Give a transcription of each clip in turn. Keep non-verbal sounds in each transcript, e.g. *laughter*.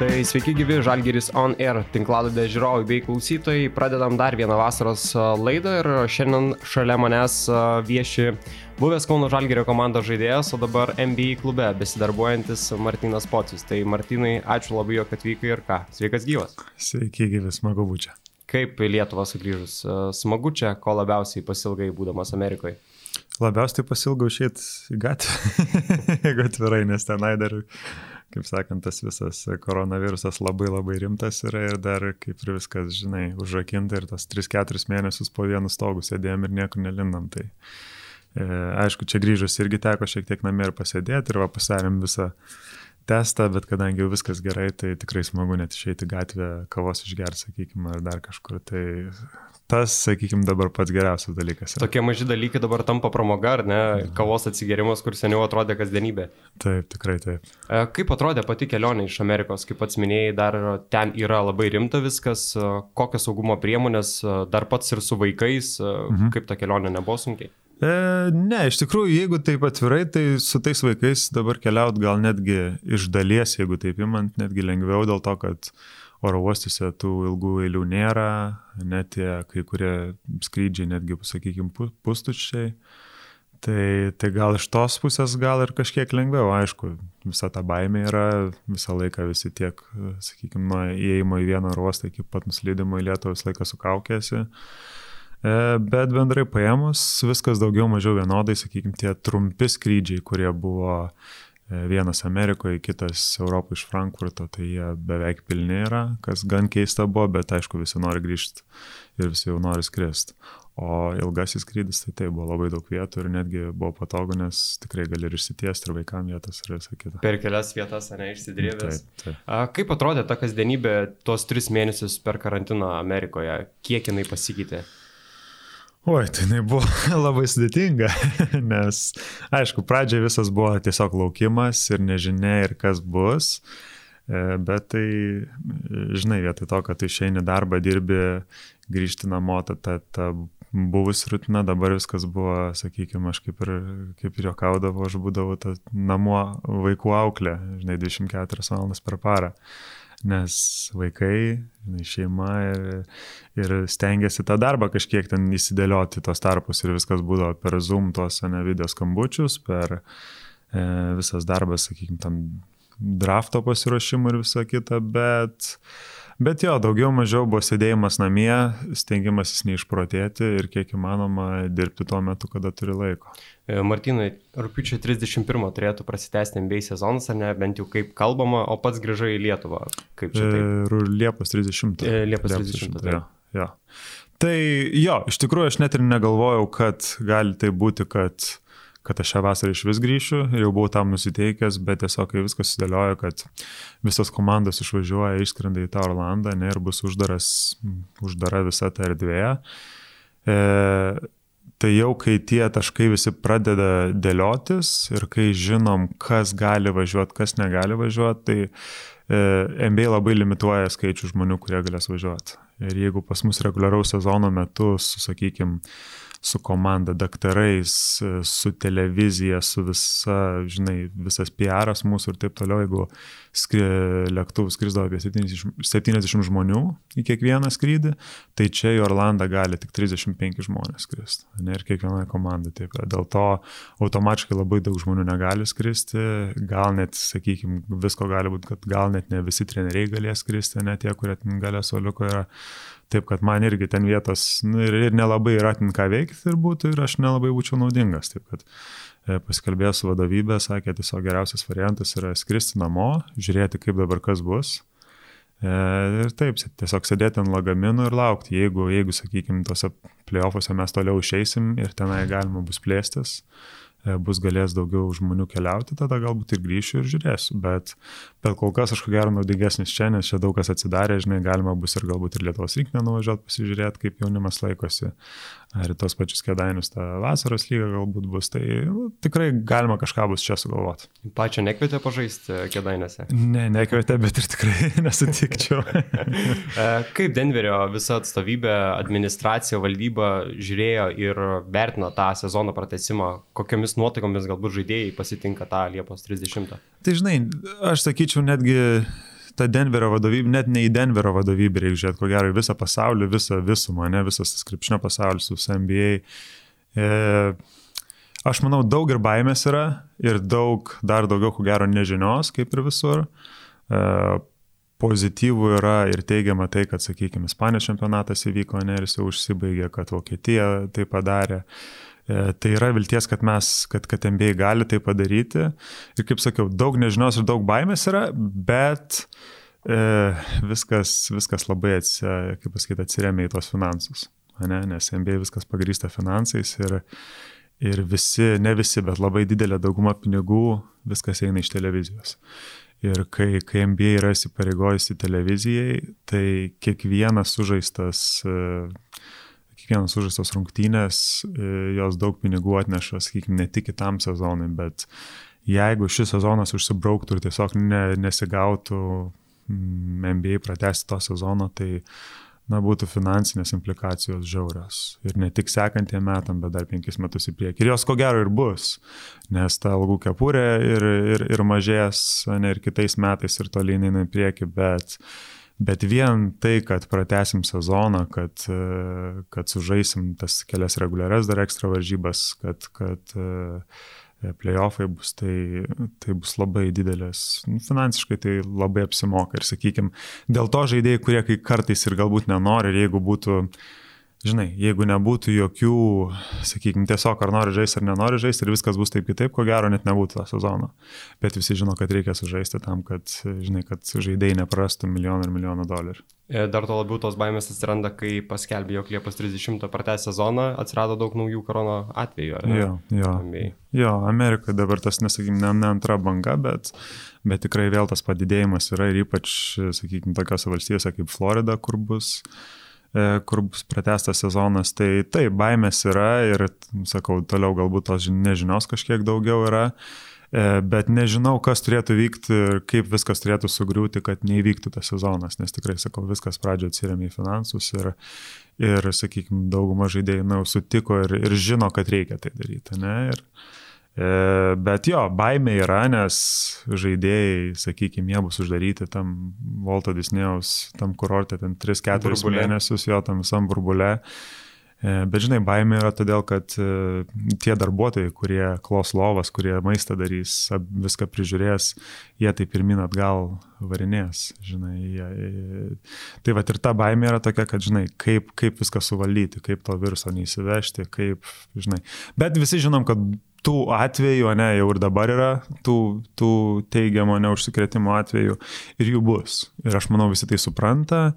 Tai sveiki gyvi Žalgeris On Air tinklaladė žiūrovai bei klausytojai. Pradedam dar vieną vasaros laidą ir šiandien šalia manęs vieši buvęs Kauno Žalgerio komandos žaidėjas, o dabar NBA klube besidarbuojantis Martinas Pocius. Tai Martinai, ačiū labai, jog atvykai ir ką. Sveikas gyvas. Sveiki gyvi, smagu būti čia. Kaip į Lietuvą sugrįžus? Smagu čia, ko labiausiai pasilgai būdamas Amerikoje? Labiausiai pasilgau išėti į gatvę, *laughs* jeigu atvirai, nes tenai dar kaip sakant, tas visas koronavirusas labai labai rimtas yra ir dar kaip ir viskas, žinai, užrakinta ir tas 3-4 mėnesius po vienu stogu sėdėjom ir niekur nelindam. Tai e, aišku, čia grįžus irgi teko šiek tiek namie ir pasėdėti ir va pasarėm visą testą, bet kadangi jau viskas gerai, tai tikrai smagu net išeiti gatvę, kavos išgerti, sakykime, ar dar kažkur. Tai tas, sakykime, dabar pats geriausias dalykas. Yra. Tokie maži dalykai dabar tampa pramoga, ar ne? Kavos atsigerimas, kur seniau atrodė kasdienybė. Taip, tikrai taip. E, kaip atrodė pati kelionė iš Amerikos, kaip pats minėjai, dar ten yra labai rimta viskas, e, kokios saugumo priemonės, e, dar pats ir su vaikais, mhm. kaip ta kelionė nebuvo sunkiai? E, ne, iš tikrųjų, jeigu taip atvirai, tai su tais vaikais dabar keliaut gal netgi iš dalies, jeigu taip imant, netgi lengviau dėl to, kad uh, oro uostuose tų ilgų eilių nėra, net tie kai kurie skrydžiai netgi, sakykime, pustuščiai. Tai, tai gal iš tos pusės gal ir kažkiek lengviau, aišku, visa ta baimė yra, visą laiką visi tiek, sakykime, nuo įėjimo į vieną ruostą iki pat nuslydimo į Lietuvą visą laiką sukaukėsi. E, bet bendrai paėmus viskas daugiau mažiau vienodai, sakykime, tie trumpi skrydžiai, kurie buvo vienas Amerikoje, kitas Europoje iš Frankfurto, tai jie beveik pilni yra, kas gan keista buvo, bet aišku, visi nori grįžti ir visi jau nori skristi. O ilgasis skrydis, tai tai buvo labai daug vietų ir netgi buvo patogu, nes tikrai gali ir išsitiesti ir vaikams vietas ir visą kitą. Per kelias vietas, ne, išsidrėvęs. Taip, taip. A, kaip atrodė ta kasdienybė tuos tris mėnesius per karantiną Amerikoje? Kiek jinai pasikeitė? Oi, tai jinai buvo *laughs* labai sudėtinga, *laughs* nes, aišku, pradžioje visas buvo tiesiog laukimas ir nežinia ir kas bus, e, bet tai, žinai, vietoj to, kad tu išeini darbą, dirbi, grįžti namo, ta, ta, ta buvusi rutina, dabar viskas buvo, sakykime, aš kaip ir, kaip ir jokaudavau, aš būdavau ta namo vaikų auklė, žinai, 24 valandas per parą nes vaikai, šeima ir, ir stengiasi tą darbą kažkiek ten įsidėlioti tos tarpus ir viskas būdavo per Zoom tuos ne video skambučius, per e, visas darbas, sakykime, tam drafto pasiruošimų ir visa kita, bet Bet jo, daugiau mažiau buvo sėdėjimas namie, stengiamasis neišprotėti ir kiek įmanoma dirbti tuo metu, kada turi laiko. E, Martinai, rūpiučio 31 turėtų prasitęsti NBA sezonas, ar ne, bent jau kaip kalbama, o pats grįžai į Lietuvą. Kaip čia? Tai? Liepos 30. E, Liepos 30. 30 ja, ja. Tai jo, iš tikrųjų aš net ir negalvojau, kad gali tai būti, kad kad aš šią vasarą iš vis grįšiu jau buvau tam nusiteikęs, bet tiesiog kai viskas susidėliojo, kad visos komandos išvažiuoja, išskrenda į tą Orlandą ne, ir bus uždaras, uždara visa ta erdvė. E, tai jau kai tie taškai visi pradeda dėliotis ir kai žinom, kas gali važiuoti, kas negali važiuoti, tai e, MBA labai limituoja skaičių žmonių, kurie galės važiuoti. Ir jeigu pas mus reguliaraus sezono metu, sakykime, su komanda, daktarais, su televizija, su visa, žinai, visas PR'as mūsų ir taip toliau, jeigu skri, lėktuvus skrisdavo apie 70, 70 žmonių į kiekvieną skrydį, tai čia į Orlandą gali tik 35 žmonės skristi, ne ir kiekviena komanda. Taip, dėl to automatiškai labai daug žmonių negali skristi, gal net, sakykime, visko gali būti, kad gal net ne visi treneriai galės skristi, ne tie, kurie galės soliuko yra. Taip, kad man irgi ten vietos nu, ir, ir nelabai yra ten ką veikti ir būtų ir aš nelabai būčiau naudingas. Taip, kad e, pasikalbėjau su vadovybė, sakė, tiesiog geriausias variantas yra skristi namo, žiūrėti, kaip dabar kas bus. E, ir taip, tiesiog sėdėti ant lagaminų ir laukti, jeigu, jeigu sakykime, tose playoffuose mes toliau išeisim ir tenai galima bus plėstis. E, bus galės daugiau žmonių keliauti, tada galbūt ir grįšiu ir žiūrėsiu. Bet, bet kol kas aš ko gero naudingesnis čia, nes čia daug kas atsidarė, žinai, galima bus ir galbūt ir Lietuvos rinkinę nuvažiuoti, pasižiūrėti, kaip jaunimas laikosi. Ar tos pačius kėdainius tą vasaros lygą galbūt bus. Tai nu, tikrai galima kažką bus čia sugalvoti. Pačią nekvietė pažaisti kėdainiuose? Ne, nekvietė, bet ir tikrai *laughs* nesutikčiau. *laughs* E, kaip Denverio visa atstovybė, administracija, valdyba žiūrėjo ir vertino tą sezono pratesimą, kokiamis kokiomis nuotaikomis galbūt žaidėjai pasitinka tą Liepos 30? Tai žinai, aš sakyčiau netgi ta Denverio vadovybė, net ne į Denverio vadovybę reikia žiūrėti, ko gero, visą pasaulį, visą visumą, ne visas tas krepšinio pasaulis su NBA. E, aš manau, daug ir baimės yra, ir daug, dar daugiau, ko gero, nežinios, kaip ir visur. E, pozityvų yra ir teigiama tai, kad, sakykime, Ispanijos čempionatas įvyko, ne, ir jis jau užsibaigė, kad Vokietija tai padarė. E, tai yra vilties, kad mes, kad, kad MBA gali tai padaryti. Ir kaip sakiau, daug nežinios ir daug baimės yra, bet e, viskas, viskas labai, atsi, kaip pasakyti, atsiriamia į tos finansus. Ne? Nes MBA viskas pagrįsta finansais ir, ir visi, ne visi, bet labai didelė dauguma pinigų viskas eina iš televizijos. Ir kai, kai NBA yra įsipareigojusi televizijai, tai kiekvienas sužaistas, e, kiekvienas sužaistas rungtynės, e, jos daug pinigų atneša, sakykime, ne tik kitam sezonui, bet jeigu šis sezonas užsibrauktų ir tiesiog ne, nesigautų NBA pratesti to sezono, tai na, būtų finansinės implikacijos žiaurios. Ir ne tik sekantiem metam, bet dar penkis metus į priekį. Ir jos ko gero ir bus, nes ta algų kepurė ir, ir, ir mažės, ne ir kitais metais ir tolyn eina į priekį, bet, bet vien tai, kad pratesim sezoną, kad, kad sužaisim tas kelias reguliarias dar ekstra varžybas, kad, kad E, playoffai bus, tai, tai bus labai didelės. Nu, finansiškai tai labai apsimoka ir, sakykime, dėl to žaidėjai, kurie kai kartais ir galbūt nenori, ir jeigu būtų uh, žinai, jeigu nebūtų jokių, sakykime, tiesiog ar nori žaisti ar nenori žaisti ir viskas bus taip kitaip, ko gero net nebūtų to sezono. Bet visi žino, kad reikia sužaisti tam, kad, žinai, kad žaidėjai neprastų milijoną ir milijoną dolerių. Dar to labiau tos baimės atsiranda, kai paskelbė, jog Liepos 30 pratęs sezoną, atsirado daug naujų korono atvejų. Jo, jo. jo, Amerikoje dabar tas, nesakykime, ne, ne antra banga, bet, bet tikrai vėl tas padidėjimas yra ir ypač, sakykime, tokiose valstijose kaip Florida, kur bus E, kur bus pratestas sezonas, tai taip, baimės yra ir, sakau, toliau galbūt tos nežinios kažkiek daugiau yra, e, bet nežinau, kas turėtų vykti ir kaip viskas turėtų sugriūti, kad neįvyktų tas sezonas, nes tikrai, sakau, viskas pradžio atsiriamė į finansus ir, ir sakykime, dauguma žaidėjų na, sutiko ir, ir žino, kad reikia tai daryti. Ne? Ir, E, bet jo, baimė yra, nes žaidėjai, sakykime, jie bus uždaryti tam Volto Disnėjaus, tam kurorte, ten 3-4 mėnesius jo tam visam burbule. E, bet žinai, baimė yra todėl, kad e, tie darbuotojai, kurie klos lovas, kurie maistą darys, viską prižiūrės, jie taip pirmin atgal varinės, žinai. Jie, tai va ir ta baimė yra tokia, kad, žinai, kaip, kaip viską suvaldyti, kaip to viruso neįsivežti, kaip, žinai. Bet visi žinom, kad tų atvejų, ne, jau ir dabar yra tų, tų teigiamo neužsikrėtimo atvejų ir jų bus. Ir aš manau, visi tai supranta.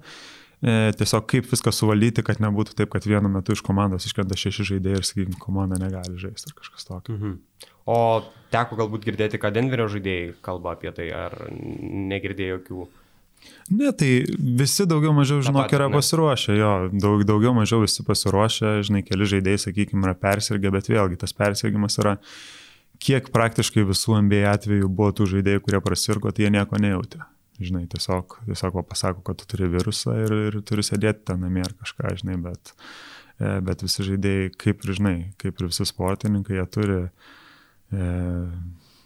E, tiesiog kaip viską suvaldyti, kad nebūtų taip, kad vienu metu iš komandos iškrenta šeši žaidėjai ir, sakykime, komanda negali žaisti ar kažkas tokio. Mhm. O teko galbūt girdėti, kad Denverio žaidėjai kalba apie tai, ar negirdėjo jokių Ne, tai visi daugiau mažiau, žinok, yra pasiruošę, jo, daug, daugiau mažiau visi pasiruošę, žinai, keli žaidėjai, sakykime, yra persirgę, bet vėlgi tas persirgimas yra, kiek praktiškai visų NBA atveju buvo tų žaidėjų, kurie prasirgo, tai jie nieko nejautė. Žinai, tiesiog, tiesiog pasako, kad tu turi virusą ir, ir turi sėdėti ten namie ar kažką, žinai, bet, e, bet visi žaidėjai, kaip ir, žinai, kaip ir visi sportininkai, jie turi e,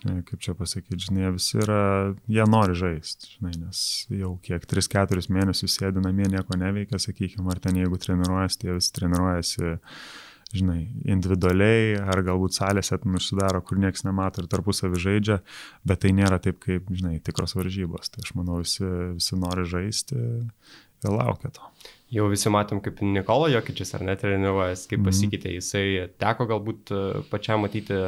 kaip čia pasakyti, žinai, visi yra, jie nori žaisti, žinai, nes jau kiek 3-4 mėnesius sėdi namie, nieko neveikia, sakykime, ar ten jeigu treniruojasi, tai visi treniruojasi, žinai, individualiai, ar galbūt salėse ten užsidaro, kur niekas nemato ir tarpusavį žaidžia, bet tai nėra taip, kaip, žinai, tikros varžybos. Tai aš manau, visi, visi nori žaisti ir laukia to. Jau visi matom, kaip Nikola Jokičius ar net treniruojas, kaip mhm. pasikeitė, jisai teko galbūt pačiam matyti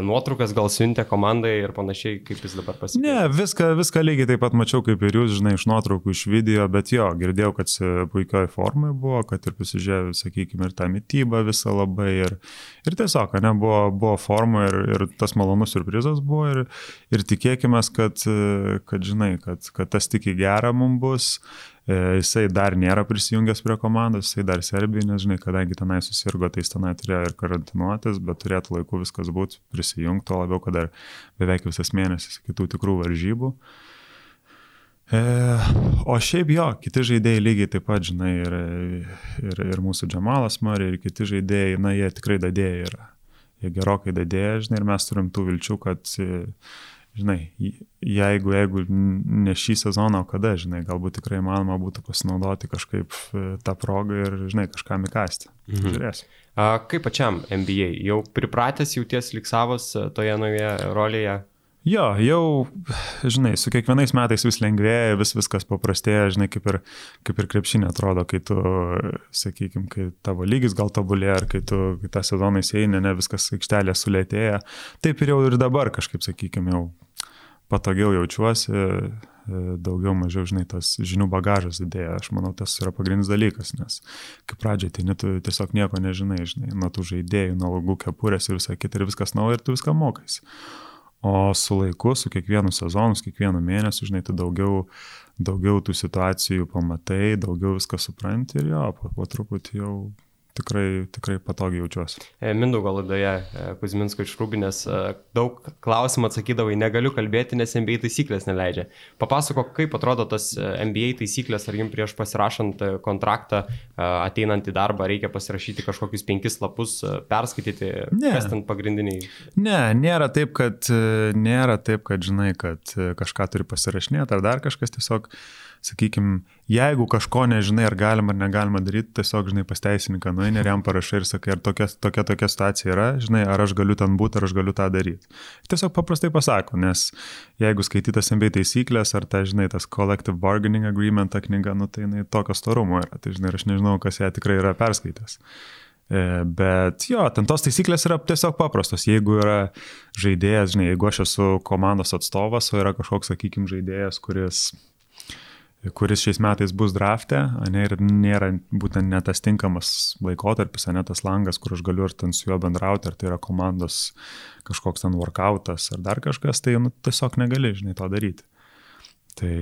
nuotraukas gal siuntė komandai ir panašiai, kaip jis dabar pasikeitė? Ne, viską, viską lygiai taip pat mačiau kaip ir jūs, žinai, iš nuotraukų, iš video, bet jo, girdėjau, kad puikioj formai buvo, kad ir pasižiūrėjau, sakykime, ir tą mytybą visą labai ir, ir tiesiog, ne, buvo, buvo forma ir, ir tas malonus surprizas buvo ir, ir tikėkime, kad, kad, žinai, kad, kad tas tik į gerą mums bus jisai dar nėra prisijungęs prie komandos, jisai dar Serbijai, nes žinai, kadangi tenai susirgo, tai jis tenai turėjo ir karantinuotis, bet turėtų laiku viskas būti prisijungti, to labiau, kad dar beveik visas mėnesis kitų tikrų varžybų. E, o šiaip jo, kiti žaidėjai lygiai taip pat, žinai, ir, ir, ir mūsų Džamalas Mari, ir kiti žaidėjai, na, jie tikrai dadėjai yra. Jie gerokai dadėjai, žinai, ir mes turim tų vilčių, kad žinai, jeigu, jeigu ne šį sezoną, o kada, žinai, galbūt tikrai manoma būtų pasinaudoti kažkaip e, tą progą ir, žinai, kažkam įkasti. Mhm. Žiūrėsim. A, kaip pačiam NBA? Jau pripratęs jauties liksavas e, toje naujoje rolėje? Jo, jau, žinai, su kiekvienais metais vis lengvėja, vis viskas paprastėja, žinai, kaip ir, kaip ir krepšinė atrodo, kai tu, sakykime, kai tavo lygis gal tobulėja, ar kai tu kai tą sezoną įeini, ne viskas aikštelė sulėtėja. Taip ir jau ir dabar kažkaip, sakykime, jau patogiau jaučiuosi, daugiau mažiau, žinai, tas žinių bagažas didėja. Aš manau, tas yra pagrindinis dalykas, nes kaip pradžioje, tai tu tiesiog nieko nežinai, žinai, nuo tų žaidėjų, nuo logų kepurės ir visą kitą ir viskas nauja ir tu viską mokais. O su laiku, su kiekvienu sezonu, su kiekvienu mėnesiu, žinai, tu daugiau, daugiau tų situacijų pamatai, daugiau viską supranti ir jo, po, po truputį jau tikrai, tikrai patogiai jaučiuosi. E, Mindaugo laidoje e, Kuzminsko iš Rūbinės e, daug klausimų atsakydavai, negaliu kalbėti, nes NBA taisyklės neleidžia. Papasako, kaip atrodo tas NBA taisyklės, ar jums prieš pasirašant kontraktą, ateinant į darbą, reikia pasirašyti kažkokius penkis lapus, perskaityti, ne. kas ten pagrindiniai. Ne, nėra taip, kad, nėra taip, kad žinai, kad kažką turi pasirašinėti ar dar kažkas tiesiog sakykime, jeigu kažko nežinai, ar galima ar negalima daryti, tiesiog, žinai, pasteisininką nueini ir jam parašai ir sakai, ar tokia, tokia, tokia situacija yra, žinai, ar aš galiu ten būti, ar aš galiu tą daryti. Tiesiog paprastai pasako, nes jeigu skaitytas MBA taisyklės, ar ta, žinai, tas Collective Bargaining Agreement, ta knyga, nu tai jinai tokio storumo yra, tai, žinai, aš nežinau, kas ją tikrai yra perskaitęs. E, bet jo, ten tos taisyklės yra tiesiog paprastos. Jeigu yra žaidėjas, žinai, jeigu aš esu komandos atstovas, o yra kažkoks, sakykime, žaidėjas, kuris kuris šiais metais bus drafte, ne, ir nėra būtent ne tas tinkamas laikotarpis, ne tas langas, kur aš galiu ir ten su juo bendrauti, ar tai yra komandos kažkoks ten workoutas ar dar kažkas, tai nu, tiesiog negali, žinai, to daryti. Tai,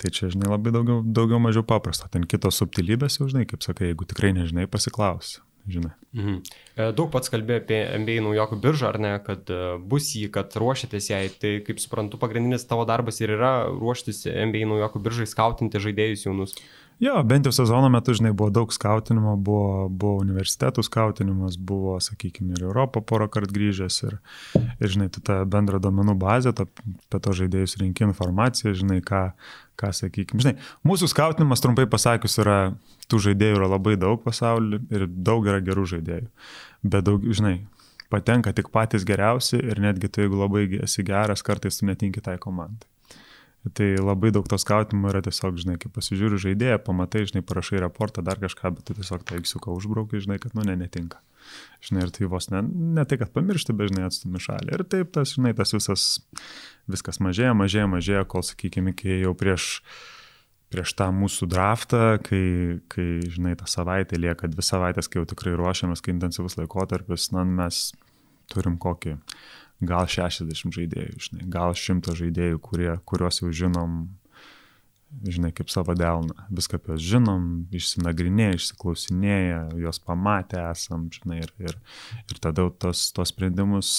tai čia, žinai, labai daugiau, daugiau mažiau paprasta. Ten kitos subtilybės jau, žinai, kaip sakai, jeigu tikrai nežinai, pasiklausi žinai. Mhm. E, daug pats kalbėjo apie MBA naujokų biržą, ar ne, kad e, bus jį, kad ruošiatės jai. Tai kaip suprantu, pagrindinis tavo darbas ir yra ruoštis MBA naujokų biržai, skautinti žaidėjus jaunus. Jo, bent jau sezono metu, žinai, buvo daug skautinimo, buvo, buvo universitetų skautinimas, buvo, sakykime, ir Europą porą kartų grįžęs ir, ir, žinai, tu tą bendrą domenų bazę, to, apie to žaidėjus rinki informaciją, žinai, ką, ką sakykime. Žinai, mūsų skautinimas, trumpai pasakius, yra, tų žaidėjų yra labai daug pasaulyje ir daug yra gerų žaidėjų. Bet daug, žinai, patenka tik patys geriausi ir netgi tu, jeigu labai esi geras, kartais tu netinki tai komandai. Tai labai daug to skautimo yra tiesiog, žinai, kai pasižiūri žaidėją, pamatai, žinai, parašai raportą, dar kažką, bet tu tiesiog tą įsiuką užbraukai, žinai, kad, nu, ne, netinka. Žinai, ir tai vos ne, ne tai, kad pamiršti, bet, žinai, atstumi šalį. Ir taip, tas, žinai, tas visas, viskas mažėja, mažėja, mažėja, kol, sakykime, iki jau prieš, prieš tą mūsų draftą, kai, kai, žinai, tą savaitę lieka dvi savaitės, kai jau tikrai ruošiamės, kai intensyvus laikotarpis, na, mes turim kokį gal 60 žaidėjų, žinai, gal 100 žaidėjų, kurie, kuriuos jau žinom, žinai, kaip savo delną. Viską apie juos žinom, išsinagrinėję, išsiklausinėję, juos pamatę esam, žinai, ir, ir, ir tada tos, tos sprendimus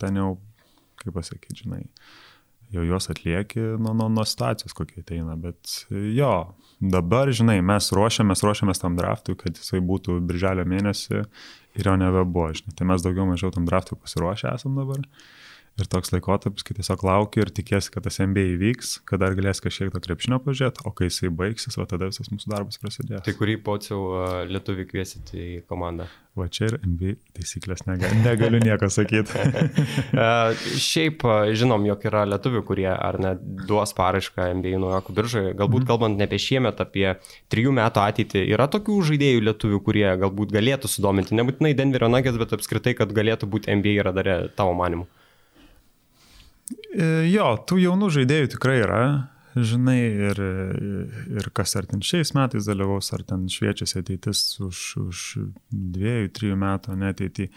ten jau, kaip pasakyti, žinai, jau juos atlieki nuo, nuo, nuo situacijos, kokie ateina. Bet jo, dabar, žinai, mes ruošiamės, ruošiamės tam draftui, kad jisai būtų birželio mėnesį ir jo nebebuvo, žinai. Tai mes daugiau mažiau tam draftui pasiruošę esam dabar. Ir toks laikotarpis, kai tiesiog lauki ir tikiesi, kad tas MBA įvyks, kad dar galės kažkiek to krepšinio pažiūrėti, o kai jisai baigsis, o tada visas mūsų darbas prasidės. Tai kurį pociau lietuvių kviesit į komandą? Va čia ir NBA taisyklės negaliu, negaliu nieko sakyti. *laughs* Šiaip žinom, jog yra lietuvių, kurie ar net duos paraišką NBA naujokų biržoje. Galbūt mm. kalbant ne apie šiemet, apie trijų metų ateitį, yra tokių žaidėjų lietuvių, kurie galbūt galėtų sudominti, nebūtinai Denverio Nuggets, bet apskritai, kad galėtų būti NBA radare tavo manimu. E, jo, tų jaunų žaidėjų tikrai yra, žinai, ir, ir kas ar ten šiais metais dalyvaus, ar ten šviečiasi ateitis už, už dviejų, trijų metų neteitį.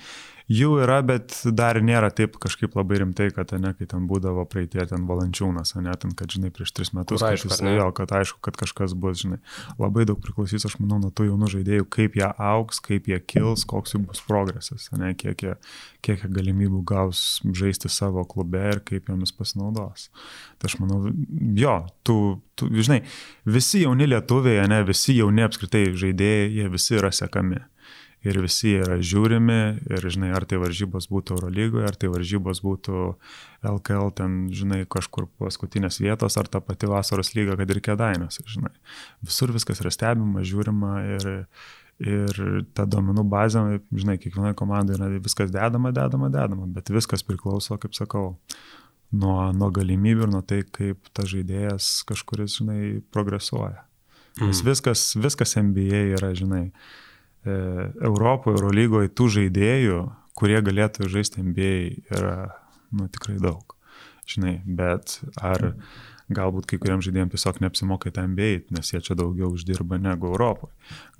Jų yra, bet dar nėra taip kažkaip labai rimtai, kad, ne, kai ten būdavo praeitie ten valančiūnas, ne, ten, kad, žinai, prieš tris metus, Kur aišku, kad, jis, jo, kad aišku, kad kažkas bus, žinai, labai daug priklausys, aš manau, nuo tų jaunų žaidėjų, kaip jie auks, kaip jie kils, koks jų bus progresas, ne, kiek jie, kiek jie galimybių gaus žaisti savo klube ir kaip jomis pasinaudos. Tai aš manau, jo, tu, tu žinai, visi jauni lietuviai, ne, visi jauni apskritai žaidėjai, jie visi yra sekami. Ir visi yra žiūrimi ir, žinai, ar tai varžybos būtų Eurolygoje, ar tai varžybos būtų LKL, ten, žinai, kažkur paskutinės vietos, ar ta pati vasaros lyga, kad ir kėdainės, žinai. Visur viskas yra stebima, žiūrima ir, ir ta domenų bazė, žinai, kiekvienoje komandoje yra viskas dedama, dedama, dedama, bet viskas priklauso, kaip sakau, nuo, nuo galimybių ir nuo tai, kaip ta žaidėjas kažkuris, žinai, progresuoja. Nes mm. viskas, viskas NBA yra, žinai, e, Europoje, Eurolygoje tų žaidėjų, kurie galėtų žaisti NBA, yra, nu, tikrai daug. Žinai, bet ar galbūt kai kuriems žaidėjams tiesiog neapsimoka į tą NBA, nes jie čia daugiau uždirba negu Europoje.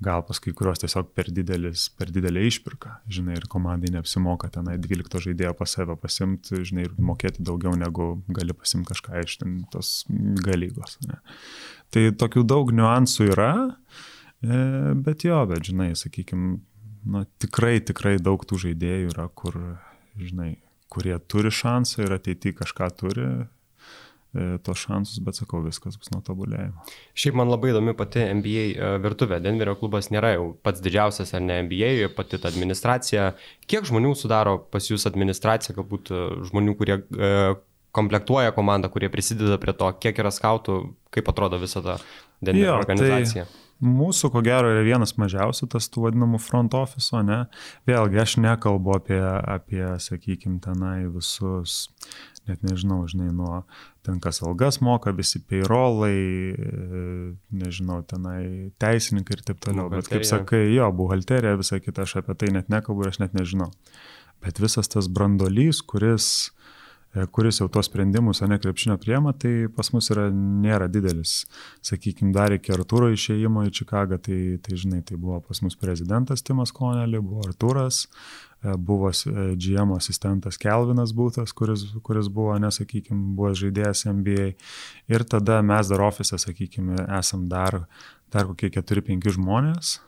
Gal pas kai kurios tiesiog per, didelis, per didelį išpirką, žinai, ir komandai neapsimoka tenai 12 žaidėjo pas save pasimti, žinai, ir mokėti daugiau negu gali pasimti kažką iš ten tos galygos. Ne. Tai tokių daug niuansų yra, e, bet jo, bet žinai, sakykime, na, tikrai, tikrai daug tų žaidėjų yra, kur, žinai, kurie turi šansą ir ateityje kažką turi, e, tos šansus, bet sakau, viskas bus nuo tobulėjimo. Šiaip man labai įdomi pati NBA e, virtuvė. Denverio klubas nėra jau pats didžiausias ar ne NBA, pati ta administracija. Kiek žmonių sudaro pas jūs administracija, galbūt žmonių, kurie komplektuoja komandą, kurie prisideda prie to, kiek yra skautų, kaip atrodo visa ta Denverio organizacija. Tai... Mūsų, ko gero, yra vienas mažiausių tas tų vadinamų front office, ne? Vėlgi, aš nekalbu apie, apie sakykime, tenai visus, net nežinau, žinai, nuo ten kas algas moka, visi payrolai, nežinau, tenai teisininkai ir taip toliau. Bet kaip sakai, jo, buhalterija, visa kita, aš apie tai net nekalbu ir aš net nežinau. Bet visas tas brandolys, kuris E, kuris jau tos sprendimus, o ne krepšinio priema, tai pas mus yra, nėra didelis. Sakykime, dar iki Artūro išėjimo į Čikagą, tai, tai žinai, tai buvo pas mus prezidentas Timas Konelį, buvo Artūras, e, buvo e, GM asistentas Kelvinas Būtas, kuris, kuris buvo, nesakykime, buvo žaidėjas NBA. Ir tada mes dar ofise, sakykime, esam dar, dar kokie 4-5 žmonės.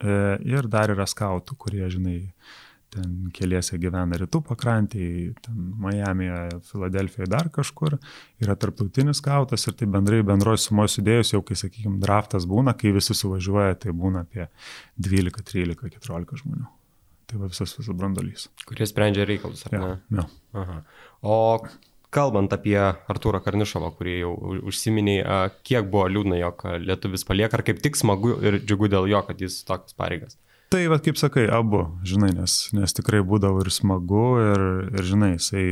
Ir dar yra skautų, kurie, žinai, ten keliese gyvena rytų pakrantėje, ten Miami'e, Filadelfijoje, dar kažkur, yra tarptautinis skautas ir tai bendrai bendroji sumoje sudėjus, jau kai, sakykime, draftas būna, kai visi suvažiuoja, tai būna apie 12, 13, 14 žmonių. Tai va visas visas brandolys. Kurie sprendžia reikalus, ar ja, ne? Ja. Aha. O kalbant apie Artūrą Karnišovą, kurį jau užsiminiai, kiek buvo liūdna, jog lietuvis palieka, ar kaip tik smagu ir džiugu dėl jo, kad jis tokias pareigas? Tai, va, kaip sakai, abu, žinai, nes, nes tikrai būdavo ir smagu, ir, ir žinai, jisai,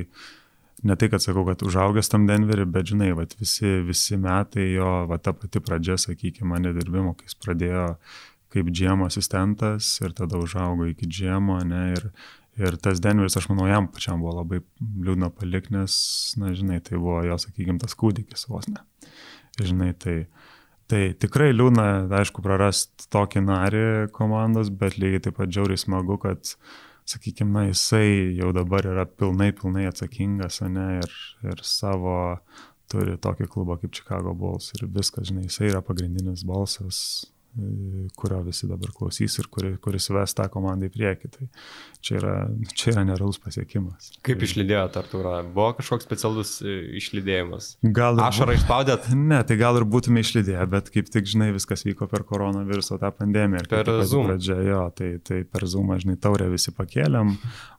ne tai, kad sakau, kad užaugęs tam Denverį, bet, žinai, va, visi, visi metai jo, va, ta pati pradžia, sakykime, mane dirbimo, kai jis pradėjo kaip džiemo asistentas ir tada užaugo iki džiemo, ne, ir, ir tas Denveris, aš manau, jam pačiam buvo labai liūdna palikti, nes, na, žinai, tai buvo jo, sakykime, tas kūdikis vos ne. Žinai, tai, Tai tikrai liūna, aišku, prarast tokį narį komandos, bet lygiai taip pat džiauriai smagu, kad, sakykime, jisai jau dabar yra pilnai, pilnai atsakingas, ne, ir, ir savo turi tokį klubą kaip Chicago Bulls ir viskas, žinai, jisai yra pagrindinis balsas kurio visi dabar klausys ir kuri, kuris ves tą komandą į priekį. Tai čia yra, čia yra nerealus pasiekimas. Kaip išlydėjote, Artūra? Buvo kažkoks specialus e, išlydėjimas? Gal ašarą išspaudėt? *laughs* Ne, tai gal ir būtume išlydėję, bet kaip tik, žinai, viskas vyko per koronaviruso tą pandemiją. Per Zoom. Pradžia, jo, tai, tai per Zoom, žinai, taurę visi pakėlėm,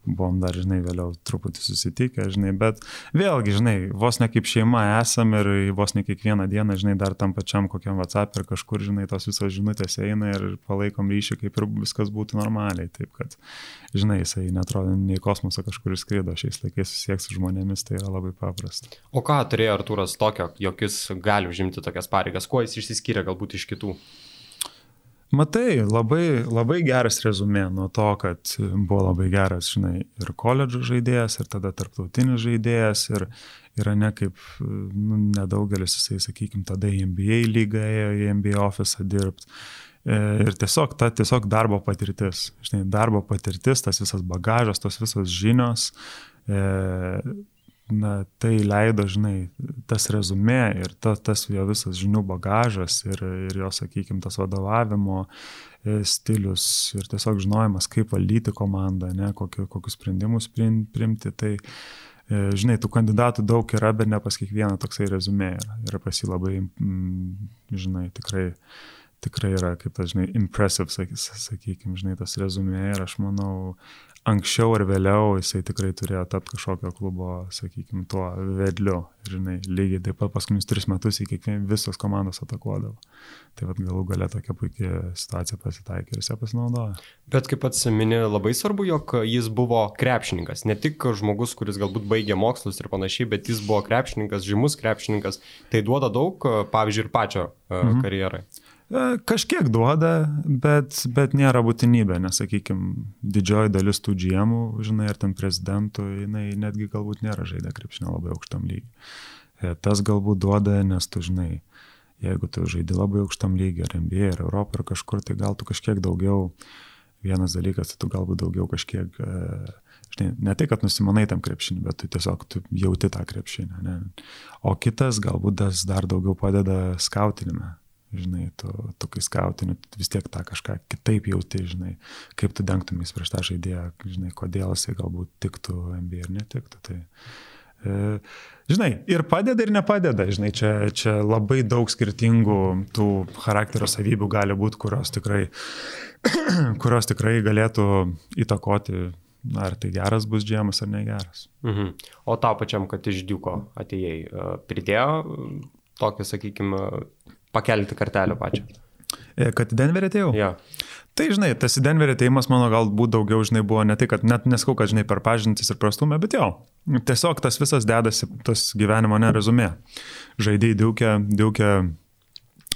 buvom dar, žinai, vėliau truputį susitikę, žinai, bet vėlgi, žinai, vos ne kaip šeima esam ir vos ne kiekvieną dieną, žinai, dar tam pačiam kokiam WhatsApp ir kažkur, žinai, tos visos žinutės eina ir palaikom ryšį, kaip ir viskas būtų normaliai. Taip kad, žinai, jisai netrodo nei kosmoso kažkur skrido, šiais laikais susieks su žmonėmis, tai yra labai paprasta. O ką turėjo Artūras tokio, jog jis gali užimti tokias pareigas, kuo jis išsiskyrė galbūt iš kitų? Matai, labai, labai geras rezumė nuo to, kad buvo labai geras, žinai, ir koledžo žaidėjas, ir tada tarptautinis žaidėjas, ir yra ne kaip, nu, nedaugelis, jisai, sakykime, tada į NBA lygą ėjo, į NBA ofisą dirbti. E, ir tiesiog ta tiesiog darbo patirtis, žinai, darbo patirtis, tas visas bagažas, tos visos žinios, e, na, tai leido, žinai, tas rezumė ir ta, tas jo visas žinių bagažas ir, ir jo, sakykime, tas vadovavimo e, stilius ir tiesiog žinojimas, kaip valdyti komandą, ne, kokio, kokius sprendimus priimti. Tai, žinai, tų kandidatų daug yra, bet ne pas kiekvieną toksai rezumė yra. Ir pas jį labai, mm, žinai, tikrai tikrai yra, kaip tas, žinai, impressive, sakykime, žinai, tas rezumė ir aš manau, anksčiau ar vėliau jisai tikrai turėjo tapti kažkokio klubo, sakykime, tuo vedliu. Žinai, lygiai taip pat paskutinius tris metus į kiekvieną visos komandos atakuodavo. Tai vad galų galę tokia puikia situacija pasitaikė ir jis ją pasinaudojo. Bet kaip pats mini, labai svarbu, jog jis buvo krepšininkas. Ne tik žmogus, kuris galbūt baigė mokslus ir panašiai, bet jis buvo krepšininkas, žymus krepšininkas. Tai duoda daug, pavyzdžiui, ir pačio e, mhm. karjerai. E, kažkiek duoda, bet, bet nėra būtinybė, nes, sakykime, didžioji dalis tų džiemų, žinai, ar ten prezidentų, jinai netgi galbūt nėra žaidę krepšinio labai aukštam lygiui. E, tas galbūt duoda, nes tu žinai, jeigu tu žaidži labai aukštam lygiui, ar NBA, ar Europą, ar kažkur, tai gal tu kažkiek daugiau, vienas dalykas, tai tu galbūt daugiau kažkiek, e, žinai, ne tai, kad nusimanai tam krepšinį, bet tu tiesiog tu jauti tą krepšinį. Ne? O kitas galbūt tas dar daugiau padeda skautinime žinai, tu, tu kai skautini, tu vis tiek tą kažką kitaip jauti, žinai, kaip tu dengtumės prieš tą žaidėją, žinai, kodėl jisai galbūt tiktų NBA ir netiktų. Tai, e, žinai, ir padeda, ir nepadeda, žinai, čia, čia labai daug skirtingų tų charakterio savybių gali būti, kurios tikrai, *coughs* kurios tikrai galėtų įtakoti ar tai geras bus džiemas ar negeras. Mhm. O tau pačiam, kad iš Diuko atėjai, e, pridėjo tokį, sakykime, pakelti kartelę pačią. E, kad į Denverį atėjau? Ja. Tai, žinai, tas į Denverį atėjimas mano galbūt daugiau, žinai, buvo ne tai, kad net neskau, kad, žinai, per pažintis ir prastumę, bet jo, tiesiog tas visas dedasi, tas gyvenimo nerezumė. Žaidėjai diukia, diukia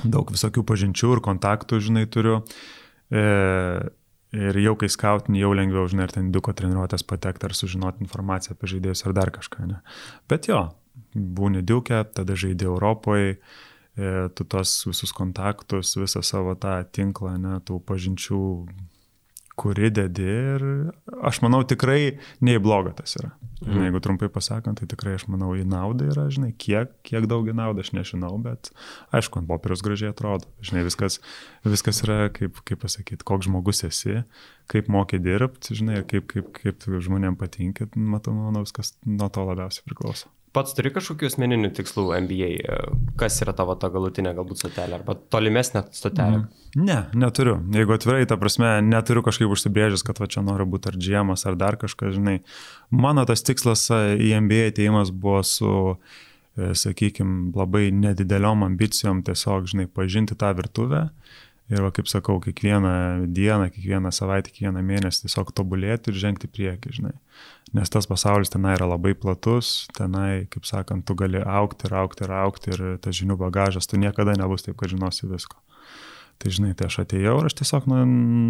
daug visokių pažinčių ir kontaktų, žinai, turiu. E, ir jau kai skautinį, jau lengviau, žinai, ir ten duko treniruotės patekti ar sužinoti informaciją apie žaidėjus ar dar kažką, ne. Bet jo, būni diukia, tada žaidėjai Europoje tu tos visus kontaktus, visą savo tą tinklą, ne, tų pažinčių, kuri dedi ir aš manau tikrai nei bloga tas yra. Mhm. Jeigu trumpai pasakant, tai tikrai aš manau į naudą yra, žinai, kiek, kiek daug į naudą aš nežinau, bet aišku, ant popieriaus gražiai atrodo. Žinai, viskas, viskas yra, kaip, kaip pasakyti, koks žmogus esi, kaip moki dirbti, žinai, kaip, kaip, kaip žmonėm patinka, matau, manau, viskas nuo to labiausiai priklauso. Pats turi kažkokių asmeninių tikslų MBA, kas yra tavo ta galutinė galbūt stotelė arba tolimesnė stotelė? Mm. Ne, neturiu. Jeigu atvirai, ta prasme, neturiu kažkaip užsibrėžęs, kad va čia noriu būti ar džiemas ar dar kažkas, žinai. Mano tas tikslas į MBA ateimas buvo su, e, sakykime, labai nedideliom ambicijom tiesiog, žinai, pažinti tą virtuvę. Ir, va, kaip sakau, kiekvieną dieną, kiekvieną savaitę, kiekvieną mėnesį tiesiog tobulėti ir žengti prieki, žinai nes tas pasaulis tenai yra labai platus, tenai, kaip sakant, tu gali aukti ir aukti ir aukti ir tas žinių bagažas, tu niekada nebus taip, kad žinosi visko. Tai žinai, tai aš atėjau ir aš tiesiog nu,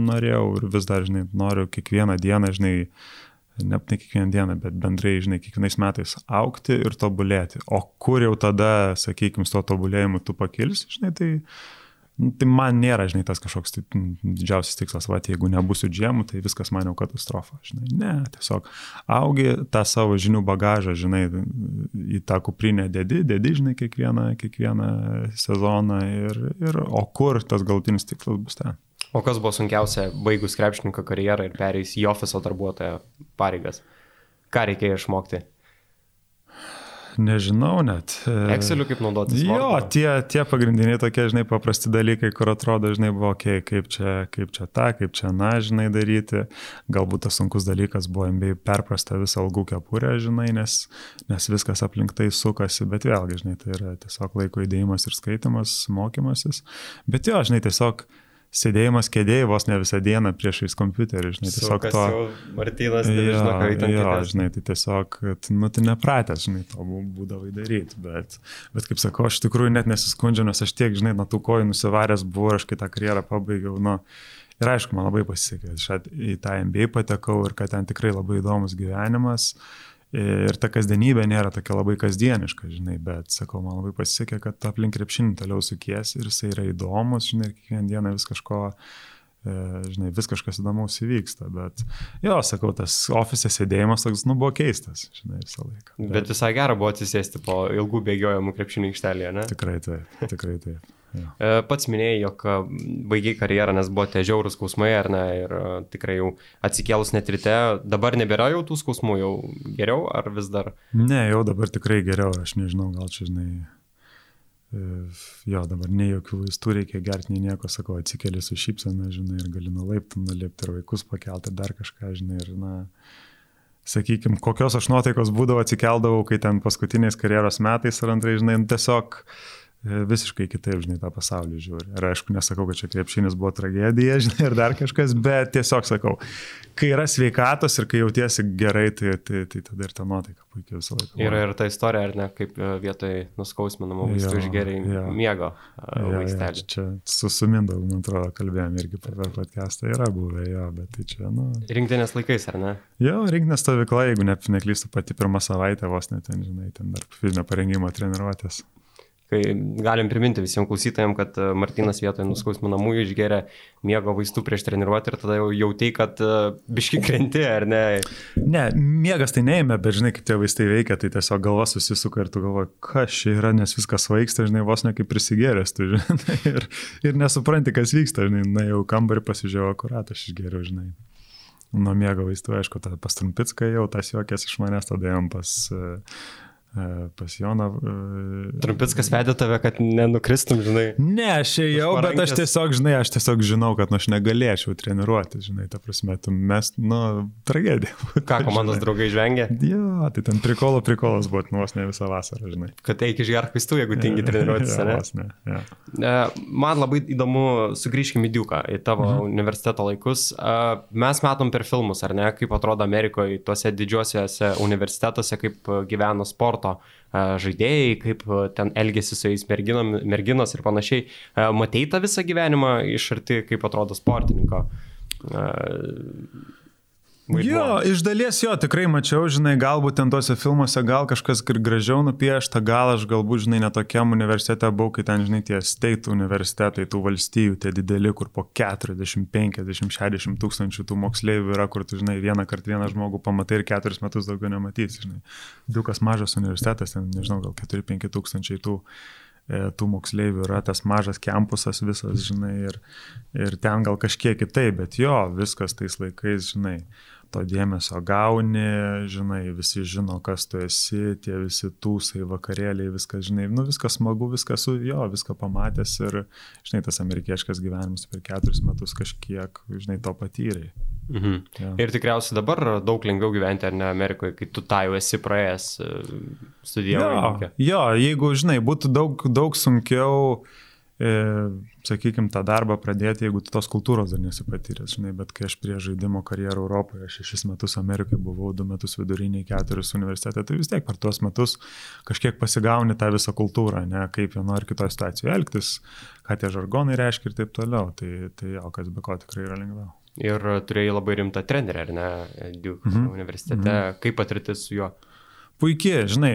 norėjau ir vis dar, žinai, noriu kiekvieną dieną, žinai, ne, ne kiekvieną dieną, bet bendrai, žinai, kiekvienais metais aukti ir tobulėti. O kur jau tada, sakykime, su to tobulėjimu tu pakilsi, žinai, tai tai man nėra, žinai, tas kažkoks tai, didžiausias tikslas, va, jeigu nebūsiu džiemų, tai viskas man jau katastrofa, žinai. Ne, tiesiog augi tą savo žinių bagažą, žinai, į tą kuprinę dedi, dedi, žinai, kiekvieną, kiekvieną sezoną ir, ir o kur tas galutinis tikslas bus ten. O kas buvo sunkiausia baigus krepšininko karjerą ir perėjus į ofiso darbuotojo pareigas? Ką reikėjo išmokti? Nežinau net. Exceliu kaip naudotis. Jo, tie, tie pagrindiniai tokie, žinai, paprasti dalykai, kur atrodo, žinai, buvo, okay, kaip čia, kaip čia tą, kaip čia na, žinai, daryti. Galbūt tas sunkus dalykas buvo MBA perprasta visą algų kepurę, žinai, nes, nes viskas aplink tai sukasi, bet vėlgi, žinai, tai yra tiesiog laiko įdėjimas ir skaitimas, mokymasis. Bet jo, žinai, tiesiog sėdėjimas kėdėjai vos ne visą dieną priešais kompiuterį, žinai, tiesiog to... Martynas nežino, ką įtampė. Jo, žinai, tai tiesiog, nu, tai nepratęs, žinai, to būdavai daryti, bet, bet kaip sakau, aš tikrųjų net nesiskundžiu, nes aš tiek, žinai, nuo tų kojų nusivaręs buvau, aš kai tą karjerą pabaigiau, nu, ir aišku, man labai pasisekė, aš į tą MBA patekau ir kad ten tikrai labai įdomus gyvenimas. Uh, Ir ta kasdienybė nėra tokia labai kasdieniška, žinai, bet sakau, man labai pasisekė, kad aplink krepšinį toliau sukies ir jisai yra įdomus, žinai, ir kiekvieną dieną vis kažko, e, žinai, vis kažkas įdomaus įvyksta, bet jo, sakau, tas ofisės sėdėjimas toks, nu, buvo keistas, žinai, visą laiką. Bet, bet visai gera buvo atsisėsti po ilgų bėgiojimų krepšinį aikštelėje, ne? Tikrai taip, tikrai taip. Ja. E, pats minėjai, jog e, baigiai karjerą, nes buvo tie žiaurūs skausmai, ar ne, ir e, tikrai jau atsikėlus net ryte, dabar nebėra jau tų skausmų, jau geriau, ar vis dar? Ne, jau dabar tikrai geriau, aš nežinau, gal čia, žinai, jo, dabar nei jokių vaistų reikia gerti, nei nieko, sakau, atsikeli su šypsena, žinai, ir gali nulaipti, nulipti ir vaikus pakelti, ir dar kažką, žinai, ir, na, sakykime, kokios aš nuotaikos būdavo atsikeldavau, kai ten paskutiniais karjeros metais ar antrai, žinai, nu, tiesiog visiškai kitaip, žinai, tą pasaulį žiūri. Ir aišku, nesakau, kad čia krepšinis buvo tragedija, *laughs* žinai, ir dar kažkas, bet tiesiog sakau, kai yra sveikatos ir kai jautiesi gerai, tai, tai, tai tada ir ta nuotaika puikiai visą laiką. Yra ir ta istorija, ar ne, kaip e, vietoj nuskausminamų vaistų išgeriai miego ja, vaistelį. Čia su sumindavu, man atrodo, kalbėjom irgi per podcastą, yra buvę jo, bet tai čia, nu. Rinktinės laikais, ar ne? Jo, rinktinės stovykla, jeigu ne, neklystu, pati pirmą savaitę vos net ten, žinai, ten dar fizinio parengimo treniruotės kai galim priminti visiems klausytojams, kad e, Martinas vietoje nuskausminamųjų išgeria miego vaistų prieš treniruotę ir tada jau jautai, kad e, biški krenti, ar ne? Ne, miegas tai neėmė, bet žinai, kaip tie vaistai veikia, tai tiesiog galva susisuka ir tu galvoji, kas čia yra, nes viskas vaiksta, žinai, vos ne kaip prisigėręs, tu *laughs* žinai, ir, ir nesupranti, kas vyksta, žinai, na jau kambarį pasižiūrėjau, akurat aš išgeriau, žinai. Nuo miego vaistų, aišku, tą pas Trumpicką jau tas juokės iš manęs, tada jam pas uh, pas Joną. E, Trumpitskas vedė tave, kad nenukristum, žinai. Ne, aš ėjau, bet aš tiesiog, žinai, aš tiesiog žinau, kad nu, aš negalėčiau treniruoti, žinai, ta prasme, tu mes, nu, tragedija. Ką komandos žinai. draugai žvengia? Jo, tai ten prikolo prikolas buvo, nuos ne visą vasarą, žinai. Kad eik išgerk vaistų, jeigu tingi treniruotis, ne? ne ja. E, man labai įdomu, sugrįžkime į Diuką, į tavo mhm. universiteto laikus. Mes matom per filmus, ar ne, kaip atrodo Amerikoje, tuose didžiuosiuose universitetuose, kaip gyvena sporto sporto žaidėjai, kaip ten elgesi su jais merginom, merginos ir panašiai. Matei tą visą gyvenimą iš arti, kaip atrodo sportininko Vaidmo. Jo, iš dalies jo, tikrai mačiau, žinai, galbūt ten tuose filmuose gal kažkas gražiau nupiešta, gal aš galbūt, žinai, netokiam universitete buvau, kai ten, žinai, tie state universitetai, tų valstybių, tie dideli, kur po 40, 50, 60 tūkstančių tų moksleivių yra, kur tu, žinai, vieną kartą vieną žmogų pamatai ir keturis metus daugiau nematysi, žinai. Dukas mažas universitetas, ten, nežinau, gal 4-5 tūkstančiai tų e, tų moksleivių yra tas mažas kampusas visas, žinai, ir, ir ten gal kažkiek kitaip, bet jo, viskas tais laikais, žinai, to dėmesio gauni, žinai, visi žino, kas tu esi, tie visi tūsai, vakarėliai, viskas, žinai, nu viskas smagu, viskas su jo, viską pamatęs ir, žinai, tas amerikiečias gyvenimas per keturis metus kažkiek, žinai, to patyrė. Mhm. Ja. Ir tikriausiai dabar daug lengviau gyventi, ar ne, Amerikoje, kai tu tą jau esi praėjęs e, studijavai. Jo, jo, jeigu, žinai, būtų daug, daug sunkiau sakykime, tą darbą pradėti, jeigu tu tos kultūros dar nesipatyręs, žinai, bet kai aš prie žaidimo karjerą Europoje, šešis metus Amerikoje buvau, du metus viduriniai, keturis universitete, tai vis tiek per tuos metus kažkiek pasigauni tą visą kultūrą, ne, kaip vieno ar kitoje situacijoje elgtis, ką tie žargonai reiškia ir taip toliau, tai, tai jo, kas be ko tikrai yra lengviau. Ir turėjai labai rimtą trenerį, ar ne, Duke mhm. universitete, mhm. kaip patirtis su juo? puikiai, žinai,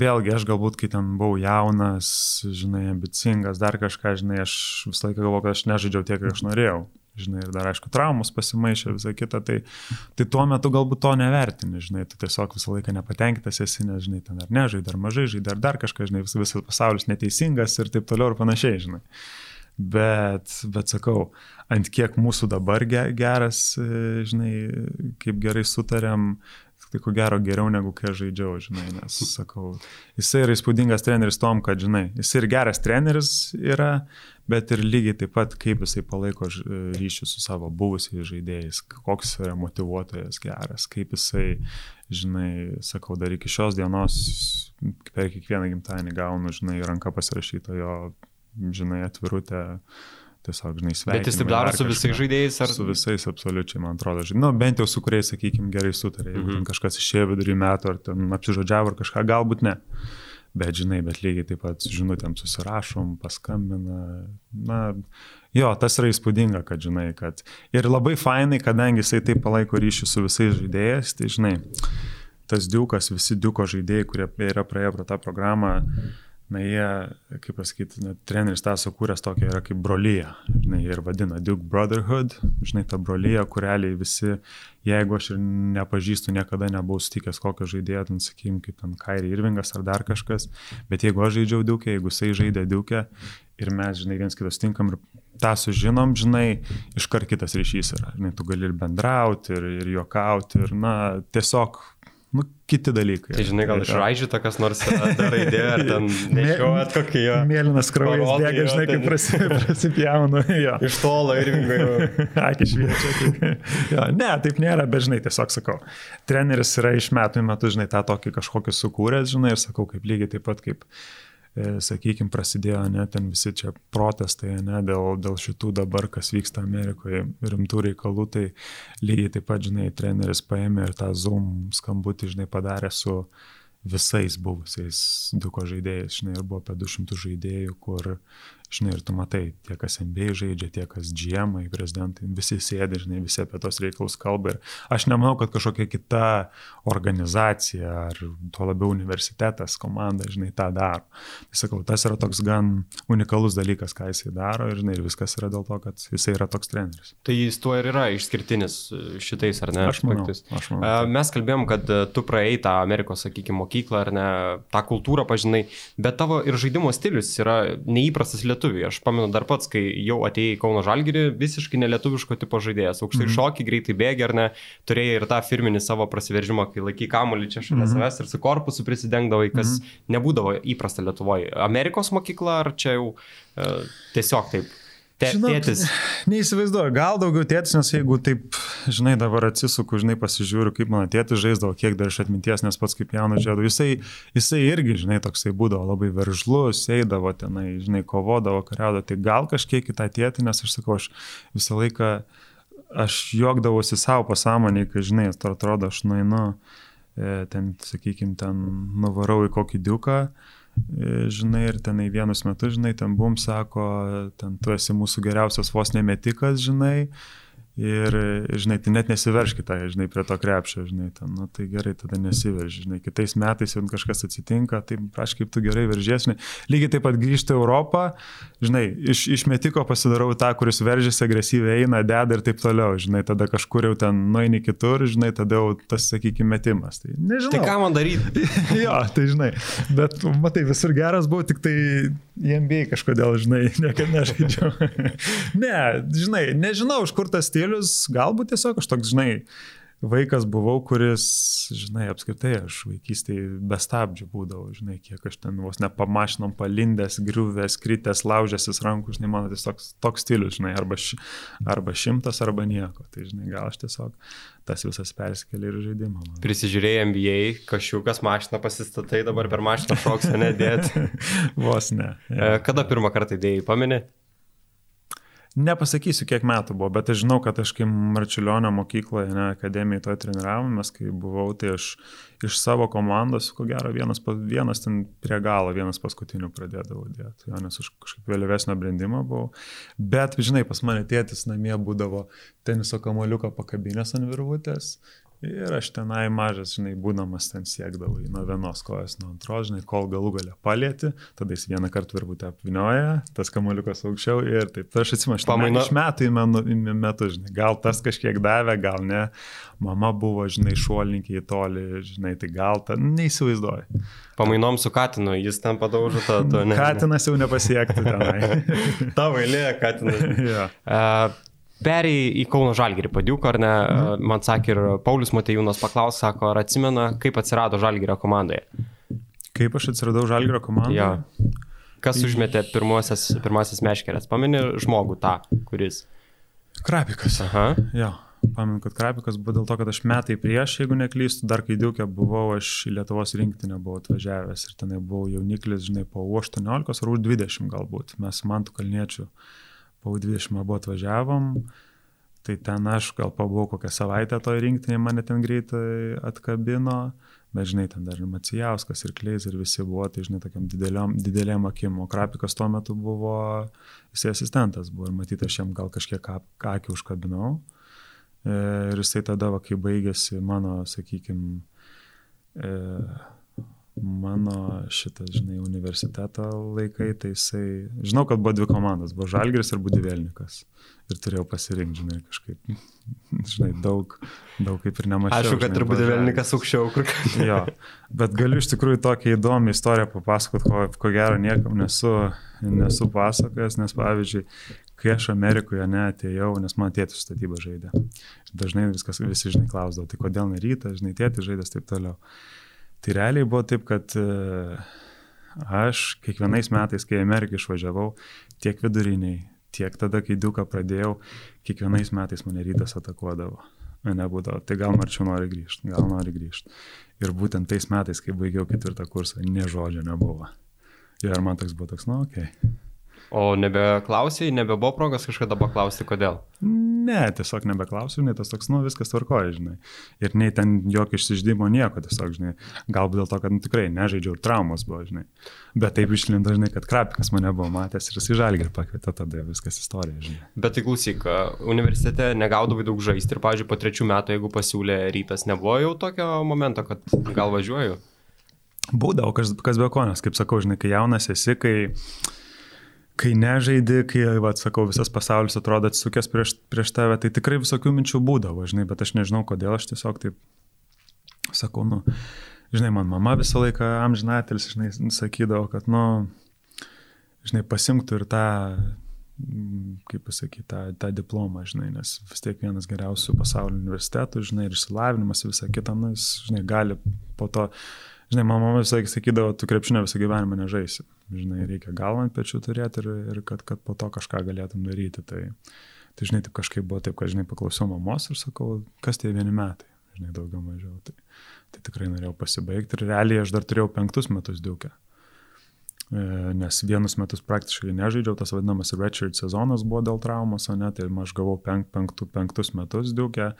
vėlgi aš galbūt, kai ten buvau jaunas, žinai, ambicingas, dar kažką, žinai, aš visą laiką galvoju, kad aš nežaidžiau tiek, kiek aš norėjau. Žinai, ir dar aišku, traumus pasimaišė, visą kitą, tai, tai tuo metu galbūt to nevertini, žinai, tu tiesiog visą laiką nepatenkintas esi, nes, žinai, ten ar nežaidai, ar mažai žaidai, ar dar kažką, žinai, vis, visas pasaulis neteisingas ir taip toliau ir panašiai, žinai. Bet, bet sakau, ant kiek mūsų dabar geras, žinai, kaip gerai sutarėm, tai ko gero geriau negu kai aš žaidžiau, žinai, nes sakau, jisai yra įspūdingas treneris tom, kad, žinai, jisai ir geras treneris yra, bet ir lygiai taip pat, kaip jisai palaiko ryšį su savo buvusiais žaidėjais, koks yra motivuotojas geras, kaip jisai, žinai, sakau, dar iki šios dienos per kiekvieną gimtadienį gaunu, žinai, ranką pasirašyto jo, žinai, atvirutę tiesiog, žinai, sveikinimai. Bet jis taip daro su visais žaidėjais? Ar... Su visais, absoliučiai, man atrodo. Žinai, nu, bent jau su kuriais, sakykime, gerai sutarė. Jeigu mm -hmm. kažkas išėjo vidury metų, ar ten apsižodžiavo, ar kažką, galbūt ne. Bet, žinai, bet lygiai taip pat žinutėm susirašom, paskambina. Na, jo, tas yra įspūdinga, kad, žinai, kad... Ir labai fainai, kadangi jisai taip palaiko ryšį su visais žaidėjais, tai, žinai, tas diukas, visi diuko žaidėjai, kurie yra praėję pro tą programą. Mm -hmm na jie, kaip pasakyti, na, treneris tą sukūręs tokia yra kaip brolyje, žinai, ir vadina Duke Brotherhood, žinai, ta brolyje, kureliai visi, jeigu aš ir nepažįstu, niekada nebuvau sutikęs kokio žaidėjo, ten, sakykim, kaip ten Kairi Irvingas ar dar kažkas, bet jeigu aš žaidžiau Duke, jeigu jisai žaidė Duke ir mes, žinai, viens kitas tinkam ir tą sužinom, žinai, iškart kitas ryšys yra, žinai, tu gali ir bendrauti, ir, ir juokauti, ir, na, tiesiog nu, kiti dalykai. Tai žinai, gal išraižyta kas nors raidė, ar ten *laughs* nešiojat kokį jo. Mėlynas kraujas bėga, žinai, kaip prasi, *laughs* prasipjaunu. Jo. Iš tolo ir vingai. *laughs* Akis šviečia. Tai, jo, ne, taip nėra, bet žinai, tiesiog sakau. Treneris yra iš metų į metus, žinai, tą tokį kažkokį sukūręs, žinai, ir sakau, kaip lygiai taip pat kaip E, sakykime, prasidėjo ne ten visi čia protestai, ne dėl, dėl šitų dabar, kas vyksta Amerikoje, rimtų reikalų, tai lygiai taip pat, žinai, treneris paėmė ir tą Zoom skambutį, žinai, padarė su visais buvusiais duko žaidėjais, žinai, ir buvo apie 200 žaidėjų, kur žinai, ir tu matai, tie, kas MBA žaidžia, tie, kas GM, prezidentai, visi sėdi, žinai, visi apie tos reikalus kalba. Ir aš nemanau, kad kažkokia kita organizacija ar tuo labiau universitetas, komanda, žinai, tą daro. Tai sakau, tas yra toks gan unikalus dalykas, ką jisai daro ir, žinai, ir viskas yra dėl to, kad jisai yra toks treneris. Tai jis tuo ir yra išskirtinis šitais, ar ne? Aš manau. Aš manau. Mes kalbėjom, kad tu praėjai tą Amerikos, sakykime, mokyklą, ar ne, tą kultūrą pažinai, bet tavo ir žaidimo stilius yra neįprastas lietuvių lietuviai. Aš pamenu dar pats, kai jau atėjai į Kauno Žalgirį, visiškai nelietuviško tipo žaidėjas. Aukštai mm -hmm. šokį, greitai bėgi ar ne, turėjai ir tą firminį savo prasiveržimą, kai laiky kamuolį čia šalia mm -hmm. savęs ir su korpusu prisidengdavai, kas mm -hmm. nebūdavo įprasta Lietuvoje. Amerikos mokykla ar čia jau uh, tiesiog taip? Te, Žinok, tėtis. Neįsivaizduoju, gal daugiau tėtis, nes jeigu taip, žinai, dabar atsisuku, žinai, pasižiūriu, kaip mano tėtis žaisdavo, kiek dar iš atminties, nes pats kaip jaunas žėdavo, jisai, jisai irgi, žinai, toksai būdavo labai veržlus, eidavo tenai, žinai, kovodavo, kariaudavo, tai gal kažkiek į tą tėtį, nes aš sakau, aš visą laiką, aš juokdavosi savo pasąmonį, kai, žinai, atrodo, aš nueinu, e, ten, sakykime, ten nuvarau į kokį diuką žinai, ir tenai vienus metus, žinai, ten bum sako, ten tu esi mūsų geriausias vos nemetikas, žinai, Ir, žinai, tai net nesiverškite, žinai, prie to krepšio, žinai, ten, nu, tai gerai, tada nesiverži, žinai, kitais metais jau kažkas atsitinka, tai aš kaip tu gerai veržiesi, lygiai taip pat grįžti į Europą, žinai, iš, iš metiko pasidarau tą, kuris veržiasi agresyviai, eina, deda ir taip toliau, žinai, tada kažkur jau ten nueini kitur, žinai, tada jau tas, sakykime, metimas. Tai nežinau. Tai ką man daryti? *laughs* jo, tai žinai, bet matai, visur geras buvo, tik tai į NBA kažkodėl, žinai, niekada nežaidžiau. *laughs* ne, žinai, nežinau, iš kur tas stilius, galbūt tiesiog aš toks, žinai, vaikas buvau, kuris, žinai, apskritai aš vaikystėje be stabdžių būdavau, žinai, kiek aš ten vos nepamašinom palindęs, griuvęs, kritęs, laužęsis rankų, žinai, mano tiesiog toks, toks stilius, žinai, arba, š, arba šimtas, arba nieko. Tai, žinai, gal aš tiesiog tas visas persikėlė ir žaidimą. Man. Prisižiūrėjai MBA, kažkokias mašiną pasistatai, dabar per mašiną šoks, nedėti. *laughs* vos ne. Ja. E, kada pirmą kartą įdėjai, pameni? Nepasakysiu, kiek metų buvo, bet aš žinau, kad aš kai Marčiulionio mokykloje, ne, akademijoje to treniravomės, kai buvau, tai aš iš savo komandos, ko gero, vienas, vienas ten prie galo, vienas paskutinių pradėdavau dėti, jo, nes aš kažkaip vėlyvesnio brandimo buvau. Bet, žinai, pas mane tėtis namie būdavo teniso kamoliuką pakabinės ant virvutės Ir aš tenai mažas, žinai, būdamas ten siekdavau nuo vienos kojos, nuo antros, žinai, kol galų galę palėti, tada jis vieną kartą virbutę apvinioja, tas kamuoliukas aukščiau ir taip. Tai aš atsimenu, pamaino iš metų į, menu, į metus, žinai, gal tas kažkiek davė, gal ne. Mama buvo, žinai, šuolininkė į tolį, žinai, tai gal tą neįsivaizduoju. Pamainom su Katinu, jis ten padaužo tą. Katinas jau nepasiekti tenai. *laughs* Tavo eilė, Katinas. *laughs* ja. uh, Perėjai į Kauno Žalgirį padiuką, ar ne? Mhm. Man sakė ir Paulius Matejūnas paklausė, sako, ar atsimena, kaip atsirado Žalgirio komandoje. Kaip aš atsiradau Žalgirio komandoje? Ja. Kas užmetė pirmasis, pirmasis meškerės? Pamini žmogų tą, kuris. Krapikas. Aha. Ja. Pamenu, kad Krapikas buvo dėl to, kad aš metai prieš, jeigu neklystu, dar kai Diukė buvau, aš į Lietuvos rinktinę buvau atvažiavęs ir tenai buvau jauniklis, žinai, po 18 ar 20 galbūt. Mes su Mantu Kalniečiu po 20 abu atvažiavom, tai ten aš gal pabuvau kokią savaitę toj rinktinė, mane ten greitai atkabino, bet žinai, ten dar ir Macijauskas, ir Kleis, ir visi buvo, tai žinai, tokiam dideliam, didelėm akim, o Krapikas tuo metu buvo, jisai asistentas buvo ir matyti, aš jam gal kažkiek akį užkabinau. E, ir jisai tada, va, kai baigėsi mano, sakykime, mano šitas, žinai, universiteto laikai, tai jisai, žinau, kad buvo dvi komandos, buvo Žalgris ir Budivelnikas. Ir turėjau pasirinkti, žinai, kažkaip, žinai, daug, daug kaip ir nemačiau. Aišku, kad ir Budivelnikas aukščiau, kur kas. jo, bet galiu iš tikrųjų tokią įdomią istoriją papasakot, ko, ko gero niekam nesu, nesu pasakojęs, nes pavyzdžiui, kai aš Amerikoje neatėjau, nes man tėtis statybą žaidė. Dažnai viskas, visi žinai klausdavo, tai kodėl ne rytą, žinai, tėtis žaidės taip toliau. Tai realiai buvo taip, kad e, aš kiekvienais metais, kai į Ameriką išvažiavau, tiek viduriniai, tiek tada, kai Duką pradėjau, kiekvienais metais mane rytas atakuodavo. Nebūdavo, tai gal marčiau nori grįžti, gal nori grįžti. Ir būtent tais metais, kai baigiau ketvirtą kursą, ne žodžio nebuvo. Ir man toks buvo toks, nu, okei. Okay. O nebeklausai, nebebuvo progos kažkada paklausti, kodėl? Ne, tiesiog nebeklausiu, nei tas toks, nu, viskas tvarkoja, žinai. Ir nei ten jokio išsiždymo nieko, tiesiog, žinai. Galbūt dėl to, kad nu, tikrai nežaidžiau ir traumos buvo, žinai. Bet taip išlindo, žinai, kad Krapikas mane buvo matęs ir jis į žalgį pakvietė, tada viskas istorija, žinai. Bet tai klausyk, universitete negaudavai daug žaisti ir, pavyzdžiui, po trečių metų, jeigu pasiūlė rytas, nebuvo jau tokio momento, kad gal važiuoju? Būdavo, kas, kas be konės, kaip sakau, žinai, kai jaunas esi, kai kai nežaidi, kai, va, sakau, visas pasaulis atrodo atsukęs prieš, prieš tave, tai tikrai visokių minčių būdavo, žinai, bet aš nežinau, kodėl aš tiesiog taip sakau, nu, žinai, man mama visą laiką amžinatelis, žinai, sakydavo, kad, nu, žinai, pasimtų ir tą, kaip pasakyti, tą, tą diplomą, žinai, nes vis tiek vienas geriausių pasaulio universitetų, žinai, ir išsilavinimas, visa kita, nu, jis, žinai, gali po to, žinai, mama visą laiką sakydavo, tu krepšinio visą gyvenimą nežaisi žinai, reikia galvą ant pečių turėti ir, ir kad, kad po to kažką galėtum daryti. Tai, tai, žinai, taip kažkaip buvo taip, kad, žinai, paklausiau mamos ir sakau, kas tie vieni metai, žinai, daugiau mažiau. Tai, tai tikrai norėjau pasibaigti ir realiai aš dar turėjau penktus metus diukę. E, nes vienus metus praktiškai nežaidžiau, tas vadinamas redshirt sezonas buvo dėl traumos, o ne, tai aš gavau penk, penktų, penktus metus diukę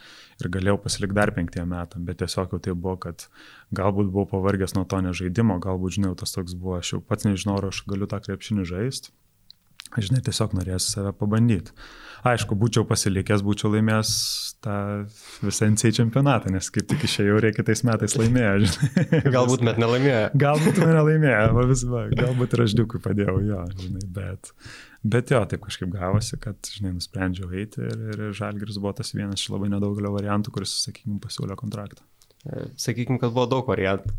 ir galėjau pasilikti dar penktiem metam, bet tiesiog jau tai buvo, kad galbūt buvau pavargęs nuo to nežaidimo, galbūt, žinau, tas toks buvo, aš jau pats nežinau, ar aš galiu tą krepšinį žaisti. Žinai, tiesiog norėsiu save pabandyti. Aišku, būčiau pasilikęs, būčiau laimėjęs tą visą NCA čempionatą, nes kaip tik išėjau ir kitais metais laimėjo, žinai. *laughs* Galbūt net nelaimėjo. Galbūt nelaimėjo, vis, va, galbūt ir aš diukui padėjau, jo, žinai, bet, bet jo, taip kažkaip gavosi, kad, žinai, nusprendžiau eiti ir, ir Žalgiris buvo tas vienas iš labai nedaugelio variantų, kuris, sakykime, pasiūlė kontraktą. Sakykime, kad buvo daug variantų. *laughs*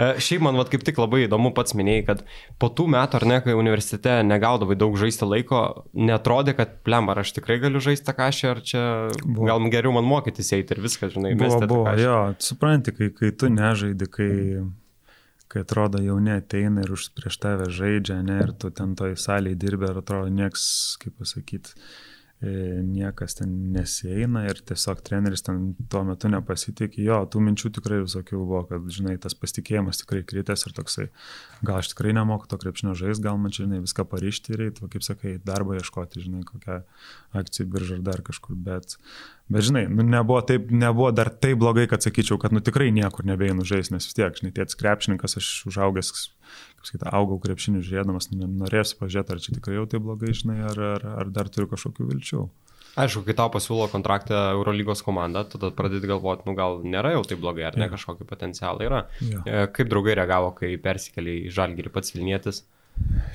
E, šiaip man vat, kaip tik labai įdomu pats minėjai, kad po tų metų, ar ne, kai universitete negaudavai daug žaisti laiko, netrodė, kad plem, ar aš tikrai galiu žaisti tą kažką, ar čia buvo. gal geriau man mokytis eiti ir viskas, žinai, buvo. Buvo, jo, supranti, kai, kai tu nežaidi, kai, kai atrodo jauni ateina ir už prieš tave žaidžia, ne, ir tu ten toj salėje dirbi, ir atrodo nieks, kaip pasakyti, niekas ten nesieina ir tiesiog treneris ten tuo metu nepasitikė. Jo, tų minčių tikrai visokių buvo, kad, žinai, tas pasitikėjimas tikrai kritęs ir toksai, gal aš tikrai nemoku to krepšinio žais, gal man čia, žinai, viską parišti ir eiti, kaip sakai, darbą ieškoti, žinai, kokią akcijų biržą ar dar kažkur, bet, bet žinai, nu, nebuvo, taip, nebuvo dar taip blogai, kad sakyčiau, kad, nu, tikrai niekur nebeinu žais, nes vis tiek, žinai, tėtis krepšininkas, aš užaugęs kaip sakyt, augau krepšinių žiūrėdamas, norėsiu pažiūrėti, ar čia tikrai jau tai blogai, žinai, ar, ar, ar dar turiu kažkokių vilčių. Aišku, kai tau pasiūlo kontraktą Eurolygos komanda, tada pradedi galvoti, nu gal nėra jau taip blogai, ar ne yeah. kažkokį potencialą yra. Yeah. Kaip draugai reagavo, kai persikėlė į Žalgirį pats Vilnietis?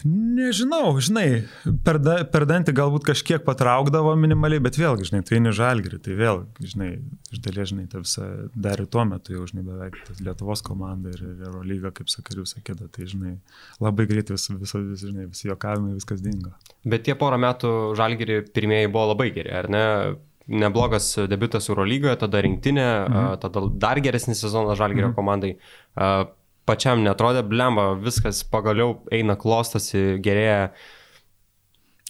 Nežinau, žinai, per, da, per dantį galbūt kažkiek patraukdavo minimaliai, bet vėlgi, žinai, tu eini žalgerį, tai vėl, žinai, iš dalies, žinai, ta visa, dar ir tuo metu jau, žinai, beveik Lietuvos komanda ir Eurolyga, kaip visą kitą, tai, žinai, labai greitai vis, vis, vis, žinai, visi jokavimai, viskas dingo. Bet tie porą metų žalgerį pirmieji buvo labai geri, ar ne? Neblogas debutas Eurolygoje, tada rinktinė, mhm. tada dar geresnis sezonas žalgerio mhm. komandai pačiam netrodė, blemba, viskas pagaliau eina klostosi, gerėja.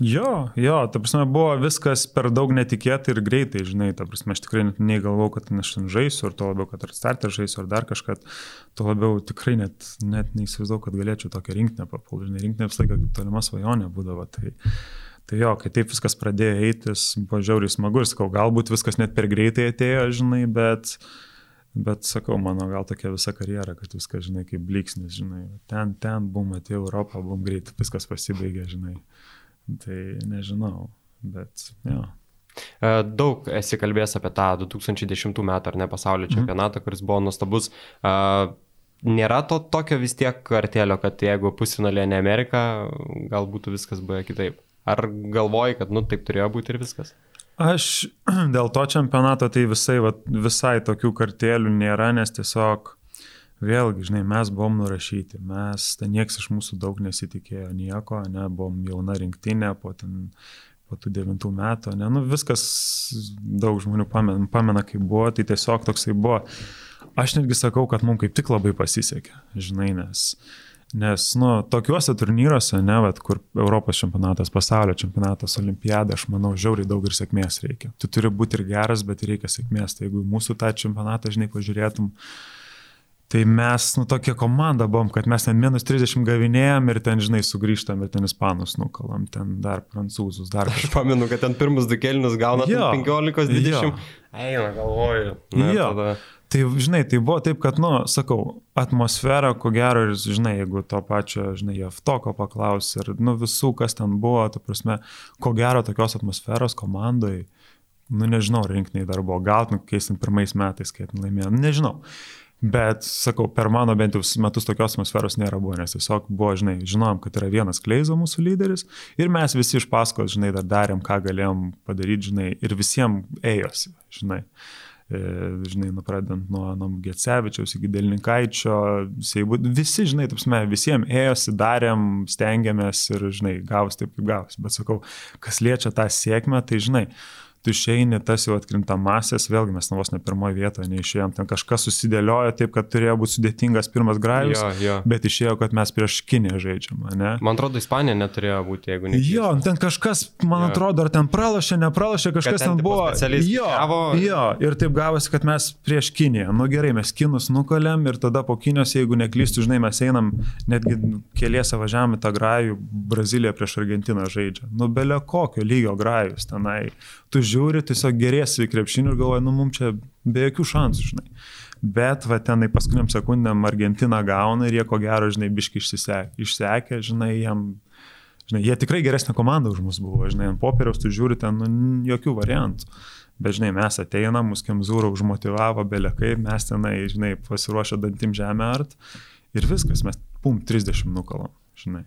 Jo, jo, ta prasme buvo viskas per daug netikėtai ir greitai, žinai, ta prasme aš tikrai net negalvau, kad aš ten žaisiu, ar to labiau, kad ar starter žaisiu, ar dar kažką, to labiau tikrai net, net neįsivaizdavau, kad galėčiau tokią rinkinę papulti, žinai, rinkinė visą laiką tolima svajonė būdavo, tai, tai jo, kai taip viskas pradėjo eitis, buvo žiauriai smagu ir sakau, galbūt viskas net per greitai atėjo, žinai, bet... Uh, Bet sakau, mano gal tokia visa karjera, kad viskas, žinai, kaip bliksnis, žinai, ten, ten, bum, atėjo Europą, bum, greit, viskas pasibaigė, žinai. Tai nežinau, bet, jo. E, daug esi kalbėjęs apie tą 2010 metų ar ne pasaulio mhm. čempionatą, kuris buvo nuostabus. E, nėra to tokio vis tiek kartelio, kad jeigu pusfinalė ne Amerika, gal būtų viskas buvę kitaip. Ar galvoji, kad, nu, taip turėjo būti ir viskas? Aš *clears throat* dėl to čempionato tai visai, va, visai tokių kartėlių nėra, nes tiesiog vėlgi, žinai, mes buvom nurašyti, mes, ten nieks iš mūsų daug nesitikėjo nieko, ne, buvom jauna rinktinė po ten po tų devintų metų, ne, nu viskas daug žmonių pamena, pamena kaip buvo, tai tiesiog toksai buvo. Aš netgi sakau, kad mums kaip tik labai pasisekė, žinai, nes, nes nu, tokiuose turnyruose, ne, vat, kur Europos čempionatas, pasaulio čempionatas, olimpiada, aš manau, žiauriai daug ir sėkmės reikia. Tu turi būti ir geras, bet reikia sėkmės. Tai jeigu mūsų tą čempionatą, žinai, pažiūrėtum, Tai mes, nu, tokia komanda buvom, kad mes ten minus 30 gavinėjom ir ten, žinai, sugrįžtam ir ten ispanus nukalam, ten dar prancūzus, dar. *laughs* Aš pamenu, kad ten pirmus du kelnius gauna 15-20. Eina, galvoju. Na, jo. Tada... Tai, žinai, tai buvo taip, kad, nu, sakau, atmosfera, ko gero, ir, žinai, jeigu to pačio, žinai, Jeftoko paklaus ir, nu, visų, kas ten buvo, ta prasme, ko gero tokios atmosferos komandai, nu, nežinau, rinkiniai dar buvo, gal, nu, keistim pirmais metais, kai laimėjom, nežinau. Bet, sakau, per mano bent jau metus tokios atmosferos nėra buvo, nes tiesiog buvo, žinai, žinom, kad yra vienas Kleizo mūsų lyderis ir mes visi iš paskos, žinai, dar darėm, ką galėjom padaryti, žinai, ir visiems ėjosi, žinai. E, žinai, nu pradedant nuo, nuo Gecevičiaus iki Delninkaičio, visi, žinai, tapsime, visiems ėjosi, darėm, stengiamės ir, žinai, gavus taip, kaip gavus. Bet sakau, kas liečia tą sėkmę, tai, žinai, tu išeini tas jau atkrintamasias, vėlgi mes vos ne pirmoje vietoje neišėjom, ten kažkas susidėliojo taip, kad turėjo būti sudėtingas pirmas grajus, jo, jo. bet išėjo, kad mes prieš Kinę žaidžiam, ne? Man atrodo, Ispanija neturėjo būti, jeigu ne. Jo, ten kažkas, man jo. atrodo, ar ten pralašė, nepralašė, kažkas ten, ten buvo. Jo, gavo... jo, ir taip gavosi, kad mes prieš Kiniją, nu gerai, mes Kinus nukalėm ir tada po Kinijos, jeigu neklystu, žinai, mes einam, netgi keliese važiavam į tą grajų, Brazilija prieš Argentiną žaidžia. Nu, belio kokio lygio grajus tenai tu žiūri, tiesiog gerėsi į krepšinį ir galvoji, nu mums čia be jokių šansų, žinai. Bet va tenai paskutiniam sekundėm Argentina gauna ir jie ko gero, žinai, biški išsekė, žinai, jiem, žinai, jie tikrai geresnė komanda už mus buvo, žinai, ant popieriaus tu žiūri ten nu, jokių variantų. Bet, žinai, mes ateinam, mus Kemzūra užmotivavo, belekai, mes tenai, žinai, pasiruošę dantim žemę art ir viskas, mes pum 30 nukalom, žinai.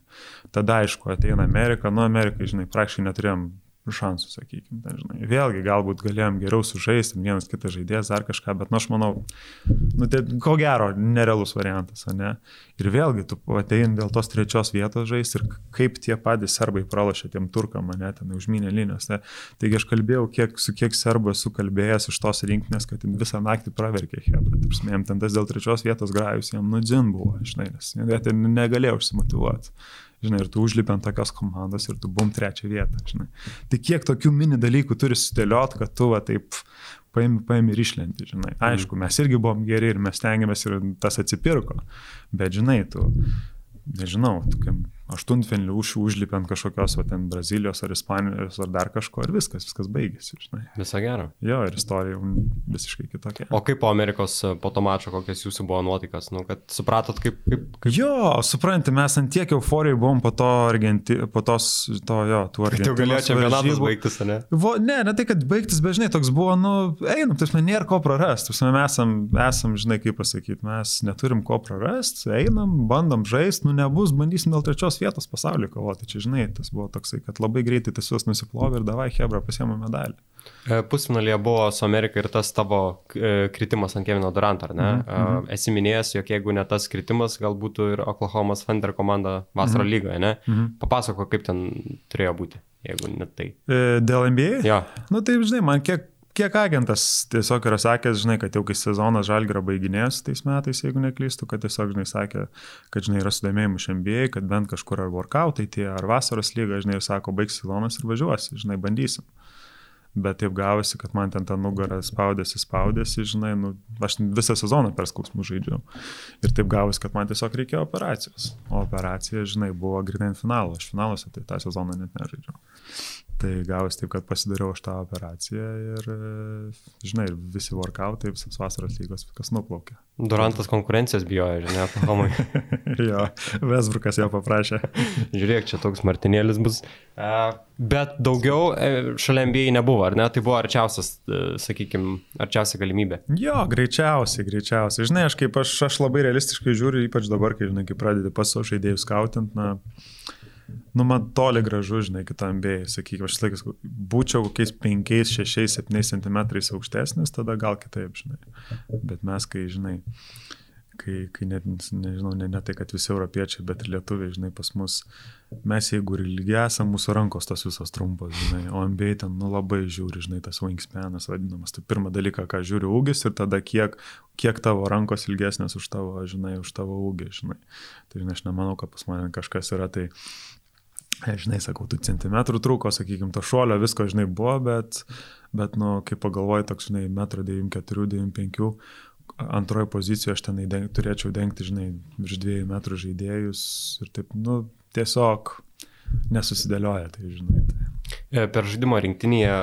Tada, aišku, ateina Amerika, nu Amerikai, žinai, praktiškai neturėjom šansų, sakykime. Ten, žinai. Vėlgi, galbūt galėjom geriau sužaisti, vienas kitas žaidėjas ar kažką, bet, nu, aš manau, nu, tai ko gero, nerealus variantas, ne? Ir vėlgi, tu ateini dėl tos trečios vietos žaisti ir kaip tie patys serbai pralašė tiem turkam, ne, ten užminė linijos. Ne? Taigi aš kalbėjau, kiek, su kiek serbų esu kalbėjęs iš tos rinkinės, kad visą naktį praverkė Hebra. Taip, jam ten tas dėl trečios vietos grajus, jam nudzin buvo, žinai, nes jie ten negalėjo užsimotivuoti žinai, ir tu užlipi ant tokios komandos ir tu bum trečią vietą, žinai. Tai kiek tokių mini dalykų turi sudėliot, kad tu va taip paimi, paimi ir išlenti, žinai. Mhm. Aišku, mes irgi buvom geri ir mes tengiamės ir tas atsipirko, bet žinai, tu, nežinau, tokiam aštuntfinalį už, užlipę ant kažkokios, va, ten Brazilijos ar Ispanijos ar dar kažko ir viskas, viskas baigėsi, žinai. Visą gerą. Jo, ir istorija visiškai kitokia. O kaip po Amerikos, po to mačo, kokias jūsų buvo nuotaikas, nu, kad supratot, kaip... kaip, kaip... Jo, suprantate, mes ant tiek euforijai buvom po to Argenti, po tos, to, jo, tų Argentinos. Tai galėjo čempionatas baigtis, ne? Vo, ne, ne tai, kad baigtis, bet žinai, toks buvo, nu, einam, tai nėra ko prarasti, mes esam, esam, žinai, kaip pasakyti, mes neturim ko prarasti, einam, bandom žaisti, nu, nebus, bandysim dėl trečios trečios vietos pasaulyje kovoti. Čia, žinai, tas buvo toksai, kad labai greitai juos nusiplovė ir davai Hebra pasiemė medalį. E, pusfinalyje buvo su Amerika ir tas tavo e, kritimas ant Kevino Durant, ar ne? Mm -hmm. Esi minėjęs, jog jeigu ne tas kritimas, gal būtų ir Oklahoma Thunder komanda vasaro mm -hmm. lygoje, ne? Mm -hmm. Papasako, kaip ten turėjo būti, jeigu net tai. Dėl NBA? Jo. Nu tai, žinai, man kiek kiek agentas tiesiog yra sakęs, žinai, kad jau kai sezonas žalgyra baiginės tais metais, jeigu neklystu, kad tiesiog, žinai, sakė, kad, žinai, yra sudėmėjimų iš MBA, kad bent kažkur ar workoutai tie, ar vasaros lyga, žinai, ir sako, baigs sezonas ir važiuosi, žinai, bandysim bet taip gavosi, kad man ten tą nugarą spaudėsi, spaudėsi, žinai, nu, aš visą sezoną per skausmų žaidžiau. Ir taip gavosi, kad man tiesiog reikėjo operacijos. O operacija, žinai, buvo grinai finalo, aš finaluose tai tą sezoną net nežaidžiau. Tai gavosi taip, kad pasidariau aš tą operaciją ir, žinai, visi workoutai, visas vasaros lygos, viskas nuplaukė. Durantas konkurencijos bijojo, žinai, Oklahomai. *laughs* jo, Vesbrukas jo paprašė. Žiūrėk, čia toks martinėlis bus. Uh, bet daugiau e, šalia MBA nebuvo, ar ne? Tai buvo arčiausias, e, sakykime, arčiausia galimybė. Jo, greičiausiai, greičiausiai. Žinai, aš kaip aš, aš labai realistiškai žiūriu, ypač dabar, kai, žinai, kai pradedi pas savo žaidėjus skautint, na, nu, man toli gražu, žinai, kitam bėjai, sakykime, aš laikas, būčiau kokiais 5, 6, 7 cm aukštesnis, tada gal kitaip, žinai. Bet mes, kai, žinai, kai, kai net, nežinau, ne, ne tai, kad visi europiečiai, bet ir lietuviai, žinai, pas mus, mes jeigu ir lygiai esame, mūsų rankos tos visos trumpos, žinai, o MBA ten, nu, labai žiūri, žinai, tas wingspanas vadinamas. Tai pirmą dalyką, ką žiūri ūgis ir tada kiek, kiek tavo rankos ilgesnės už tavo, žinai, už tavo ūgį, žinai. Tai, žinai, aš nemanau, kad pas mane kažkas yra, tai, žinai, sakau, tų centimetrų trūko, sakykime, to šuolio, visko, žinai, buvo, bet, bet, nu, kai pagalvoji, toks, žinai, 1,94 m, 95 antroje pozicijoje aš tenai deng, turėčiau dengti, žinai, virš dviejų metrų žaidėjus ir taip, nu, tiesiog nesusidėlioja, tai žinai. Tai. E, per žaidimo rinktinėje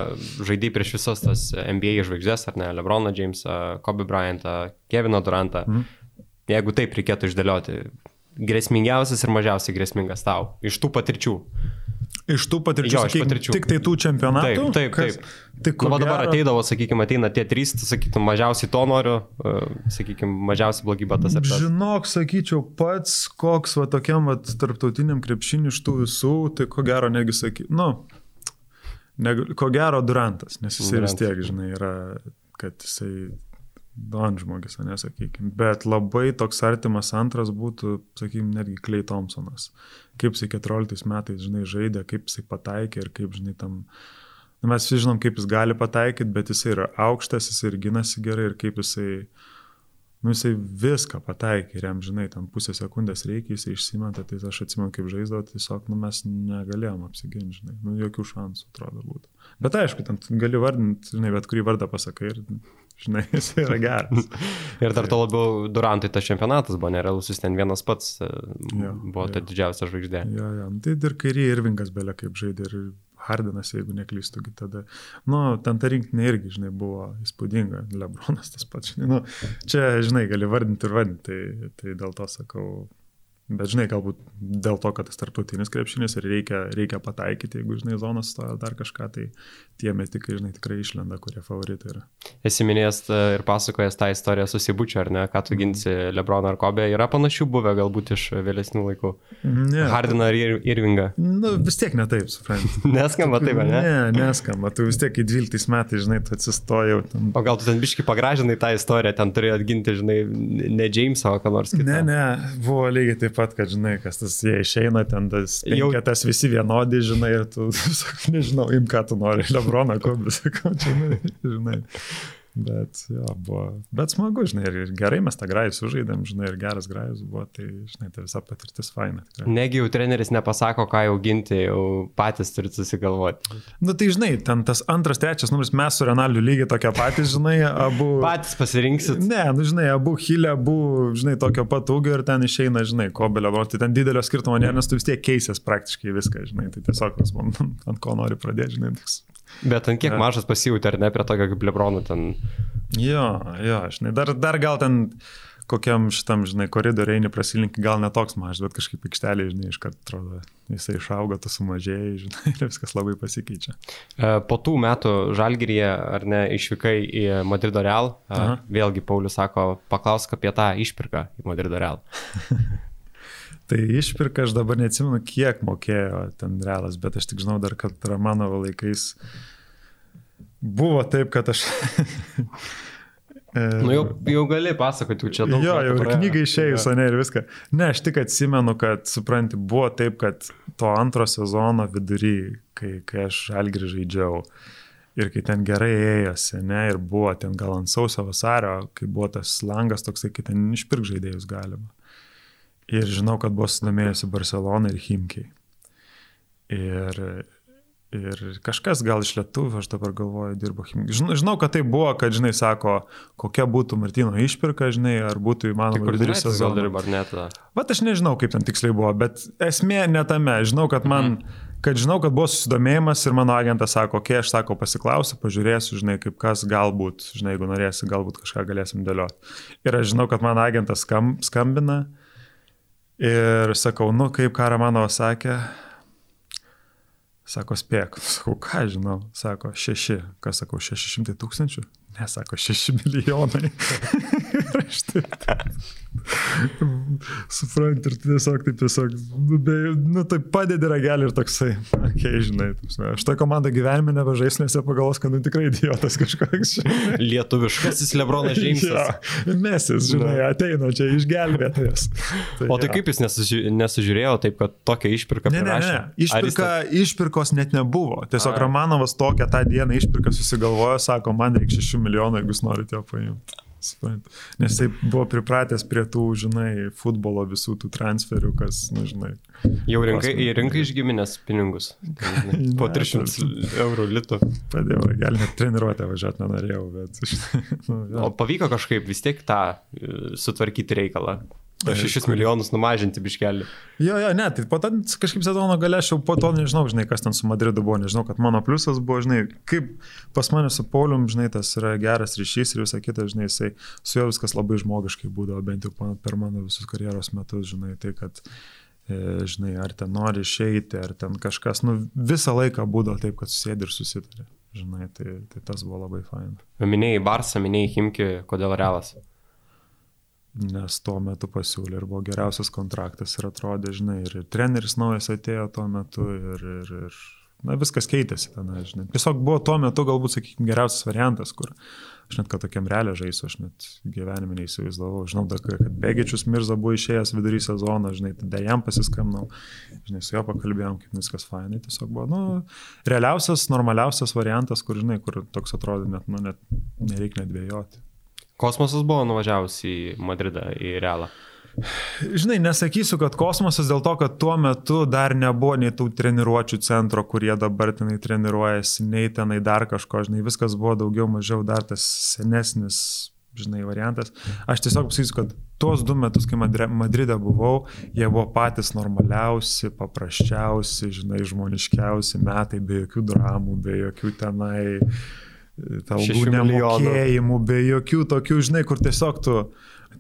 žaidai prieš visas tas NBA žvaigždės, ar ne, Lebroną Jamesą, Kobe Bryantą, Keviną Durantą. Mm. Jeigu taip reikėtų išdėlioti, grėsmingiausias ir mažiausiai grėsmingas tau, iš tų patirčių. Iš tų patirčių, jo, iš patirčių. Tik tai tų čempionatų? Taip, taip. taip. Kas, tai nu, dabar gero... ateidavo, sakykime, ateina tie trys, tai sakytum, mažiausiai to noriu, uh, sakykime, mažiausiai blogybė tas ir tas. Žinok, sakyčiau, pats koks va tokiam va tarptautiniam krepšiniu iš tų visų, tai ko gero negi sakyčiau, nu, ne, ko gero Durantas, nes jisai Durant. vis tiek, žinai, yra, kad jisai Don žmogus, nesakykime. Bet labai toks artimas antras būtų, sakykime, netgi Klei Thompsonas. Kaip jisai 14 metais, žinai, žaidė, kaip jisai pataikė ir kaip, žinai, tam... Na, mes visi žinom, kaip jis gali pataikyti, bet jisai yra aukštas, jisai ir ginasi gerai ir kaip jisai... Nu, jisai viską pataikė ir jam, žinai, tam pusę sekundės reikia, jisai išsimeta, tai aš atsimenu, kaip žaisdavo, tiesiog, nu, mes negalėjom apsiginti, žinai, nu, jokių šansų, atrodo, būtų. Bet aišku, ten gali vardinti, žinai, bet kurį vardą pasakai ir žinai, *laughs* jis yra geras. *laughs* ir dar to labiau Durantui tas čempionatas buvo nerealus, jis ten vienas pats e, jo, buvo jo. ta didžiausia žvaigždė. Jo, jo, nu, tai ir kairį Irvingas belė kaip žaidė ir Hardinas, jeigu neklystu, tada, nu, ten ta rinkinė irgi, žinai, buvo įspūdinga, Lebronas tas pats, žinai, nu, čia, žinai, gali vardinti ir vardinti, tai, tai dėl to sakau, Bet žinai, galbūt dėl to, kad tas tarptautinis krepšinis ir reikia, reikia pataikyti, jeigu žinai, zonas stoja dar kažką, tai tie metikai, žinai, tikrai išlenda, kurie favoritai yra. Esi minėjęs e, ir pasakojęs tą istoriją susibučiu, ar ne, ką tu ginsi Lebroną ar Kobę, yra panašių buvę galbūt iš vėlesnių laikų. Ne. Hardiną ar Ir Irvingą. Nu, vis tiek ne taip, suprantu. *laughs* neskamba taip, ne? Ne, neskamba, tu vis tiek į 12 metais, žinai, tu atsistojau. Ten... O gal tu ten biškai pagražinai tą istoriją, ten turėjai atginti, žinai, ne Jamesą, o ką nors kitą. Ne, ne, buvo lygiai taip pat, kad, žinai, kas tas jie išeina, ten tas Jau... visi vienodi, žinai, ir tu, *laughs* nežinau, im ką tu nori, Lebroną, Kobį, sakau, *laughs* žinai, žinai. Bet, jo, buvo, bet smagu, žinai, ir gerai mes tą grajų sužaidėm, žinai, ir geras grajus buvo, tai, žinai, tai visa patirtis faina. Tikrai. Negi jau treneris nepasako, ką jau ginti, jau patys turite susigalvoti. Na nu, tai, žinai, ten tas antras, trečias numeris, mes su Renaliu lygiai tokie patys, žinai, abu. *laughs* patys pasirinksit. Ne, nu, žinai, abu hilė, abu, žinai, tokio pat ūgio ir ten išeina, žinai, ko belio, tai ten didelio skirtumo nėra, nes tu vis tiek keisės praktiškai viską, žinai, tai tiesiog, man, ant ko nori pradėti, žinai, toks Bet ant kiek ja. mažas pasijūti, ar ne, prie tokio kaip Lebronų ten. Jo, jo, žinai, dar, dar gal ten kokiam šitam, žinai, koridoriai eini prasilinki, gal netoks mažas, bet kažkaip aikštelė, žinai, iš karto atrodo, jisai išauga, tu sumažėjai, *laughs* žinai, ir viskas labai pasikeičia. E, po tų metų Žalgiryje, ar ne, išvykai į Madrido Real, e, Aha. vėlgi Paulius sako, paklausk apie tą išpirką į Madrido Real. *laughs* Tai išpirka aš dabar neatsimenu, kiek mokėjo ten realas, bet aš tik žinau dar, kad Ramanovo laikais buvo taip, kad aš... *laughs* nu jau, jau gali pasakoti, čia daug. Jo, jau ir knyga išėjus, ne ir viską. Ne, aš tik atsimenu, kad, supranti, buvo taip, kad to antro sezono vidury, kai, kai aš žalgrį žaidžiau, ir kai ten gerai ėjosi, ne, ir buvo ten gal ant sausio vasario, kai buvo tas langas toksai, kai ten išpirk žaidėjus galima. Ir žinau, kad buvo sudomėjusi Barcelona ir Himkiai. Ir, ir kažkas gal iš lietuvių, aš dabar galvoju, dirbo Himkiai. Žinau, žinau, kad tai buvo, kad, žinai, sako, kokia būtų Martino išpirka, žinai, ar būtų įmanoma vidury sezono. Gal dirbo ar net. Vat aš nežinau, kaip ten tiksliai buvo, bet esmė ne tame. Žinau, kad man... Mhm kad žinau, kad buvo susidomėjimas ir mano agentas sako, okei, okay, aš sako, pasiklausiu, pažiūrėsiu, žinai, kaip kas galbūt, žinai, jeigu norėsi, galbūt kažką galėsim dėlioti. Ir aš žinau, kad mano agentas skam, skambina Ir sakau, nu kaip Karamanova sakė, sako spėk, *laughs* sakau, ką žinau, sako šeši, kas sakau, šeši šimtai tūkstančių, ne, sako šeši milijonai. *laughs* ir aš taip. Suprant ir tiesiog taip tiesiog, nu, be, nu tai padedi ragelį ir toksai, okei, okay, žinai, tapsime, aš tą komandą gyvenime nebežais, nes jie pagalvos, kad nu tikrai idiotas kažkoks. *laughs* Lietuviškasis Lebronas Džeimsas. ja, mesis, žinai, ateina čia išgelbėtojas. Tai, o tai ja. kaip jis nesuži nesužiūrėjo taip, kad tokią išpirką ne, ne, ne, išpirka, išpirkos net nebuvo. Tiesiog A. Romanovas tokią tą dieną išpirką susigalvojo, sako, man reikia 6 milijonų, jeigu jūs norite jo paimti. Nes jisai buvo pripratęs prie tų, žinai, futbolo visų tų transferių, kas, na, nu, žinai. Jau rinkai, į rinką išgiminės pinigus. *laughs* Po 300 eurų litų. Padėjau, gal net treniruotę važiuoti nenorėjau, bet... *laughs* nu, ja. o pavyko kažkaip vis tiek tą e, sutvarkyti reikalą. 6 milijonus numažinti biškelį. Jo, jo, ne, tai po to kažkaip sezono gale aš jau po to nežinau, žinai, kas ten su Madridu buvo, nežinau, kad mano pliusas buvo, žinai, kaip pas mane su Paulium, žinai, tas yra geras ryšys ir visą kitą, žinai, jisai su juo viskas labai žmogiškai būdavo, bent jau per mano visus karjeros metus, žinai, tai kad, e, žinai, ar ten nori išeiti, ar ten kažkas, nu, visą laiką būdavo taip, kad susėdi ir susitarė, žinai, tai, tai tas buvo labai fain. Minėjai Barsą, minėjai Himki, kodėl realas? Nes tuo metu pasiūlė ir buvo geriausias kontraktas ir atrodė, žinai, ir treneris naujas atėjo tuo metu ir, ir, ir na, viskas keitėsi ten, žinai. Tiesiog buvo tuo metu galbūt, sakykime, geriausias variantas, kur aš net kad tokiam realią žaisiu, aš net gyvenime neįsivaizdavau. Žinau, da, kad Begičius Mirza buvo išėjęs vidury sezono, žinai, tada jam pasiskambinau, žinai, su juo pakalbėjom, kaip viskas fainai, tiesiog buvo, nu, realiausias, normaliausias variantas, kur, žinai, kur toks atrodo, net, nu, net nereikia net dvėjoti. Kosmosas buvo nuvažiavus į Madridą, į Realą. Žinai, nesakysiu, kad kosmosas dėl to, kad tuo metu dar nebuvo nei tų treniruočio centro, kurie dabar tenai treniruojasi, nei tenai dar kažko, žinai, viskas buvo daugiau mažiau dar tas senesnis, žinai, variantas. Aš tiesiog pasakysiu, kad tuos du metus, kai Madride buvau, jie buvo patys normaliausi, paprasčiausi, žinai, žmoniškiausi metai, be jokių dramų, be jokių tenai algų nemokėjimų, be jokių tokių, žinai, kur tiesiog tu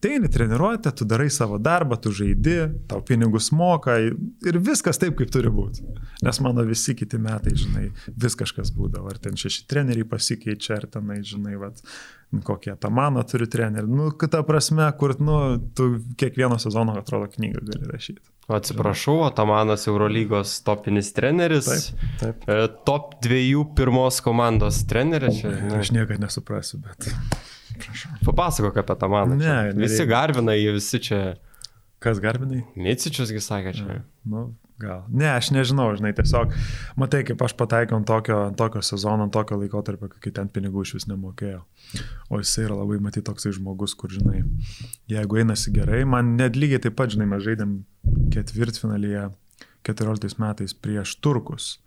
ateini treniruotę, tu darai savo darbą, tu žaidi, tau pinigus moka ir viskas taip, kaip turi būti. Nes mano visi kiti metai, žinai, vis kažkas būdavo, ar ten šeši treneriai pasikeičia, ar tenai, žinai, vat, kokie tą mano turi trenerių. Nu, ta prasme, kur, nu, tu kiekvieno sezono, atrodo, knygą gali rašyti. Atsiprašau, Atamanas Eurolygos topinis treneris. Taip, taip. E, top dviejų pirmos komandos treneris. Čia, ne. Aš niekada nesuprasiu, bet. Prašau. Papasakok apie Atamaną. Ne, čia. visi garbinai, visi čia. Kas garbinai? Micičiusgi sakė čia. Ne, nu, Gal. Ne, aš nežinau, žinai, tiesiog, matai, kaip aš pataikiau ant tokio, ant tokio sezono, ant tokio laikotarpio, kai ten pinigų iš vis nemokėjo. O jisai yra labai, matai, toksai žmogus, kur, žinai, jeigu einasi gerai, man net lygiai taip pat, žinai, mes žaidėm ketvirtfinalyje 14 metais prieš turkus.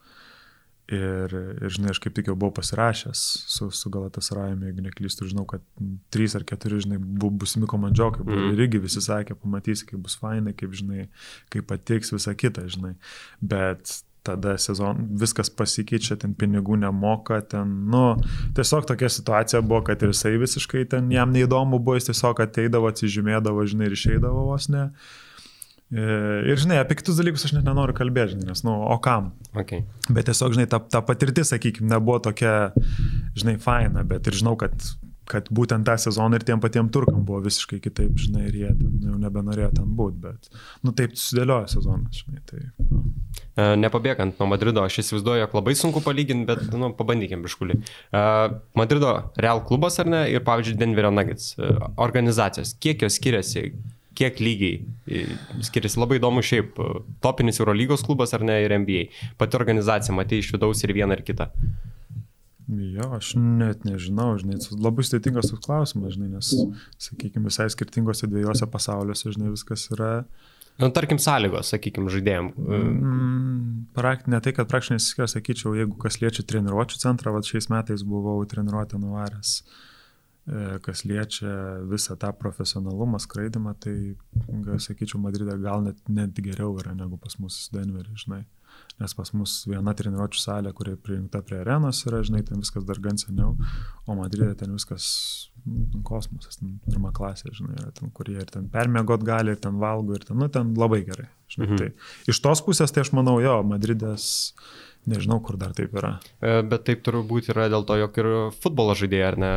Ir, ir, žinai, aš kaip tik jau buvau pasirašęs su, su Galatas Rajumi, jeigu neklystu, žinau, kad trys ar keturi, žinai, bu, busimi komandžiokai, mm. ir irgi visi sakė, pamatysi, kaip bus fainai, kaip, žinai, kaip patiks visą kitą, žinai. Bet tada sezon viskas pasikeičia, ten pinigų nemoka, ten, nu, tiesiog tokia situacija buvo, kad ir jisai visiškai ten jam neįdomu buvo, jis tiesiog ateidavo, atsižymėdavo, žinai, ir išeidavo vos ne. E, ir žinai, apie kitus dalykus aš net nenoriu kalbėti, žinai, nes, nu, o kam? Okay. Bet tiesiog, žinai, ta, ta patirtis, sakykime, nebuvo tokia, žinai, faina, bet ir žinau, kad, kad būtent tą sezoną ir tiem patiem turkam buvo visiškai kitaip, žinai, ir jie ten jau nebenorėjo ten būti, bet, nu, taip susidėliojo sezonas, žinai, tai. Nu. E, nepabėgant nuo Madrido, aš įsivaizduoju, jog labai sunku palyginti, bet, nu, pabandykim biškulį. E, Madrido Real klubas ar ne ir, pavyzdžiui, Denverio Nuggets organizacijos, kiek jos skiriasi, kiek lygiai skiriasi. Labai įdomu šiaip, topinis Eurolygos klubas ar ne ir NBA. Pati organizacija, matai iš vidaus ir vieną ir kitą. Jo, aš net nežinau, žinai, labai sudėtingas toks klausimas, žinai, nes, sakykime, visai skirtingose dviejose pasauliuose, žinai, viskas yra. Nu, tarkim, sąlygos, sakykime, žaidėjim. Mm, prakt, ne tai, kad praktiškai nesiskiria, sakyčiau, jeigu kas liečia treniruočio centrą, va šiais metais buvau treniruotę nuvaręs. Uh, E, kas liečia visą tą profesionalumą, skraidimą, tai, gal sakyčiau, Madride gal net, net geriau yra negu pas mus Denverį, žinai. Nes pas mus viena treniruočio salė, kuri prijungta prie arenos yra, žinai, ten viskas dar gan seniau, o Madride ten viskas nu, kosmosas, ten pirmą klasę, žinai, yra ten, kurie ir ten permėgot gali, ir ten valgo, ir ten, nu, ten labai gerai. Žinai, mhm. tai iš tos pusės, tai aš manau, jo, Madridas Nežinau, kur dar taip yra. E, bet taip turbūt yra dėl to, jog ir futbolo žaidėjai, ar ne?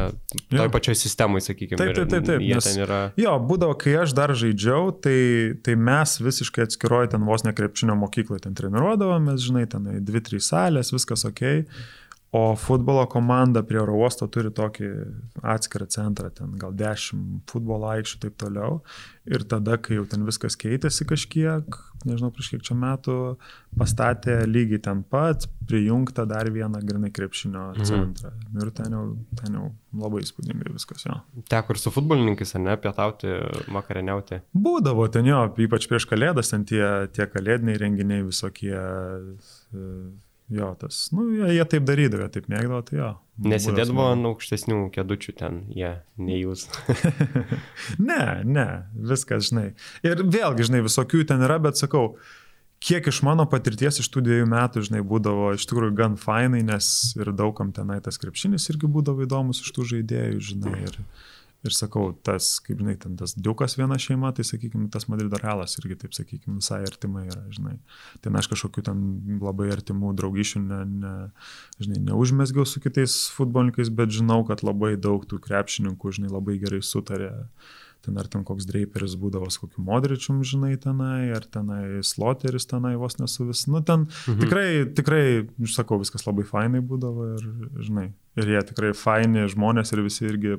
Toj pačioj sistemai, sakykime. Taip, taip, taip. taip nes, yra... Jo, būdavo, kai aš dar žaidžiau, tai, tai mes visiškai atskiroji ten vos nekrepšinio mokykloje ten treniruodavomės, žinai, ten 2-3 salės, viskas ok. O futbolo komanda prie oro uosto turi tokį atskirą centrą, ten gal 10 futbolo aikščių ir taip toliau. Ir tada, kai jau ten viskas keitėsi kažkiek, nežinau, prieš kiek čia metų, pastatė lygiai ten pat, prijungta dar vieną grinai krepšinio mhm. centrą. Mhm. Ir ten jau, ten jau labai įspūdingai viskas jo. Teko ir su futbolininkais, ne, pietauti, vakarieniauti? Būdavo ten jo, ypač prieš kalėdas, ten tie, tie kalėdiniai renginiai visokie. Jo, tas, nu, jie, jie taip darydavo, taip mėgdavo, tai jo. Nesidėdavo ant aukštesnių kėdučių ten, jie, ne jūs. *laughs* ne, ne, viskas, žinai. Ir vėlgi, žinai, visokių ten yra, bet sakau, kiek iš mano patirties iš tų dviejų metų, žinai, būdavo iš tikrųjų gan fainai, nes ir daugam tenai tas krepšinis irgi būdavo įdomus iš tų žaidėjų, žinai. Ir, Ir sakau, tas, kaip žinai, ten tas Diukas viena šeima, tai sakykime, tas Madrido Realas irgi, taip sakykime, visai artimai yra, žinai. Ten aš kažkokių ten labai artimų draugyšių ne, ne, žinai, neužmesgiau su kitais futbolininkais, bet žinau, kad labai daug tų krepšininkų, žinai, labai gerai sutarė. Ten ar ten koks Draperis būdavo su kokiu modričium, žinai, tenai, ar tenai Sloteris tenai vos nesu vis. Nu, ten mhm. tikrai, tikrai, sakau, viskas labai fainai būdavo ir, žinai, ir jie tikrai faini žmonės ir visi irgi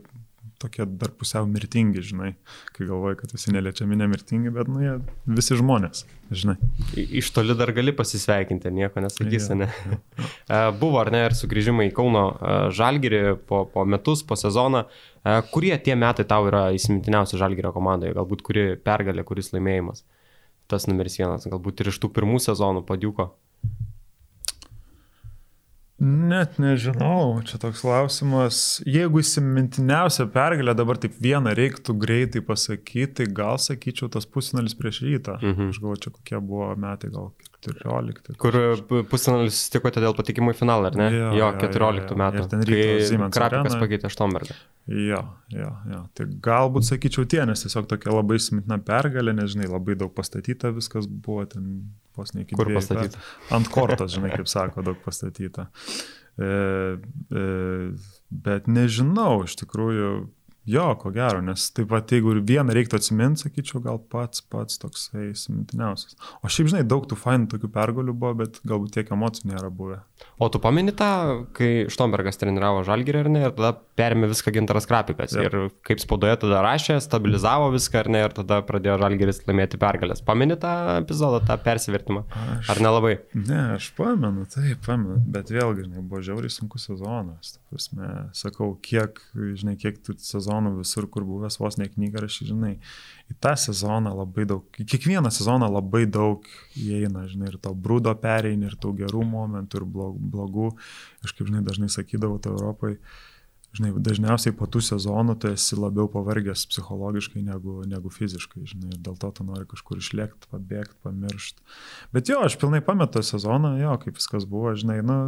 tokie dar pusiau mirtingi, žinai, kai galvoji, kad visi neliečiami nemirtingi, bet, nu, jie visi žmonės, žinai. Iš toli dar gali pasisveikinti, nieko nesakysi, ne? Ja. *laughs* Buvo, ar ne, ir sugrįžimai į Kauno Žalgirį po, po metus, po sezoną. Kurie tie metai tau yra įsimintiniausi Žalgirio komandoje, galbūt kuri pergalė, kuris laimėjimas? Tas numeris vienas, galbūt ir iš tų pirmų sezonų padiuko. Net nežinau, čia toks klausimas. Jeigu įsimintiniausia pergalė dabar taip vieną reiktų greitai pasakyti, tai gal sakyčiau tas pusinalis prieš rytą. Mhm. Aš galvoju, čia kokie buvo metai, gal 14. Kur pusinalis susitikote dėl patikimo į finalą, ar ne? Jo, jo 14 jo, jo. metų. Ir ten ryto Krapikas pakeitė Štombergą. Jo, jo, jo. Tai galbūt sakyčiau tie, nes tiesiog tokia labai įsimintina pergalė, nežinai, labai daug pastatyta, viskas buvo ten vos ne iki Kur pastatyta? Ant kortos, žinai, kaip sako, daug pastatyta. E, e, bet nežinau, iš tikrųjų, jo, ko gero, nes taip pat jeigu ir vieną reiktų atsiminti, sakyčiau, gal pats, pats toksai įsimintiniausias. O šiaip, žinai, daug tų fainų tokių pergalių buvo, bet galbūt tiek emocijų nėra buvę. O tu pameni tą, kai Štombergas treniravo Žalgirį ar ne, ir tada perėmė viską Gintaras Krapikas. Ja. Ir kaip spaudoje tada rašė, stabilizavo viską ar ne, ir tada pradėjo Žalgiris laimėti pergalės. Pameni tą epizodą, tą persivertimą? Aš, ar nelabai? Ne, aš pamenu, taip, pamenu, bet vėlgi, žinai, buvo žiauriai sunkus sezonas. Prasme, sakau, kiek, žinai, kiek tų sezonų visur, kur buvęs vos ne knyga rašy, žinai, į tą sezoną labai daug, į kiekvieną sezoną labai daug įeina, žinai, ir to brūdo pereini, ir tų gerų momentų, ir blogų. Aš kaip, žinai, dažnai sakydavau, tai Europai, žinai, dažniausiai po tų sezonų tu esi labiau pavargęs psichologiškai negu, negu fiziškai, žinai, ir dėl to tu nori kažkur išlėkti, pabėgti, pamiršti. Bet jo, aš pilnai pametu sezoną, jo, kaip viskas buvo, žinai, nu,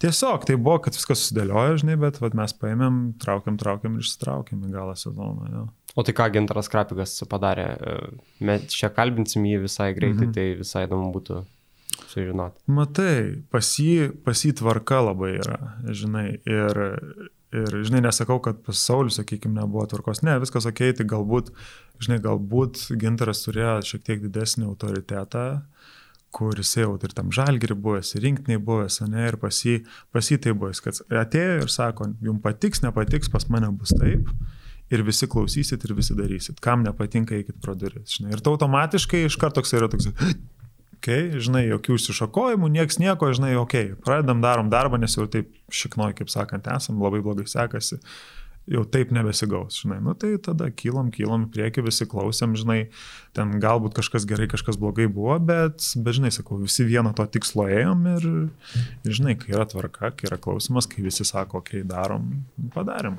tiesiog tai buvo, kad viskas susidėliojo, žinai, bet vat, mes paėmėm, traukiam, traukiam ir išsitraukiam į galą sezoną, jo. O tai ką Gintaras Krapikas padarė? Mes čia kalbinsim jį visai greitai, mhm. tai visai įdomu būtų sužinoti. Matai, pas jį, pas jį tvarka labai yra, žinai, ir, ir, žinai, nesakau, kad pas Saulis, sakykime, nebuvo tvarkos, ne, viskas ok, tai galbūt, žinai, galbūt Gintaras turėjo šiek tiek didesnį autoritetą, kur jis jau ir tam žalgiri buvęs, ir rinktiniai buvęs, ne, ir pas jį, pas jį tai buvęs, kad atėjo ir sako, jums patiks, nepatiks, pas mane bus taip ir visi klausysit ir visi darysit. Kam nepatinka, eikit pro duris. Žinai. Ir tai automatiškai iš karto toks yra toks, okay, žinai, jokių išsišakojimų, nieks nieko, žinai, ok, pradedam, darom darbą, nes jau taip šiknoj, kaip sakant, esam, labai blogai sekasi. Jau taip nebesigaus, žinai, nu tai tada kylom, kylom, prieki visi klausėm, žinai, ten galbūt kažkas gerai, kažkas blogai buvo, bet, bet žinai, sakau, visi vieno to tikslo ėjom ir, ir žinai, kai yra tvarka, kai yra klausimas, kai visi sako, okei, okay, darom, padarėm.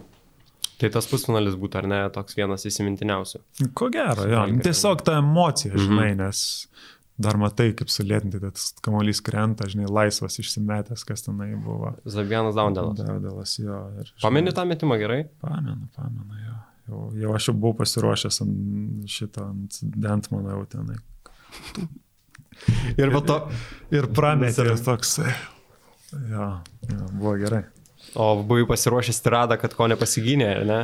Tai tas pusfinalis būtų, ar ne, toks vienas įsimintiniausių? Ko gero, jo. Tiesiog ta emocija, žinai, mhm. nes dar matai, kaip sulėtinti, kad kamuolys krenta, žinai, laisvas išsimetęs, kas tenai buvo. Zabienas Daundelas. Daundelas, jo. Ir, žinai, Pameni tą metimą gerai? Pamenu, pamenu, jo. Jau, jau aš jau buvau pasiruošęs ant šito, ant Dentmano jau tenai ir va to. Ir prametė ir toks. Jo, jo, buvo gerai. O buvai pasiruošęs tiradą, kad ko nepasigynė, ne?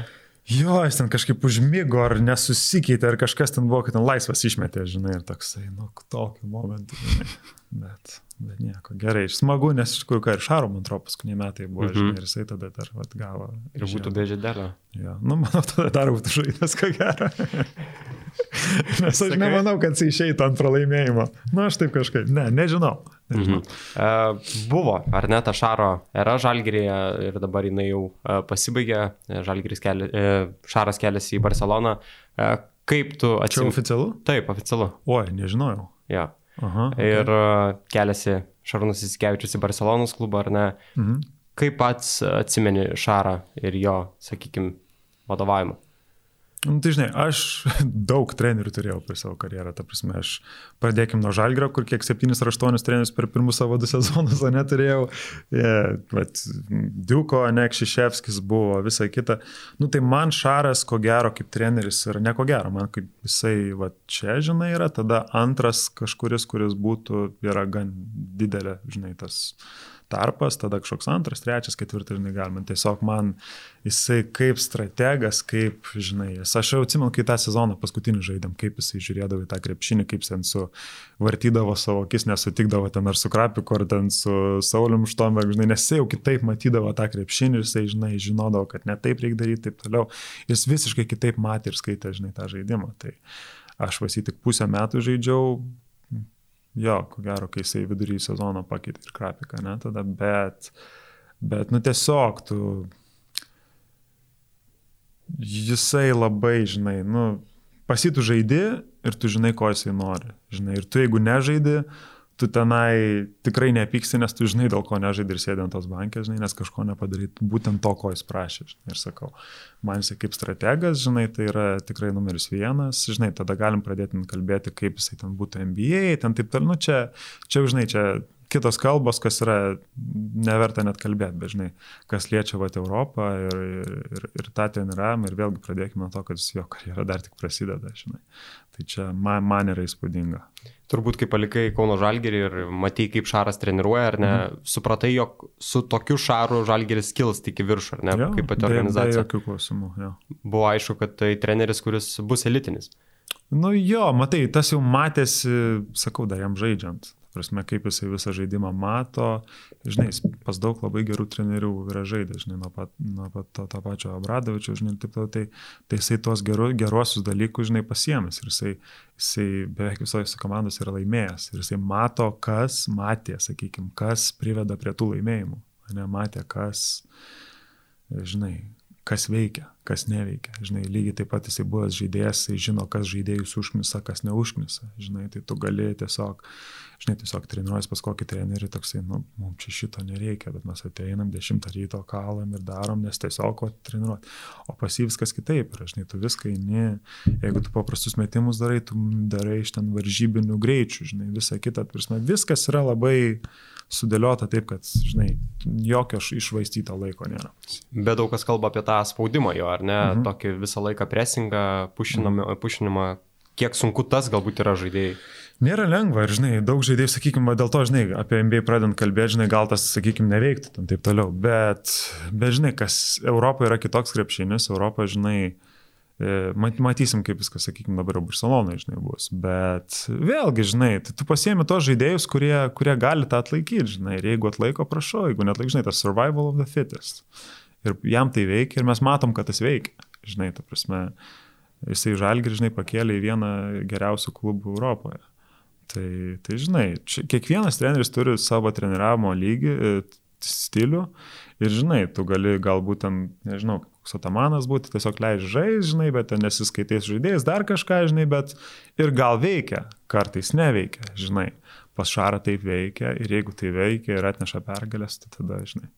Jo, jis ten kažkaip užmygo ar nesusikeitė, ar kažkas ten buvo, kad ten laisvas išmetė, žinai, ir toksai, nu, tokiu momentu, žinai. Bet, bet nieko, gerai, smagu, nes iš tikrųjų, ką ir Šaro, man atrodo, paskutiniai metai buvo, mm -hmm. žinai, ir jisai tada dar vat, gavo. Ir būtų be žiedelio. Jo, nu, manau, tada dar būtų žaidas, ko gero. *laughs* Nes aš Sakai? nemanau, kad jis išeitų ant pralaimėjimo. Na, nu, aš taip kažkaip, ne, nežinau. nežinau. Mhm. Uh, buvo, ar ne, ta Šaro era Žalgirėje ir dabar jinai jau uh, pasibaigė, Žalgiris keli, uh, Šaras keliasi į Barceloną. Uh, kaip tu atsimeni? Čia oficialu? Taip, oficialu. Oi, nežinojau. Ja. Aha, okay. Ir uh, keliasi Šarūnas Įsikevičius į Barcelonos klubą, ar ne? Mhm. Kaip pats atsimeni Šarą ir jo, sakykime, vadovavimą? Nu, tai žinai, aš *laughs* daug trenerių turėjau per savo karjerą, ta prasme, aš pradėkim nuo Žalgrio, kur kiek 7 ar 8 trenerius per pirmus savo du *laughs* sezonus, o neturėjau, yeah, bet Diuko, Anek Šiševskis buvo, visa kita. Nu, tai man Šaras, ko gero, kaip treneris yra, ne ko gero, man kaip jisai, va čia, žinai, yra, tada antras kažkuris, kuris būtų, yra gan didelė, žinai, tas tarpas, tada kažkoks antras, trečias, ketvirtas, žinai, galima. Tiesiog man jisai kaip strategas, kaip, žinai, jis, aš jau atsimenu, kai tą sezoną paskutinį žaidėm, kaip jisai žiūrėdavo į tą krepšinį, kaip ten su vartydavo savo akis, nesutikdavo ten ar su Krapiku, ar ten su Saulium Štomberg, žinai, nes jisai jau kitaip matydavo tą krepšinį ir jisai, žinai, žinodavo, kad ne taip reikia daryti, taip toliau. Jis visiškai kitaip matė ir skaitė, žinai, tą žaidimą. Tai aš vasi tik pusę metų žaidžiau, Jo, ko gero, kai jisai vidury sezono pakeitė ir grafiką, ne, tada, bet, bet, nu tiesiog tu, jisai labai, žinai, nu, pasitų žaidi ir tu žinai, ko jisai nori, žinai, ir tu jeigu nežaidi, tu tenai tikrai nepyksti, nes tu žinai, dėl ko nežaidai ir sėdė ant tos bankės, žinai, nes kažko nepadaryt, būtent to, ko jis prašė. Žinai, ir sakau, man jisai kaip strategas, žinai, tai yra tikrai numeris vienas, žinai, tada galim pradėti kalbėti, kaip jisai ten būtų NBA, ten taip toliau, nu čia, čia, žinai, čia kitos kalbos, kas yra neverta net kalbėti, bet žinai, kas liečia vat Europą ir, ir, ir tą treniravimą ir vėlgi pradėkime nuo to, kad jo karjera dar tik prasideda, žinai. Tai čia man, man yra įspūdinga. Turbūt, kai palikai Kauno Žalgerį ir matai, kaip Šaras treniruoja, ar ne, mhm. supratai, jog su tokiu Šaru Žalgeris kils tik į viršų, ar ne, jo, kaip pati organizacija. Be jokių klausimų, jo. Buvo aišku, kad tai treneris, kuris bus elitinis. Nu jo, matai, tas jau matėsi, sakau, dar jam žaidžiant prasme, kaip jisai visą žaidimą mato. Žinai, pas daug labai gerų trenerių yra žaidęs, žinai, nuo pat, nuo pat to, to pačio Abradovičio, žinai, taip toliau, tai, tai jisai tuos geru, geruosius dalykus, žinai, pasiemęs ir jisai, jisai beveik visose komandose yra laimėjęs ir jisai mato, kas matė, sakykime, kas priveda prie tų laimėjimų, ne, matė, kas, žinai, kas veikia, kas neveikia. Žinai, lygiai taip pat jisai buvęs žaidėjas, jisai žino, kas žaidėjus užkmisa, kas neužkmisa. Žinai, tai tu gali tiesiog, žinai, tiesiog treniruojas pas kokį trenerį, toksai, nu, mums čia šito nereikia, bet mes ateinam 10 ryto kalam ir darom, nes tiesiog ko treniruoti. O pas jį viskas kitaip yra, žinai, tu viską eini, jeigu tu paprastus metimus darai, tu darai iš ten varžybinių greičių, žinai, visą kitą, prasme, viskas yra labai sudėliota taip, kad, žinai, jokio išvaistyto laiko nėra. Bet daug kas kalba apie tą spaudimą jo, ar ne, mhm. tokį visą laiką presingą, pušinimą, mhm. pušinimą, kiek sunku tas galbūt yra žaidėjai. Nėra lengva ir, žinai, daug žaidėjų, sakykime, dėl to, žinai, apie NBA pradedant kalbėti, žinai, gal tas, sakykime, neveiktų tam taip toliau. Bet, bet, žinai, kas Europoje yra kitoks krepšinis, Europoje, žinai, E, matysim, kaip viskas, sakykime, dabar jau Barcelonai, žinai, bus. Bet vėlgi, žinai, tai tu pasiemi tos žaidėjus, kurie, kurie gali tą atlaikyti, žinai, ir jeigu atlaiko, prašau, jeigu net laik, žinai, tas survival of the fittest. Ir jam tai veikia ir mes matom, kad tas veikia, žinai, ta prasme, jisai žalgi, žinai, pakėlė į vieną geriausių klubų Europoje. Tai, tai žinai, čia, kiekvienas treneris turi savo treniravimo lygį, e, stilių ir žinai, tu gali galbūt ten, nežinau, Sotamanas būti, tiesiog leidži žaisti, žinai, bet ten nesiskaitais žaidėjais, dar kažką, žinai, bet ir gal veikia, kartais neveikia, žinai. Pas Šarą taip veikia ir jeigu tai veikia ir atneša pergalės, tai tada, žinai,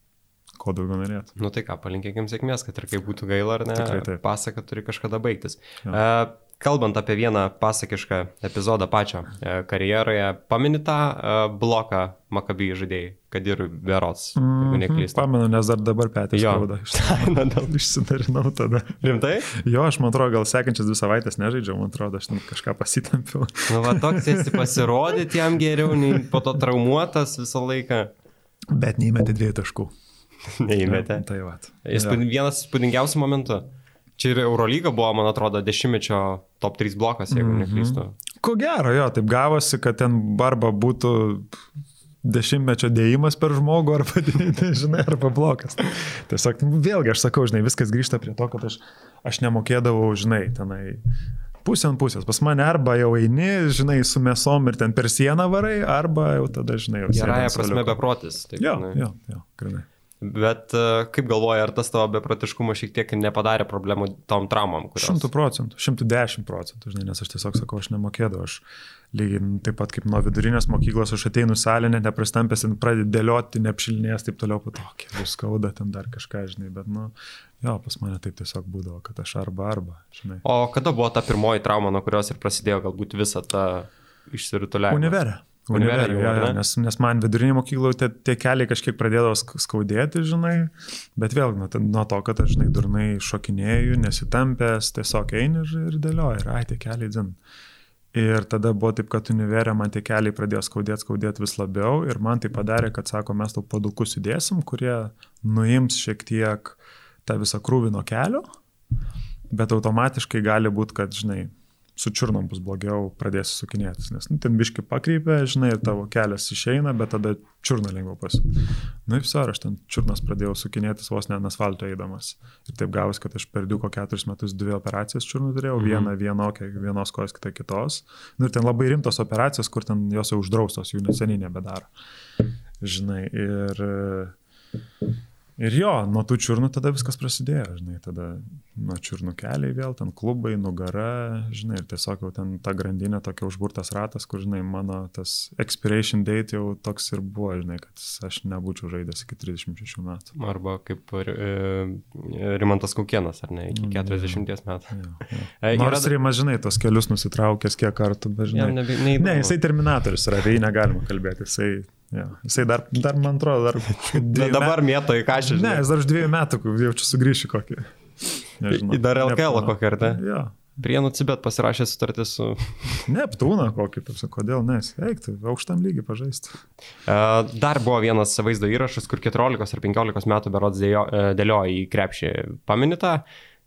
ko daugiau norėtų. Nu tai ką, palinkėkim sėkmės, kad ir kaip būtų gaila ar ne, pasaka turi kažkada baigtis. Uh, kalbant apie vieną pasakišką epizodą pačią uh, karjeroje, paminitą uh, bloką Makabijų žaidėjai. kad ir berots, jeigu Mhm, neklystu. Pamenu, nes dar dabar petį Jo. skauda. *laughs* Na, dėl- Išsidarinau tada. Rimtai? Jo, aš man atrodo, gal sekančias dvi savaitės nežaidžiau, man atrodo, aš kažką pasitempiau. Nu, va, toks esi pasirodyti jam geriau, nei po to traumuotas visą laiką. Bet neįmetė dviejų taškų. Neįmetė. Tai va. Įspūd- Vienas spūdingiausių momentų. Čia ir Eurolyga buvo, man atrodo, dešimtmečio top 3 blokas, jeigu Mhm. neklystu. Ko gero, jo, taip gavosi, kad ten barba būtų dešimtmečio dėjimas per žmogų arba, *laughs* žinai, arba blokas. Tiesiog, nu, vėlgi, aš sakau, žinai, viskas grįžta prie to, kad aš, aš nemokėdavau, žinai, tenai pusė ant pusės. Pas mane arba jau eini, žinai, su mėsom ir ten per sieną varai, arba jau tada, žinai, jau... Gerąją prasme beprotis. Taip, Jo, žinai. jo, jo, grinai. Bet e, kaip galvoji, ar tas tavo beprotiškumas šiek tiek nepadarė problemų tom traumom? Kurios... Šimtų procentų, šimtų dešimt procentų, žinai, nes aš tiesiog sakau, aš nemokėdavau, aš lygiai taip pat kaip nuo vidurinės mokyklos, aš ateinu net nepristampęs, pradedi dėlioti, neapšilnės, taip toliau, po to, kiek skauda, ten dar kažką, žinai, bet, nu, jo, pas mane taip tiesiog būdavo, kad aš arba arba, žinai. O kada buvo ta pirmoji trauma, nuo kurios ir prasidėjo galbūt visa ta išsirituliavimas? Univerė. Ar jo, ne? nes, nes man vidurinė mokykla tie, tie keliai kažkiek pradėdavo sk- skaudėti, žinai, bet vėlgi nuo, nuo to, kad aš, žinai, durnai šokinėjau, nesitampęs, tiesiog eini ir, ir dėlioji, ir ai, tie keliai dzin. Ir tada buvo taip, kad univerė man tie keliai pradėjo skaudėti, skaudėti vis labiau ir man tai padarė, kad sako, mes tau padukus įdėsim, kurie nuims šiek tiek tą visą krūvį nuo kelio, bet automatiškai gali būti, kad, žinai, su čiurnom bus blogiau, pradėsi sukinėtis, nes nu, ten biški pakreipia, žinai, ir tavo kelias išeina, bet tada čiurna lengviau pasukti. Na ir visur, aš ten čiurnas pradėjau sukinėtis vos ne ant asfalto eidamas. Ir taip gavus, kad aš per diuko keturis metus dvi operacijas čiurnų turėjau, Mhm. vieną vienokią, vienos kojos, kitą kitos. Nu, ir ten labai rimtos operacijos, kur ten jos jau uždraustos, jų neseniai nebedaro. Žinai, ir... Ir jo, nuo tų čiurnų tada viskas prasidėjo, žinai, tada nuo čiurnų keliai vėl, ten klubai, nugara, žinai, ir tiesiog jau ten ta grandinė tokia užburtas ratas, kur, žinai, mano tas expiration date jau toks ir buvo, žinai, kad aš nebūčiau žaidęs iki 36 metų. Arba kaip e, Rimantas Kaukienas, ar ne, iki 40 metų. Jo, jo. *laughs* E, yra Nors da- Rimas, žinai, tos kelius nusitraukęs kiek kartų, bet, žinai. Jam nebe-. Ne, jisai terminatorius yra, apie jį negalima kalbėti, jisai, jo, jisai dar, dar, man atrodo, dar... *laughs* Na, dabar mėto į kažką. Ne, jis dar už dviejų metų jaučiu sugrįšiu kokį. Į dar LKL kokį, ar ne? Jo. Prienų Cibet pasirašė sutartį su... *laughs* Neptūną kokį, taip sakau, kodėl nes? Eikti, aukštam lygiai pažaisti. E, Dar buvo vienas vaizdo įrašas, kur 14 ar 15 metų berods dėjo- e, dėliojo į krepšį. Paminita?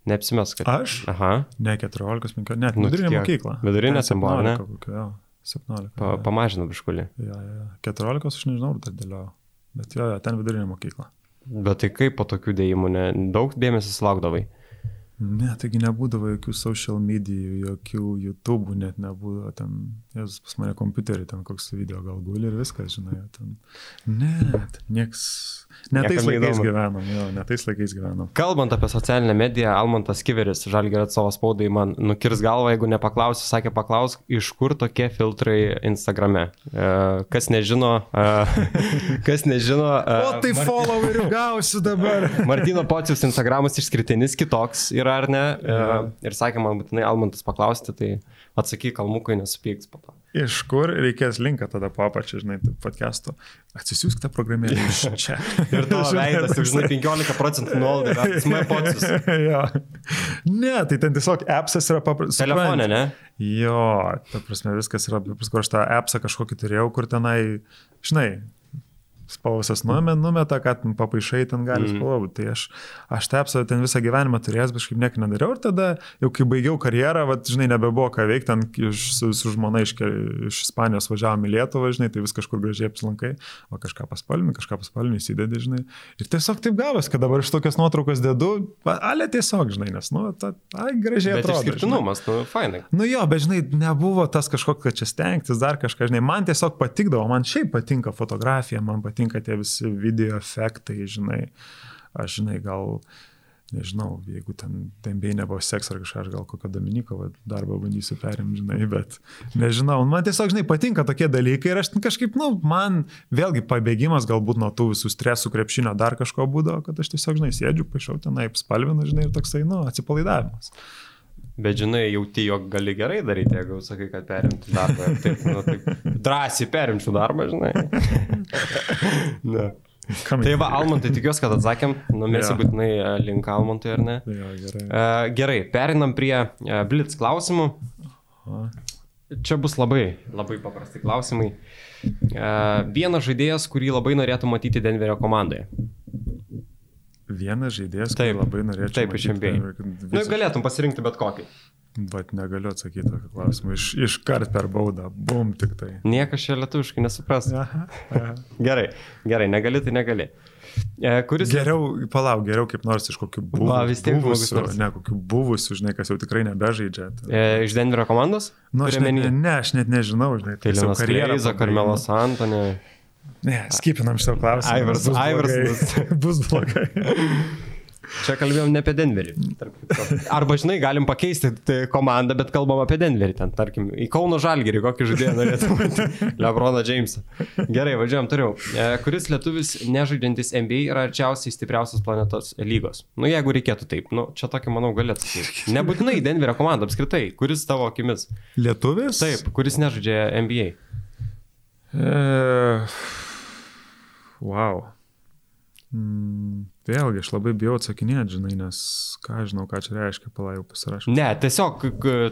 Neapsimes, kad... Aš? Aha. Ne 14, 15, net Nu, vidurinė mokykla. Vidurinė Ten buvo, ne? 17 kokio, 17. Pa, pamažino biškulį. Jo, jo. 14 aš nežinau, ar dar dėliojau. Bet jo, jo, ten vidurinė mokykla. Bet tai kaip po tokių dėjimų, ne, daug dėmesio sulaukdavai? Ne, taigi nebūdavo jokių social medijų, jokių YouTube, net nebūdavo ten, jas pas mane kompiuterį, ten koks video gal guli ir viskas, žinai, ten. Ne, ten nieks. Ne tais laikais gyvenom, jo, ne tais laikais gyvenom. Kalbant apie socialinę mediją, Almantas Kiveris, Žalgerio savo spaudai, man nukirs galvą, jeigu nepaklausiu, sakė paklausk, iš kur tokie filtrai Instagrame. E, kas nežino, e, *laughs* kas nežino. E, O tai followerių gausiu dabar. *laughs* Martino Pocius Instagramas išskirtinis kitoks yra ar ne? E, ir sakė man būtinai Almantas paklausti, tai atsakyk kalmukai, nesupyks po to. Iš kur reikės linką tada po apačią, žinai, tai podcast'o. Atsisiųsk tą programėlę iš *laughs* čia. Ir tavo *laughs* veidas, jau žinai, 15 procentų nuolaida, *laughs* smai Pocius. jo. Ne, tai ten tiesiog appsas yra paprastas. Telefone, ne? Jo, ta prasme, viskas yra, paskui aš tą appsą kažkokį turėjau, kur tenai, žinai, spalvas numet, numeta, kad papaišai ten gali Mhm. spalvą. Tai aš, aš tą appsą ten visą gyvenimą turėjęs, bet kažkaip nieko nedariau. Ir tada, jau kai baigiau karjerą, vat, žinai, nebebuvo ką veikti, ten iš, su, su žmona iš, iš Ispanijos važiavom į Lietuvą, žinai, tai vis kažkur gražiai apsilankai, o kažką paspalmi, kažką paspalmi įsidedi, žinai. Ir tiesiog taip gavas, kad dabar iš tokios nuotraukos dedu, va, ale tiesiog, žinai, nes, nu, ta, ai, gražiai Bet atrodo. žinai. išskirtinumas, nu, fainai. Nu jo, bet žinai, nebuvo tas kažkoks, kad čia stengtis dar kažką, žinai, man tiesiog patikdavo, man šiaip patinka fotografija, man patinka tie visi video efektai, žinai, aš žinai, gal, nežinau, jeigu ten dembėjai nebuvo seks ar kažką, aš gal kokio Dominikovo darbą bandysiu perimti, žinai, bet nežinau, man tiesiog, žinai, patinka tokie dalykai ir aš kažkaip, nu, man vėlgi pabėgimas galbūt nuo tų visų stresų krepšinio dar kažko būdavo, kad aš tiesiog, žinai, sėdžiu, paaišau tenai, spalvinu, žinai, ir toksai, nu, atsipalaidavimas. Bet žinai, jauti, jog gali gerai daryti, jeigu sakai, kad perimtų darbą. Taip, nu, taip, drąsiai perimčiau darbą, žinai. *laughs* Ne. Kam Tai va, Almantai, tikiuosi, kad atsakėm. Numėsi Jo. būtinai e, link Almantui, ar ne? Jo, gerai. E, Gerai, perinam prie e, Blitz klausimų. O, Čia bus labai, labai paprasti klausimai. E, Vienas žaidėjas, kurį labai norėtų matyti Denverio komandoje. Vienas žaidėjas, kurį labai norėčiau. Taip, iš kad Na, visas- galėtum pasirinkti bet kokį. Bet negaliu atsakyti tokį klausimą. Iš, iš kart per baudą. Bum tik tai. Niekas čia lietuviškai nesupras. Aha, aha. Gerai, gerai, negali, tai negali. E, Kuris... Geriau, palauk, geriau kaip nors iš kokių buvusių. Va, vis tiek buvusių, nors. ne, kokių buvusių, žinai, kas jau tikrai nebežaidžia. E, Iš Denverio komandos? Nu, aš net, ne, aš net nežinau, žinai. Tai Linas pabaigimo. Karmelas Antonė. Ne, skipinam šitą klausimą. Aivars- bus blogai. Aivarsas. *laughs* Bus blogai. Čia kalbėjom ne apie Denverį. Arba, žinai, galim pakeisti tai komandą, bet kalbam apie Denverį. Ten, tarkim, į Kauno Žalgirį kokį žaidėją norėtum. *laughs* Lebroną Jamesą. Gerai, važiuojam toliau. E, Kuris lietuvis nežaidžiantis NBA yra arčiausiai stipriausias planetos lygos? Nu, jeigu reikėtų taip. Nu, čia tokį, manau, galėtų. *laughs* Nebūtinai Denverio komanda apskritai. Kuris tavo akimis? Lietuvis? Taip, kuris nežaidžia NBA. E, wow. Mm, vėlgi, aš labai bijau atsakinėti, žinai, nes ką žinau, ką čia reiškia, palauk pasirašau. Ne, tiesiog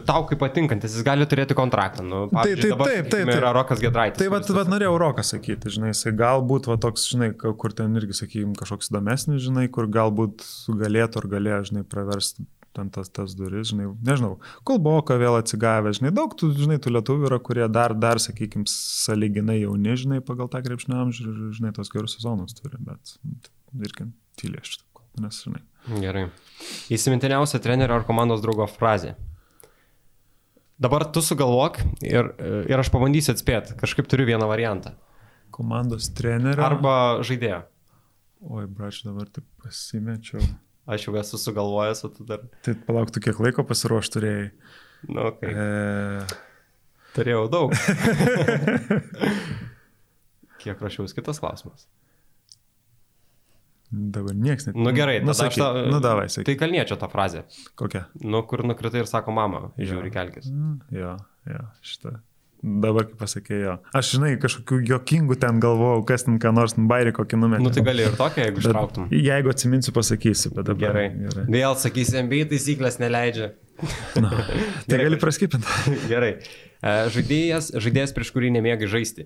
tau kaip patinkantis, jis gali turėti kontraktą. Nu, pavyzdžiui, taip, dabar, taip, taip, taip. Yra Rokas Gedraitis. Tai vad, vad norėjau Roką sakyti, žinai, jisai galbūt va toks, žinai, kur ten irgi, sakykim, kažkoks įdomesnis, žinai, kur galbūt galėtų ar galėjo, žinai, praversti ten tas, tas duris, žinai, nežinau, Kulboka vėl atsigavę, žinai, daug tų, žinai, tų lietuvių yra, kurie dar, dar, sakykim, saliginai jauni, žinai, pagal tą krepšinio amžių ir, žinai, tos gerus sezonus turi, bet irgi tylė šitą, nes, žinai. Gerai. Įsimintiniausia trenerio ar komandos draugo frazė. Dabar tu sugalvok ir, ir aš pabandysiu atspėti. Kažkaip turiu vieną variantą. Komandos trenerio. Arba žaidėjo. Oi, brač, dabar taip pasimečiau. Aš jau esu sugalvojęs, o tu dar. Tai palauktų, kiek laiko pasiruošti turėjai. Nu, okay. E... Turėjau daug. *laughs* Kiek rašiaus kitas klausimas. Dabar nieks net. Nu gerai, nu, tada aš sakyk, tą- nu davai, sakyk. Tai kalniečio ta frazė. Kokia? Nu, kur nukritai ir sako mama, žiūri kelkis. Mm, Jo, jo, šitą. Dabar kaip pasakėjo. Aš, žinai, kažkokių jokingų ten galvojau, kas ten ką nors, bairį kokį numerį. Nu tai gali ir tokia, jeigu ištrauktum. Jeigu atsiminsiu, pasakysiu, bet dabar. Gerai. gerai. Vėl sakysi, MBA taisyklės neleidžia. Na, tai *laughs* Gerai. gali praskipinti. Gerai. Žaidėjas, žaidėjas prieš kurį nemėgai žaisti.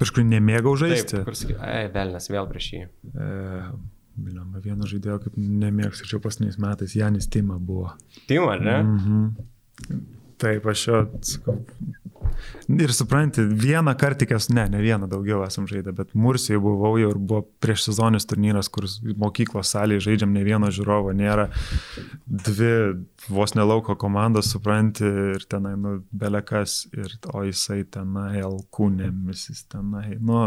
Prieš kurį nemėgau žaisti. Taip, kur sakai, ai, velnas, vėl prieš jį. E, Biliama, vieno žaidėjo kaip nemėgstu, čia pasniais metais Janis Tima buvo. Tim, ar ne? Mhm. Taip, aš jo sakau. Ir supranti, vieną kartą tik esu, ne, ne vieną daugiau esam žaidę, bet Mursijoje buvau jau ir buvo prieš sezonis turnyras, kur mokyklos salėje žaidžiam ne vieno žiūrovo, nėra. Dvi vos nelauko komandos, supranti, ir tenai, nu, belekas, ir o jisai tenai, alkūnėmis, jis tenai, nu,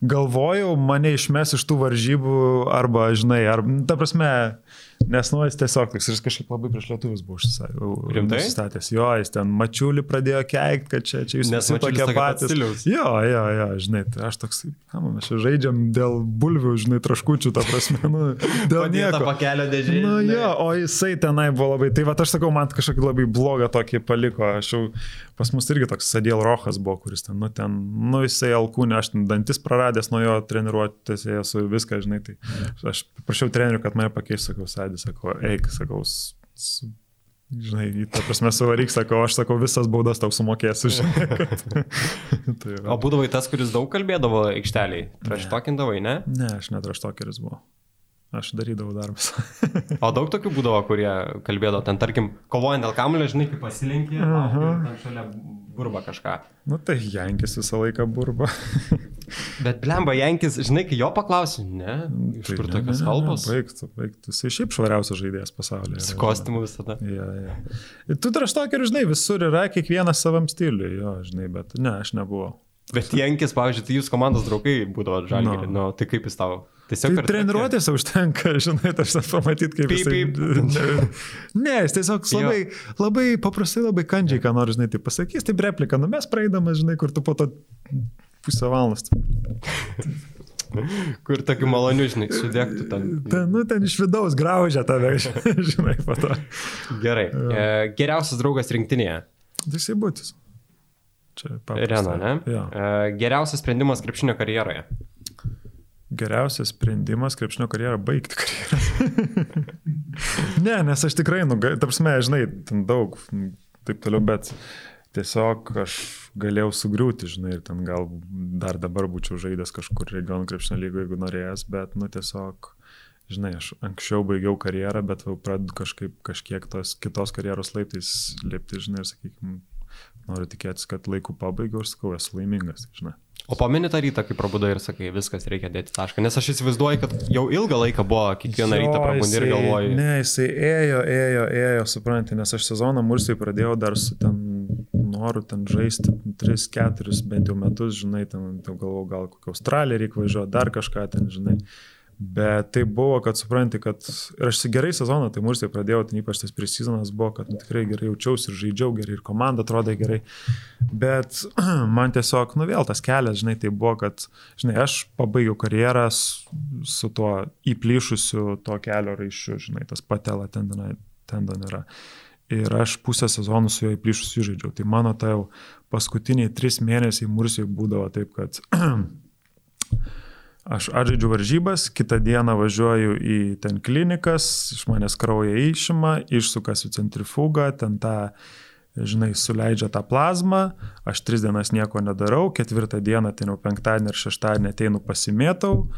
galvojau, mane išmes iš tų varžybų, arba, žinai, ar, ta prasme, nes, nu, jis tiesiog toks, ir jis kažkaip labai prieš lietuvius buvo užsistatęs. Jo, jis ten mačiulį pradėjo keikti, kad čia, čia jūs visi tokie patys. stiliaus. Jo, jo, jo, žinai, tai aš toks, na, mes čia žaidžiam dėl bulvių, žinai, traškučių, ta prasme, nu, *laughs* dėl nieko. pakelio dėžė. Nu jo, o jisai tenai buvo labai, tai va aš sakau, man kažkokį labai blogą tokį paliko, aš jau, pas mus irgi toks Sadėl Rojas buvo, kuris ten, nu ten, nu jisai alkūnė, aš ten dantis praradęs nuo jo treniruotės, esu viską, žinai, tai aš prašiau trenerių, kad mane pakeistų, sakau, Sadį, sakau, eik, sakau, žinai, tą prasme suvaryk, sakau, aš sakau, visas baudas tau sumokėsiu, *laughs* tai va. O būdavai tas, kuris daug kalbėdavo aikšteliai. Traštokindavai, ne? Ne, aš netraštokeris buvau. Aš darydavau darbus. O daug tokių būdavo, kurie kalbėdavo ten, tarkim, kovojant dėl kamulio, žinai, kaip pasilinkė, ten šalia burba kažką. nu tai Jankis visą laiką burba. Bet blemba, Jankis, žinai, kai jo paklausi, ne, iš kur tokios kalbos? Baigtų, baigtų. Jisai šiaip švariausias žaidėjas pasaulyje. Su kostiumu visada. Ja, ja. Tu traštokerių, žinai, visur yra kiekvienas savam stiliui, jo, žinai, bet ne, aš nebuvau. Bet Jankis, pavyzdžiui, tai jūs komandos draugai būdavo žalgiai. No. No. Tai kaip jis tau? Tiesiog Tai per treniruotėse užtenka, *laughs* žinai, aš tą pamatyti, kaip Pyp, jisai... *laughs* Ne, jis tiesiog Jo. labai, labai paprastai, labai kandžiai, ką nori, žinai, tai pasakys, tai replika, nu mes praeidamas, žinai, kur tu po to pusę valandos. *laughs* Kur tokių malonių, žinai, sudėktų ten. Ten, nu, ten iš vidaus graužia tave, žinai, po to. Gerai. E, geriausias draugas rinktinėje. Tai jisai būtis. Čia paprasta. Rena, ne? Jo. E, Geriausias sprendimas krepšinio karjeroje. Geriausias sprendimas krepšinio karjerą baigti karjerą. *laughs* ne, nes aš tikrai, nu, ga- ta prasme, žinai, ten daug, taip toliau, bet tiesiog aš galėjau sugriūti, žinai, ir ten gal dar dabar būčiau žaidęs kažkur regionų krepšinio lygoje, jeigu norėjęs, bet, nu, tiesiog, žinai, aš anksčiau baigiau karjerą, bet jau pradedu kažkaip kažkiek tos kitos karjeros laiptais lipti, žinai, ir, sakykime, noriu tikėtis, kad laiku pabaigiau ir sakau, esu laimingas, žinai. O pameni tą rytą, kai prabudai ir sakai, viskas reikia dėti tašką. Nes aš įsivaizduoju, kad jau ilgą laiką buvo kiekvieną Jo, rytą prabundi ir galvoji. Ne, jisai ėjo, ėjo, ėjo, supranti, nes aš sezoną Mursiai pradėjau dar su ten noru ten žaisti 3-4 bent jau metus, žinai, ten jau galvojau, gal kokią Australiją reikia važiuoti, dar kažką ten, žinai. Bet tai buvo, kad supranti, kad ir aš gerai sezoną, tai Mursiai pradėjau, ten ypač tas prisizonas buvo, kad nu, tikrai gerai jaučiausi ir žaidžiau gerai, ir komanda atrodė gerai. Bet *clears throat* man tiesiog, nu vėl tas kelias, žinai, tai buvo, kad, žinai, aš pabaigiau karjerą su tuo įplyšusiu to kelio raiščiu, žinai, tas patela tendona- tendon yra. Ir aš pusę sezonų su juo įplyšusiu žaidžiau. Tai mano tai jau paskutiniai tris mėnesiai Mursiai būdavo taip, kad *clears throat* aš atžaidžiu varžybas, kitą dieną važiuoju į ten klinikas, iš manęs kraują išima, išsukasi centrifugą, ten tą, žinai, suleidžia tą plazmą, aš tris dienas nieko nedarau, ketvirtą dieną, ten jau penktadienį ir šeštadienį ateinu pasimėtau,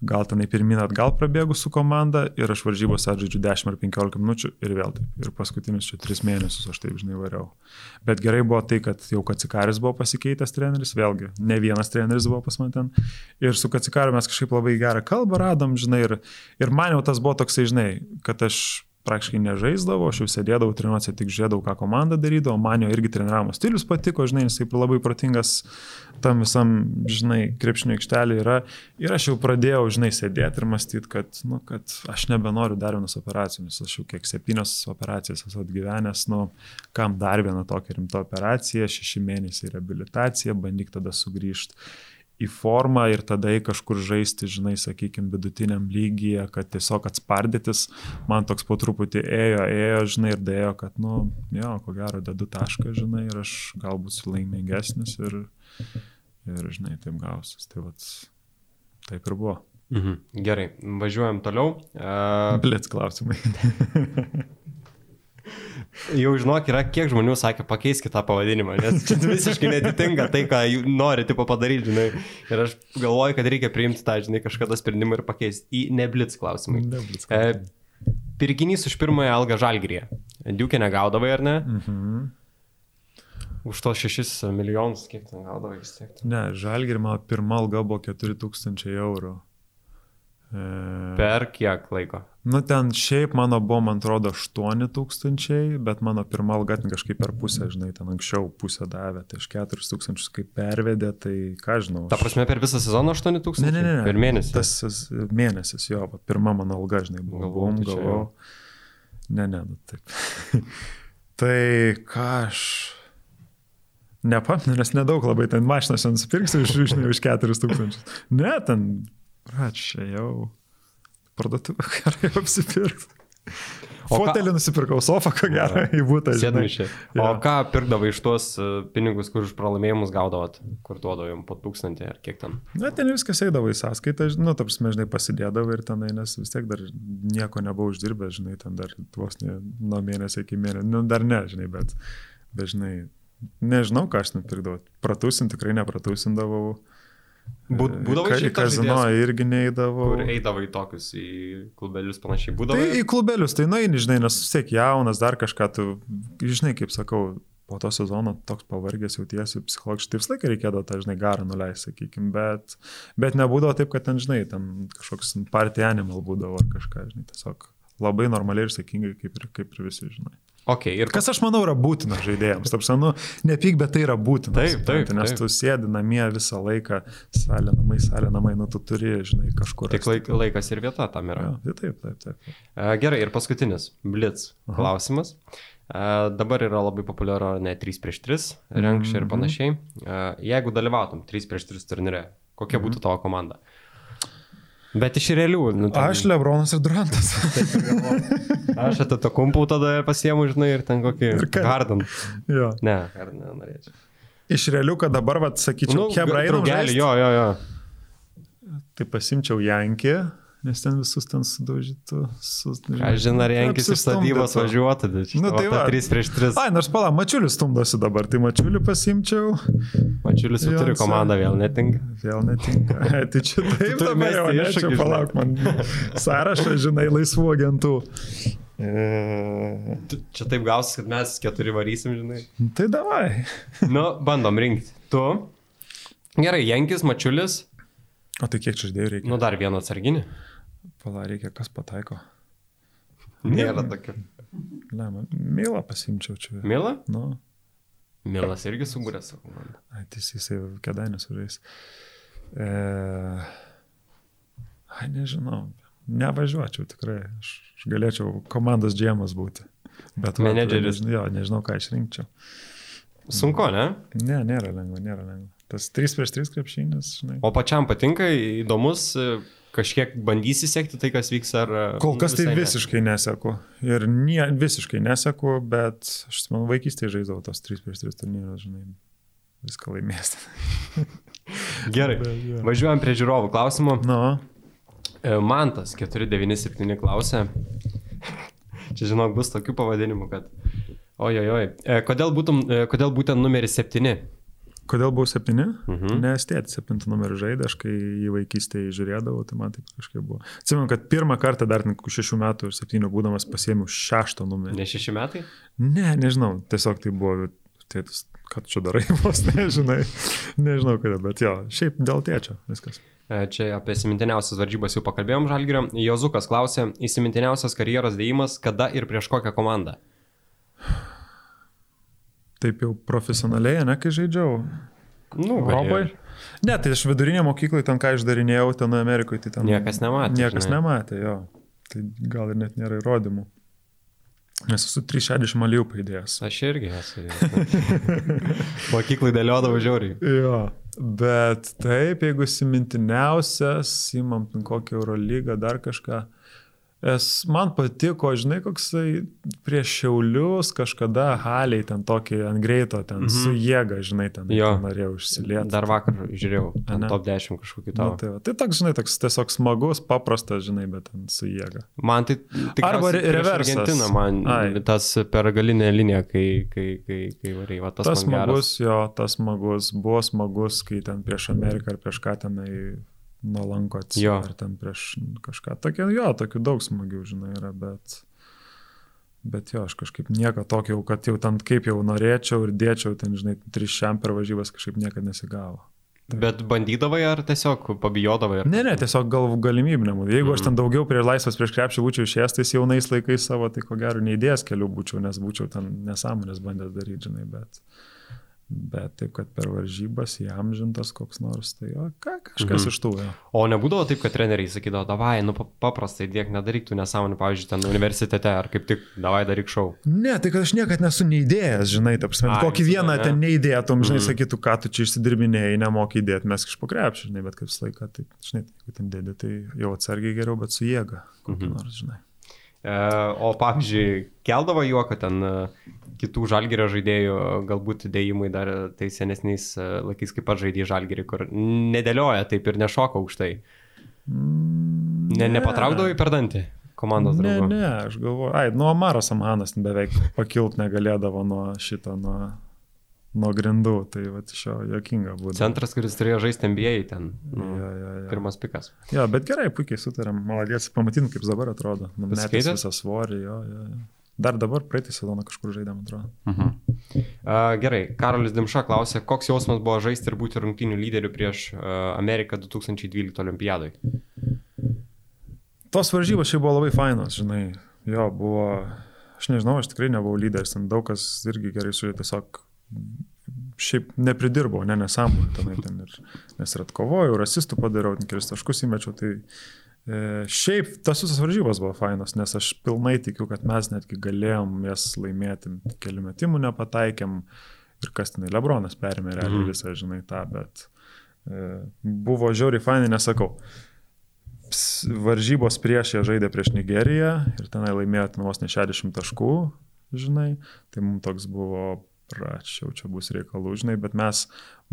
gal tenai pirmin atgal prabėgu su komanda ir aš varžybos atžaidžiu 10 ar 15 minučių ir vėl taip. Ir paskutinius čia 3 mėnesius aš taip, žinai, variau. Bet gerai buvo tai, kad jau Kacikaris buvo pasikeitęs treneris, vėlgi, ne vienas treneris buvo pas mane ten. Ir su Kacikariu mes kažkaip labai gerą kalbą radom, žinai, ir, ir man jau tas buvo toksai, žinai, kad aš praktiškai nežaisdavau, aš jau sėdėdavau treniruotėse, tik žiūrėdavau, ką komanda darydavo, man jo irgi treniravimo stilius patiko, žinai, jis taip labai protingas tam visam, žinai, krepšinio aikštelė yra. Ir aš jau pradėjau, žinai, sėdėti ir mąstyti, kad, nu, kad aš nebenoriu dar vienos operacijos, aš jau kiek septynios operacijas esu atgyvenęs, nu, kam dar vieną tokią rimtą operaciją, šeši mėnesiai reabilitacija, bandyk tada sugrįžti į formą ir tada į kažkur žaisti, žinai, sakykime, vidutiniam lygyje, kad tiesiog atspardytis, man toks po truputį ėjo, ėjo, žinai, ir dėjo, kad, nu, jo, ko gero, dedu tašką, žinai, ir aš galbūt laimingesnis ir, ir, žinai, taip gausis. Tai vat, taip ir buvo. Mhm. Gerai, važiuojam toliau. Uh, Blitz klausimai. *laughs* jau žinok, yra kiek žmonių sakė, pakeiskite tą pavadinimą, nes čia visiškai netitinka tai, ką nori tipo padaryti, žinai. Ir aš galvoju, kad reikia priimti tą, žinai, kažkada sprendimą ir pakeisti į neblitz klausimai. Ne, blitz E, pirkinys už pirmąją algą žalgyrėje. Diukė negaudavai ar ne? Mhm. Už tos 6 milijonus, kiek ten gaudavai vis tiek. Ne, žalgirį mano pirma alga buvo 4000 eurų. E... Per kiek laiko? Nu, ten šiaip mano buvo, man atrodo, 8 tūkstančiai, bet mano pirma alga ten kažkaip per pusę, žinai, ten anksčiau pusę davė, tai aš 4 tūkstančius kaip pervedė, tai ką žinau. Ta prasme, per visą sezoną 8 tūkstančių? Ne, ne, ne, ne. Per mėnesį. Tas mėnesis, jo, pirma mano alga, žinai, buvo. Galvojau, Bum, tai čia gavau. Ne, ne, nu taip. *laughs* tai ką aš. Nepamenu, nes nedaug labai ten mašinas nusipirksiu už, už 4 tūkstančius. Ne, ten, račia jau. Parduotuvę *laughs* gerai apsipirkti. O ką- Fotelį nusipirkau, sofą, ko gero, į būtą. Sėdmaišė. O Jo. ką pirkdavai iš tuos e, pinigus, kur už pralaimėjimus gaudavot, kur duodavo jums po tūkstantį ar kiek ten? Na, ten viskas eidavo į sąskaitą, nu, tarsi, žinai, pasidėdavo ir tenai, nes vis tiek dar nieko nebuvau uždirbęs, žinai, ten dar vos ne nuo mėnesio iki mėnesio, nu, dar ne, žinai, bet, bet, žinai, nežinau, ką aš ten pirkdavau. Pratusinti tikrai nepratusindavau. Būd- būdavo Į kazino žaidėjas, irgi neįdavau. Kur eidavai tokius į klubelius panašiai būdavo? Tai į klubelius, tai nueini, žinai, nes vis tiek jaunas, dar kažką tu, žinai, kaip sakau, po to sezono toks pavargęs jautiesi psichologiškai, tai visą laiką reikėdavo tą, žinai, garą nuleisti, sakykime, bet, bet nebūdavo taip, kad ten, žinai, ten kažkoks party animal būdavo ar kažką, žinai, tiesiog labai normaliai ir sėkmingai, kaip ir, kaip ir visi, žinai. Ok, ir Kas aš manau yra būtina žaidėjams, tarsi, nu, nepyk, bet tai yra būtina. Taip, taip, supranti, Nes taip. tu sėdi namie visą laiką, salė namai, salė namai, nu, tu turi, žinai, kažkur. tik laik, laikas ir vieta tam yra. Jo, tai taip, taip, taip. taip. Gerai, ir paskutinis, blitz klausimas. E, Dabar yra labai populiaru ne 3 prieš 3, renkščiai ir Mhm. panašiai. Jeigu dalyvautum 3 prieš 3 turnyre, kokia Mhm. būtų tavo komanda? Bet iš realių. Nu, ten- Aš Lebronas ir Durantas. *laughs* Aš ate to kumpau tada pasiemu, žinai, ir ten kokį Ir ką? Harden. jo. Ne, Harden nenorėčiau. iš realių, kad dabar, vad, sakyčiau, nu, Hebra draugelį, jo, jo, jo. Tai pasimčiau Jankį, nes ten visus ten sudaužytų. Su, Aš žinau, ar Jankis iš statybos važiuotų, bet Nu, tai va. 3 prieš 3. Ai, nors pala, Mačiulis stumdosi dabar, tai Mačiulį pasimčiau. Mačiulis jau turi Jansą. komandą, vėl netinka. Vėl netinka. *laughs* Ai, tai čia taip, dabar jau mesti ne, čia iššūkį, palauk man. Sąrašą, žinai, laisvų agentų. E, Čia taip gausis, kad mes keturi varysim, žinai. tai davai. *laughs* Nu, bandom rinkti. Tu. Gerai, Jankis, Mačiulis. O tai kiek čia ždėjų reikia? Nu, dar vieną atsarginį. Pala, reikia, kas pataiko. Nėra tokio. Ne, man Mėlą pasimčiau čia. Mila? Nu, Milas irgi subūrė savo komandą. tai jisai kėdainės užais. E, ai, nežinau. Nevažiuočiau tikrai. Aš, aš galėčiau komandos džiemas būti. Bet Menedžeris. Nežinau, jo, nežinau, ką išrinkčiau. Sunku, ne? Ne, nėra lengva, nėra lengva. Tas 3 prieš 3 krepšinis, žinai. O pačiam patinka, įdomus, e, kažkiek bandysi sekti tai, kas vyks ar... Kol kas tai visiškai neseku. Ir nie, visiškai neseku, bet aš man vaikystėje žaidžiau tos 3 prieš 3 turnyrus, žinai. Viską laimės. *laughs* Gerai. *laughs* Bet, jo. Važiuojam prie žiūrovų klausimų. Nu, Mantas 497 klausė. *laughs* Čia žinok, bus tokių pavadinimų, kad... Ojojoj. E, Kodėl, būtum, e, kodėl būtent numeris 7? Kodėl buvau 7? Mhm. Nes tėtis 7 numerį žaidė, aš kai jį vaikystėje žiūrėdavau, tai man taip kažkaip buvo. Atsimenu, kad pirmą kartą dar kokių 6 metų ir 7 būdamas pasiėmiau 6 numerį. Ne 6 metai? Ne, nežinau, tiesiog tai buvo tėtis, kad čia darai, *laughs* vos nežinai. Nežinau, kodėl, bet jo, šiaip dėl tėčio viskas. E, Čia apie įsimintiniausias varžybas jau pakalbėjom Žalgirio. Jozukas klausė, įsimintiniausias karjeros dėjimas, kada ir prieš kokią komandą? Taip jau profesionaliai, ne, kai žaidžiau. Nu, Europoje? Ne, tai aš vidurinė mokykloje ten ką išdarinėjau, ten Amerikoje, tai ten... Niekas nematė, Niekas žinai. nematė, jo. Tai gal ir net nėra įrodymų. Nes esu 360 malijų paidėjęs. Aš irgi esu. *laughs* Mokyklai dėliodavau žiauriai. Jo, bet taip, jeigu įsimintiniausias, įmam kokią Eurolygą, dar kažką. Es, man patiko, žinai, koksai prieš šiaulius kažkada haliai ten tokį ant greito, ten mhm. su jėga, žinai, ten, ten norėjau išsilieti. Dar vakar žiūrėjau, Ane? top 10 kažkokį Na, tavo. tai, va, tai toks, žinai, toks tiesiog smagus, paprastas, žinai, bet ten su jėga. Man tai tikriausiai Arba reversas. Argentiną, man Ai. tas per galinę liniją, kai, kai, kai, kai varei, va, tas, Tas, man geras. smagus, jo, tas smagus, buvo smagus, kai ten prieš Ameriką ar prieš ką tenai nuolanko Jo. atsiprašau, ar ten prieš kažką. Tokie, jo, tokių daug smagių, žinai, yra, bet... Bet jo, aš kažkaip nieko tokio, kad jau ten kaip jau norėčiau ir dėčiau, ten, žinai, trišiam per varžybas kažkaip niekada nesigavo. Bet bandydavai ar tiesiog pabijodavai? Ar... Ne, ne, tiesiog gal galimybė nebūtų. Jeigu aš ten daugiau prie laisvas prieš krepšį būčiau išėjęs, tais jaunais laikais savo, tai ko gero neįdėjęs kelių būčiau, nes būčiau ten nesąmonės bandęs daryti, žinai, bet, bet taip, kad per varžybas įamžintas koks nors, tai o, ką, kažkas Mhm. iš tų. Jo. O nebūdavo taip, kad treneriai sakydavo, davai, nu pa- paprastai dėk, nedaryk tų nesąmonių, pavyzdžiui, ten universitete, ar kaip tik, davai daryk šau. Ne, tai kad aš niekada nesu neįdėjęs, žinai, ta prasme, kokį vieną ne? ten neįdėtum, žinai, Mhm. sakytų, ką tu čia išsidirbinėjai, nemokai įdėti, mes kažpo krepšį, žinai, bet kaip visą laiką, tai, žinai, jeigu ten dėdė, tai jau atsargiai geriau, bet su jėga, kokį Mhm. nors, žinai. E, o pavyzdžiui, keldavo juoką ten kitų žalgerio žaidėjų, galbūt dėjimai dar tai senesniais e, laikais kaip pat žaidėjai žalgerį, kur nedėlioja taip ir nešoka aukštai. Mm, Ne, nepatraukdavo į per dantį komandos Ne, draugų. ne, aš galvoju, ai, nuo Maras Amhanas beveik pakilt negalėdavo nuo šito, nuo, nuo grindų, tai va iš jo jokinga buvo. Centras, kuris turėjo žaisti NBA ten. Nu, Ja, ja, ja. Pirmas pikas. Jo, bet gerai, puikiai sutarėm, maladės, pamatytum, kaip dabar atrodo. Numetęs visą svorį, jo, jo, jo. Dar dabar praeitį sezoną kažkur žaidėm, atrodo. Mhm. Uh, gerai, Karolis Dimša klausė, koks jausmas buvo žaisti ir būti rungtynių lyderiu prieš uh, Ameriką 2012 olimpiadai. Tos varžybos šiaip buvo labai fainos, žinai. Jo, buvo, aš nežinau, aš tikrai nebuvau lyderis, ten daug kas irgi gerai sužaidė, tiesiog šiaip nepridirbau, ne nesąmonė tenai ten ir, nes ir atkovojau, ir asistų padariau, kelis taškus įmečiau, tai e, šiaip tas visas varžybos buvo fainos, nes aš pilnai tikiu, kad mes netgi galėjom jas laimėti, kelių metimų nepataikėm ir kas tenai Lebronas perėmė realiai Mhm. visą, žinai, tą, bet e, buvo žiauriai fainai, nesakau ps- varžybos prieš jie žaidė prieš Nigeriją ir tenai laimėjo ten vos ne 60 taškų, žinai. Tai mums toks buvo prašiau, čia bus reikalų, žinai, bet mes,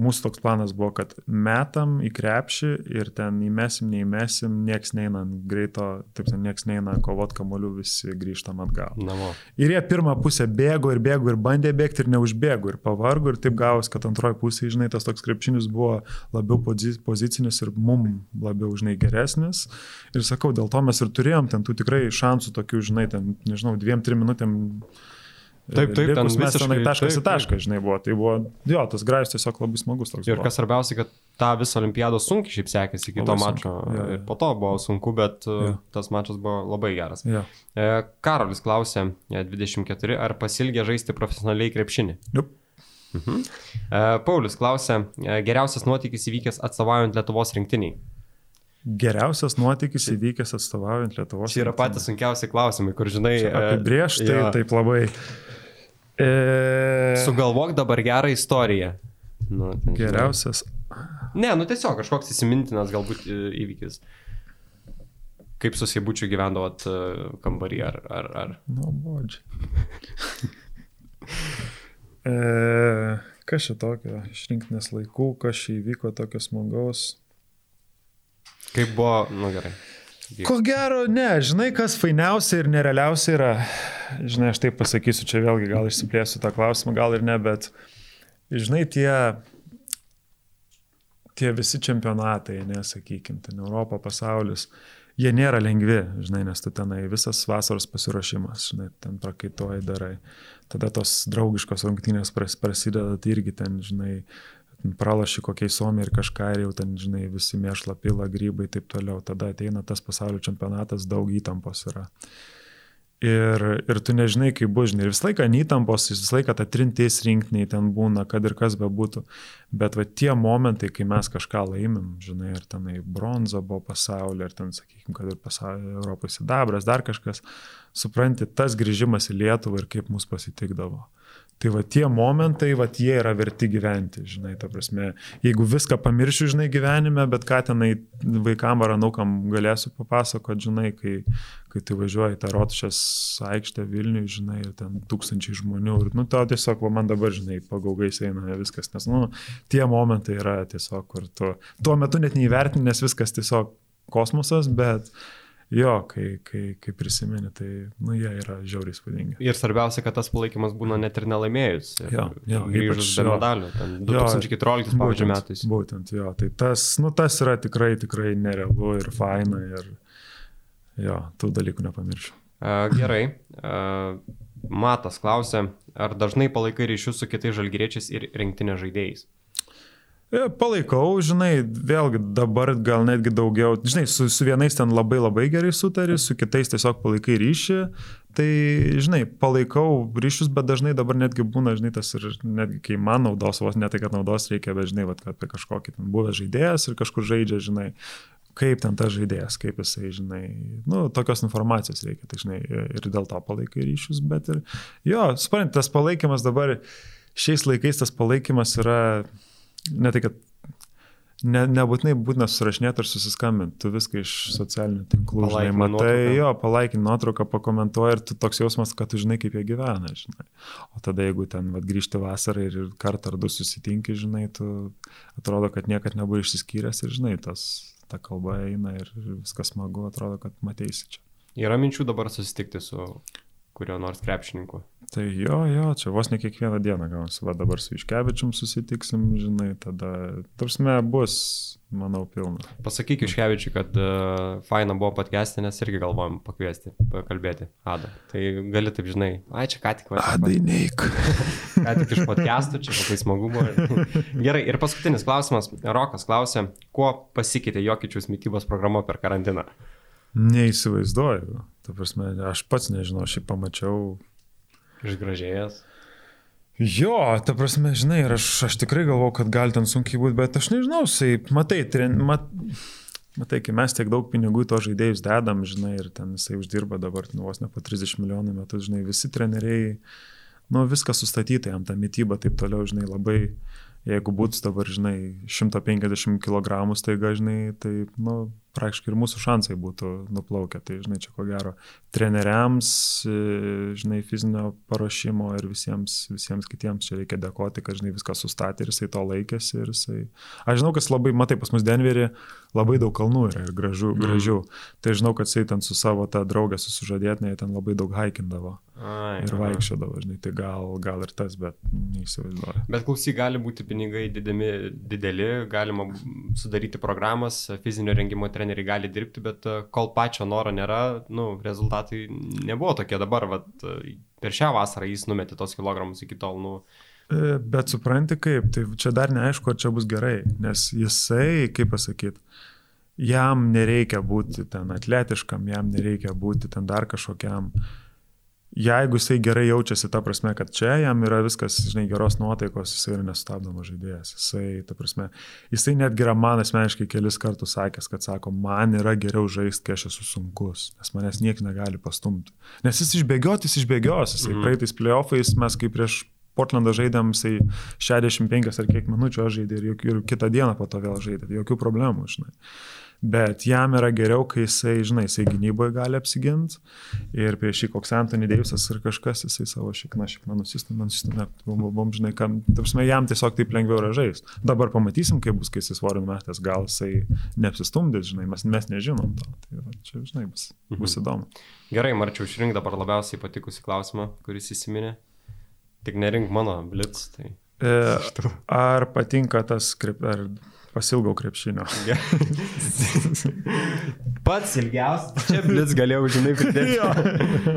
mūsų toks planas buvo, kad metam į krepšį ir ten įmesim, neįmesim, nieks neina greito, taip sakant, nieks neina kovot kamolių, visi grįžtam atgal. Namo. Ir jie pirmą pusę bėgo ir bėgo ir bandė bėgti ir neužbėgo ir pavargo ir taip gavos, kad antroji pusė, žinai, tas toks krepšinis buvo labiau pozi- pozicinis ir mum labiau, žinai, geresnis. Ir sakau, dėl to mes ir turėjom ten tų tikrai šansų tokių, žinai, ten, nežinau, dviem, trim minutėm. Taip, taip, ten visiškai- taškas į tašką, žinai, buvo. Tai buvo, jo, tas grajus tiesiog labai smagus toks. Ir kas svarbiausia, kad tą visą olimpiados sunkiai šiaip sekėsi iki to mačo. jo. Ir po to buvo sunku, bet Jo. jo. tas mačas buvo labai geras. Jo. E, Karolis klausė, e, 24, ar pasilgė žaisti profesionaliai krepšinį? Jup. Mhm. E, Paulius klausė, e, geriausias nuotykis įvykęs atstovaujant Lietuvos rinktiniai. Geriausias nuotykis įvykęs atstovaujant Lietuvos. Čia yra patys sunkiausi klausimai, kur žinai. E, Apibriežtai, jo. taip labai. E, Sugalvok dabar gerą istoriją. Nu, ten. Geriausias. Ne, nu tiesiog kažkoks įsimintinas galbūt e, įvykis. Kaip susibučiu gyvendavot e, kambarį ar... ar, ar... Nuobodžiai. *laughs* e, kas čia tokio iš rinktinės laikų, kas čia įvyko tokio smagaus? Kaip buvo, nu gerai. Ko gero, ne, žinai, kas fainiausia ir nerealiausia yra, žinai, aš taip pasakysiu, čia vėlgi gal išsiplėsiu tą klausimą, gal ir ne, bet, žinai, tie, tie visi čempionatai, nesakykim, ten Europą, pasaulis, jie nėra lengvi, žinai, nes tu tenai visas vasaros pasiruošimas, žinai, ten prakaituoji darai, tada tos draugiškos rungtynės pras- prasideda, tai irgi ten, žinai, pralaši kokiai Suomiai ir kažką ir jau ten, žinai, visi mėšla pila, grybai ir taip toliau. Tada ateina tas pasaulio čempionatas, daug įtampos yra. Ir, ir tu nežinai, kaip bus, žinai, ir visą laiką įtampos, visą laiką ta trintis rinkiniai ten būna, kad ir kas bebūtų. Bet va tie momentai, kai mes kažką laimim, žinai, ir tenai bronza buvo pasaulyje, ir ten, sakykime, kad ir pasaulio Europos sidabras, dar kažkas, supranti, tas grįžimas į Lietuvą ir kaip mus pasitikdavo. Tai va tie momentai, va jie yra verti gyventi, žinai, ta prasme, jeigu viską pamiršiu, žinai, gyvenime, bet ką tenai vaikam ar anukam galėsiu papasakoti, žinai, kai, kai tu važiuoji tą Rotšės aikštę Vilniui, žinai, ir ten tūkstančiai žmonių, ir, nu, to tiesiog, va, man dabar, žinai, pagaugais eina viskas, nes, nu, tie momentai yra tiesiog, kur tu tuo metu net neįvertini, nes viskas tiesiog kosmosas, bet jo, kai, kai, kai prisimeni, tai, nu, jie yra žiauriai spūdingi. Ir svarbiausia, kad tas palaikymas būna net ir nelaimėjus. Jo, jo, grįžus ypač be medalių. ten Jo, 2014 pavyzdžiui metais. Būtent, jo, tai tas, nu, tas yra tikrai, tikrai nerealu ir faina ir jo, tų dalykų nepamiršiu. E, Gerai. E, Matas klausė, ar dažnai palaikai ryšius su kitais žalgyriečiais ir rinktinės žaidėjais? E, Palaikau, žinai, vėlgi dabar gal netgi daugiau, žinai, su, su vienais ten labai labai gerai sutari, su kitais tiesiog palaikai ryšį, tai, žinai, palaikau ryšius, bet dažnai dabar netgi būna, žinai, tas ir netgi kai man naudos, vos ne tai, kad naudos reikia, bet, žinai, vat, apie kažkokį ten buvęs žaidėjas ir kažkur žaidžia, žinai, kaip ten tas žaidėjas, kaip jisai, žinai, nu, tokios informacijos reikia, tai, žinai, ir dėl to palaikai ryšius, bet ir, jo, suprant, tas palaikymas dabar, šiais laikais tas palaikymas yra, ne tai, kad ne, nebūtinai būtina susirašinėti ar susiskambinti, tu viską iš socialinių tinklų, žinai, matai, nuotrauką. jo, palaikin nuotrauką, pakomentuoji ir tu toks jausmas, kad tu žinai, kaip jie gyvena, žinai. O tada, jeigu ten vat, grįžti vasarą ir kartą ar du susitinki, žinai, tu atrodo, kad niekad nebuvai išsiskyręs ir, žinai, tas, ta kalba eina ir viskas smagu, atrodo, kad mateisi čia. Yra minčių dabar susitikti su kurio nors krepšininku. Tai jo, jo, čia vos ne kiekvieną dieną gausi. Va dabar su Iškevičium susitiksim, žinai, tada, tarsi, bus, manau, pilna. Pasakyk Iškevičiui, kad uh, faina buvo podcast'e, nes irgi galvojom pakviesti, pakalbėti Adą. Tai gali taip, žinai, ai čia ką tik, va, Dainaik. *laughs* ką tik iš podcast'ų, čia labai smagu buvo. *laughs* Gerai, ir paskutinis klausimas. Rokas klausė, kuo pasikeitė Jokičius mytybos programa per karantiną? Neįsivaizduoju. Ta prasme, aš pats nežinau, aš jį pamačiau. Išgražėjęs. Jo, ta prasme, žinai, ir aš, aš tikrai galvau, kad gali ten sunkiai būti, bet aš nežinau, jisai, matai, tren, mat, matai, kai mes tiek daug pinigų to žaidėjus dedam, žinai, ir ten jisai uždirba dabar nu, vos ne po 30 milijonų metus, žinai, visi treneriai, nu, viskas sustatyta jam, ta mytyba, taip toliau, žinai, labai, jeigu būtų dabar, žinai, 150 kg staiga, žinai, tai, nu, praktiškai ir mūsų šansai būtų nuplaukę. Tai, žinai, čia ko gero, treneriams, e, žinai, fizinio paruošimo ir visiems, visiems kitiems čia reikia dėkoti, kad, žinai, viską sustatė ir jisai to laikėsi ir jisai... Aš žinau, kas labai, matai, pas mus Denverį labai daug kalnų yra ir gražių. Mm. gražių. Tai žinau, kad jisai ten su savo tą draugę susižadėtinai ten labai daug haikindavo. Ai, ir vaikščiodavo, žinai, tai gal, gal ir tas, bet neįsivaizduoju. Bet klausyk, gali būti pinigai didimi, dideli, galima sudaryti programas, fizinio rengimo treneriai gali dirbti, bet e, kol pačio noro nėra, nu, rezultatai nebuvo tokie dabar, vat, e, per šią vasarą jis numetė tos kilogramus iki tol, nu. E, bet supranti kaip, tai čia dar neaišku, ar čia bus gerai, nes jisai, kaip pasakyti, jam nereikia būti ten atletiškam, jam nereikia būti ten dar kažkokiam uh, jeigu jisai gerai jaučiasi, ta prasme, kad čia jam yra viskas, žinai, geros nuotaikos, jisai yra nestabdomas žaidėjas. Jisai, ta prasme, jisai netgi yra man asmeniškai kelis kartus sakęs, kad sako, man yra geriau žaisti, kai aš esu sunkus, nes manęs niekas negali pastumti. Nes jis išbėgioti, jis išbėgios, jisai mhm. praeitais playoffais mes kaip prieš Portlandą žaidėm, jisai 65 ar kiek minučių aš žaidė ir, ir kitą dieną po to vėl žaidė, jokių problemų, žinai bet jam yra geriau, kai jisai, žinai, jisai gynyboje gali apsiginti ir prieš jį koks Antony Deivisas ir kažkas, jisai savo šikną, šikną nusistumė, nusistumė, bum, bum, žinai, kam, tarpsime, jam tiesiog taip lengviau yra žaisti. Dabar pamatysim, kaip bus, kai jis svorin metęs, gal jisai neapsistumdys, žinai, mes, mes nežinom to. Tai va, čia, žinai, bus, bus mhm. įdomu. Gerai, Marčiau, išrink dabar labiausiai patikusi klausimą, kuris įsiminė. Tik nerink mano blitz. Tai... E, ar patinka tas, ar Pasilgau krepšinio. *laughs* Pats ilgiausias. Čia blitz *laughs* galėjau, žinai, pridėti. *laughs*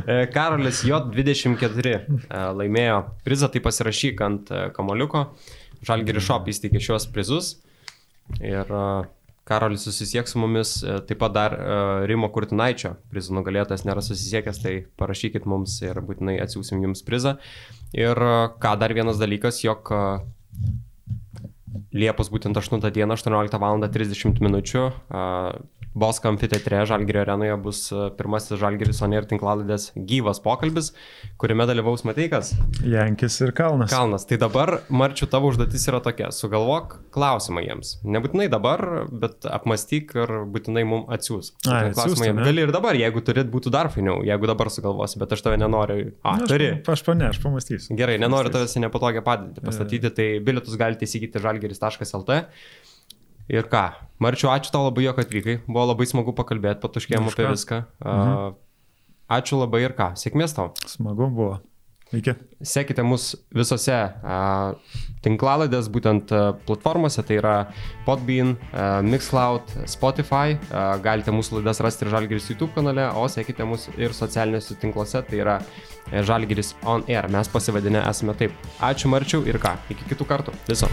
E, Karolis J24 e, laimėjo prizą, tai pasirašyk ant e, kamoliuko. Žalgiri Shop įsteigė šios prizus. Ir Karolis susisieks su mumis, taip pat dar Rimo Kurtinaičio prizų nugalėtojas nėra susisiekęs, tai parašykit mums ir būtinai atsiųsim jums prizą. Ir ką dar vienas dalykas, jog Liepos būtent 8 dieną, 18 val. 30 min. Bosko amfiteatre Žalgirio arenoje bus pirmasis Žalgiris Onir tinklaladės gyvas pokalbis, kuriame dalyvaus Mateikas. Jankis ir Kalnas. Kalnas. Tai dabar, Marčiu, tavo užduotis yra tokia. Sugalvok klausimą jiems. Nebūtinai dabar, bet apmastyk ir būtinai mums atsiūs. Ai, klausimą jiems. Gali ir dabar, jeigu turit, būtų dar fainiau, jeigu dabar sugalvosi, bet aš tave nenoriu. A, Na, turi. Aš, aš pane, aš pamastysiu. Gerai, nenoriu tavęs nepatogią padėtį pastatyti, tai bilietus galite įsigyti žalgeris.lt. Ir ką, Marčiu, ačiū tau labai, jog atvykai. Buvo labai smagu pakalbėti, patuškėjom apie viską. Mhm. Ačiū labai ir ką, sėkmės tau. Smagu buvo. Iki. Sekite mus visose uh, tinklaladės, būtent uh, platformose, tai yra Podbean, uh, Mixcloud, Spotify. Uh, galite mūsų laidas rasti ir Žalgiris YouTube kanale, o sekite mus ir socialiniuose tinkluose, tai yra Žalgiris On Air. Mes pasivadinę esame taip. Ačiū Marčiau ir ką, iki kitų kartų. Viso.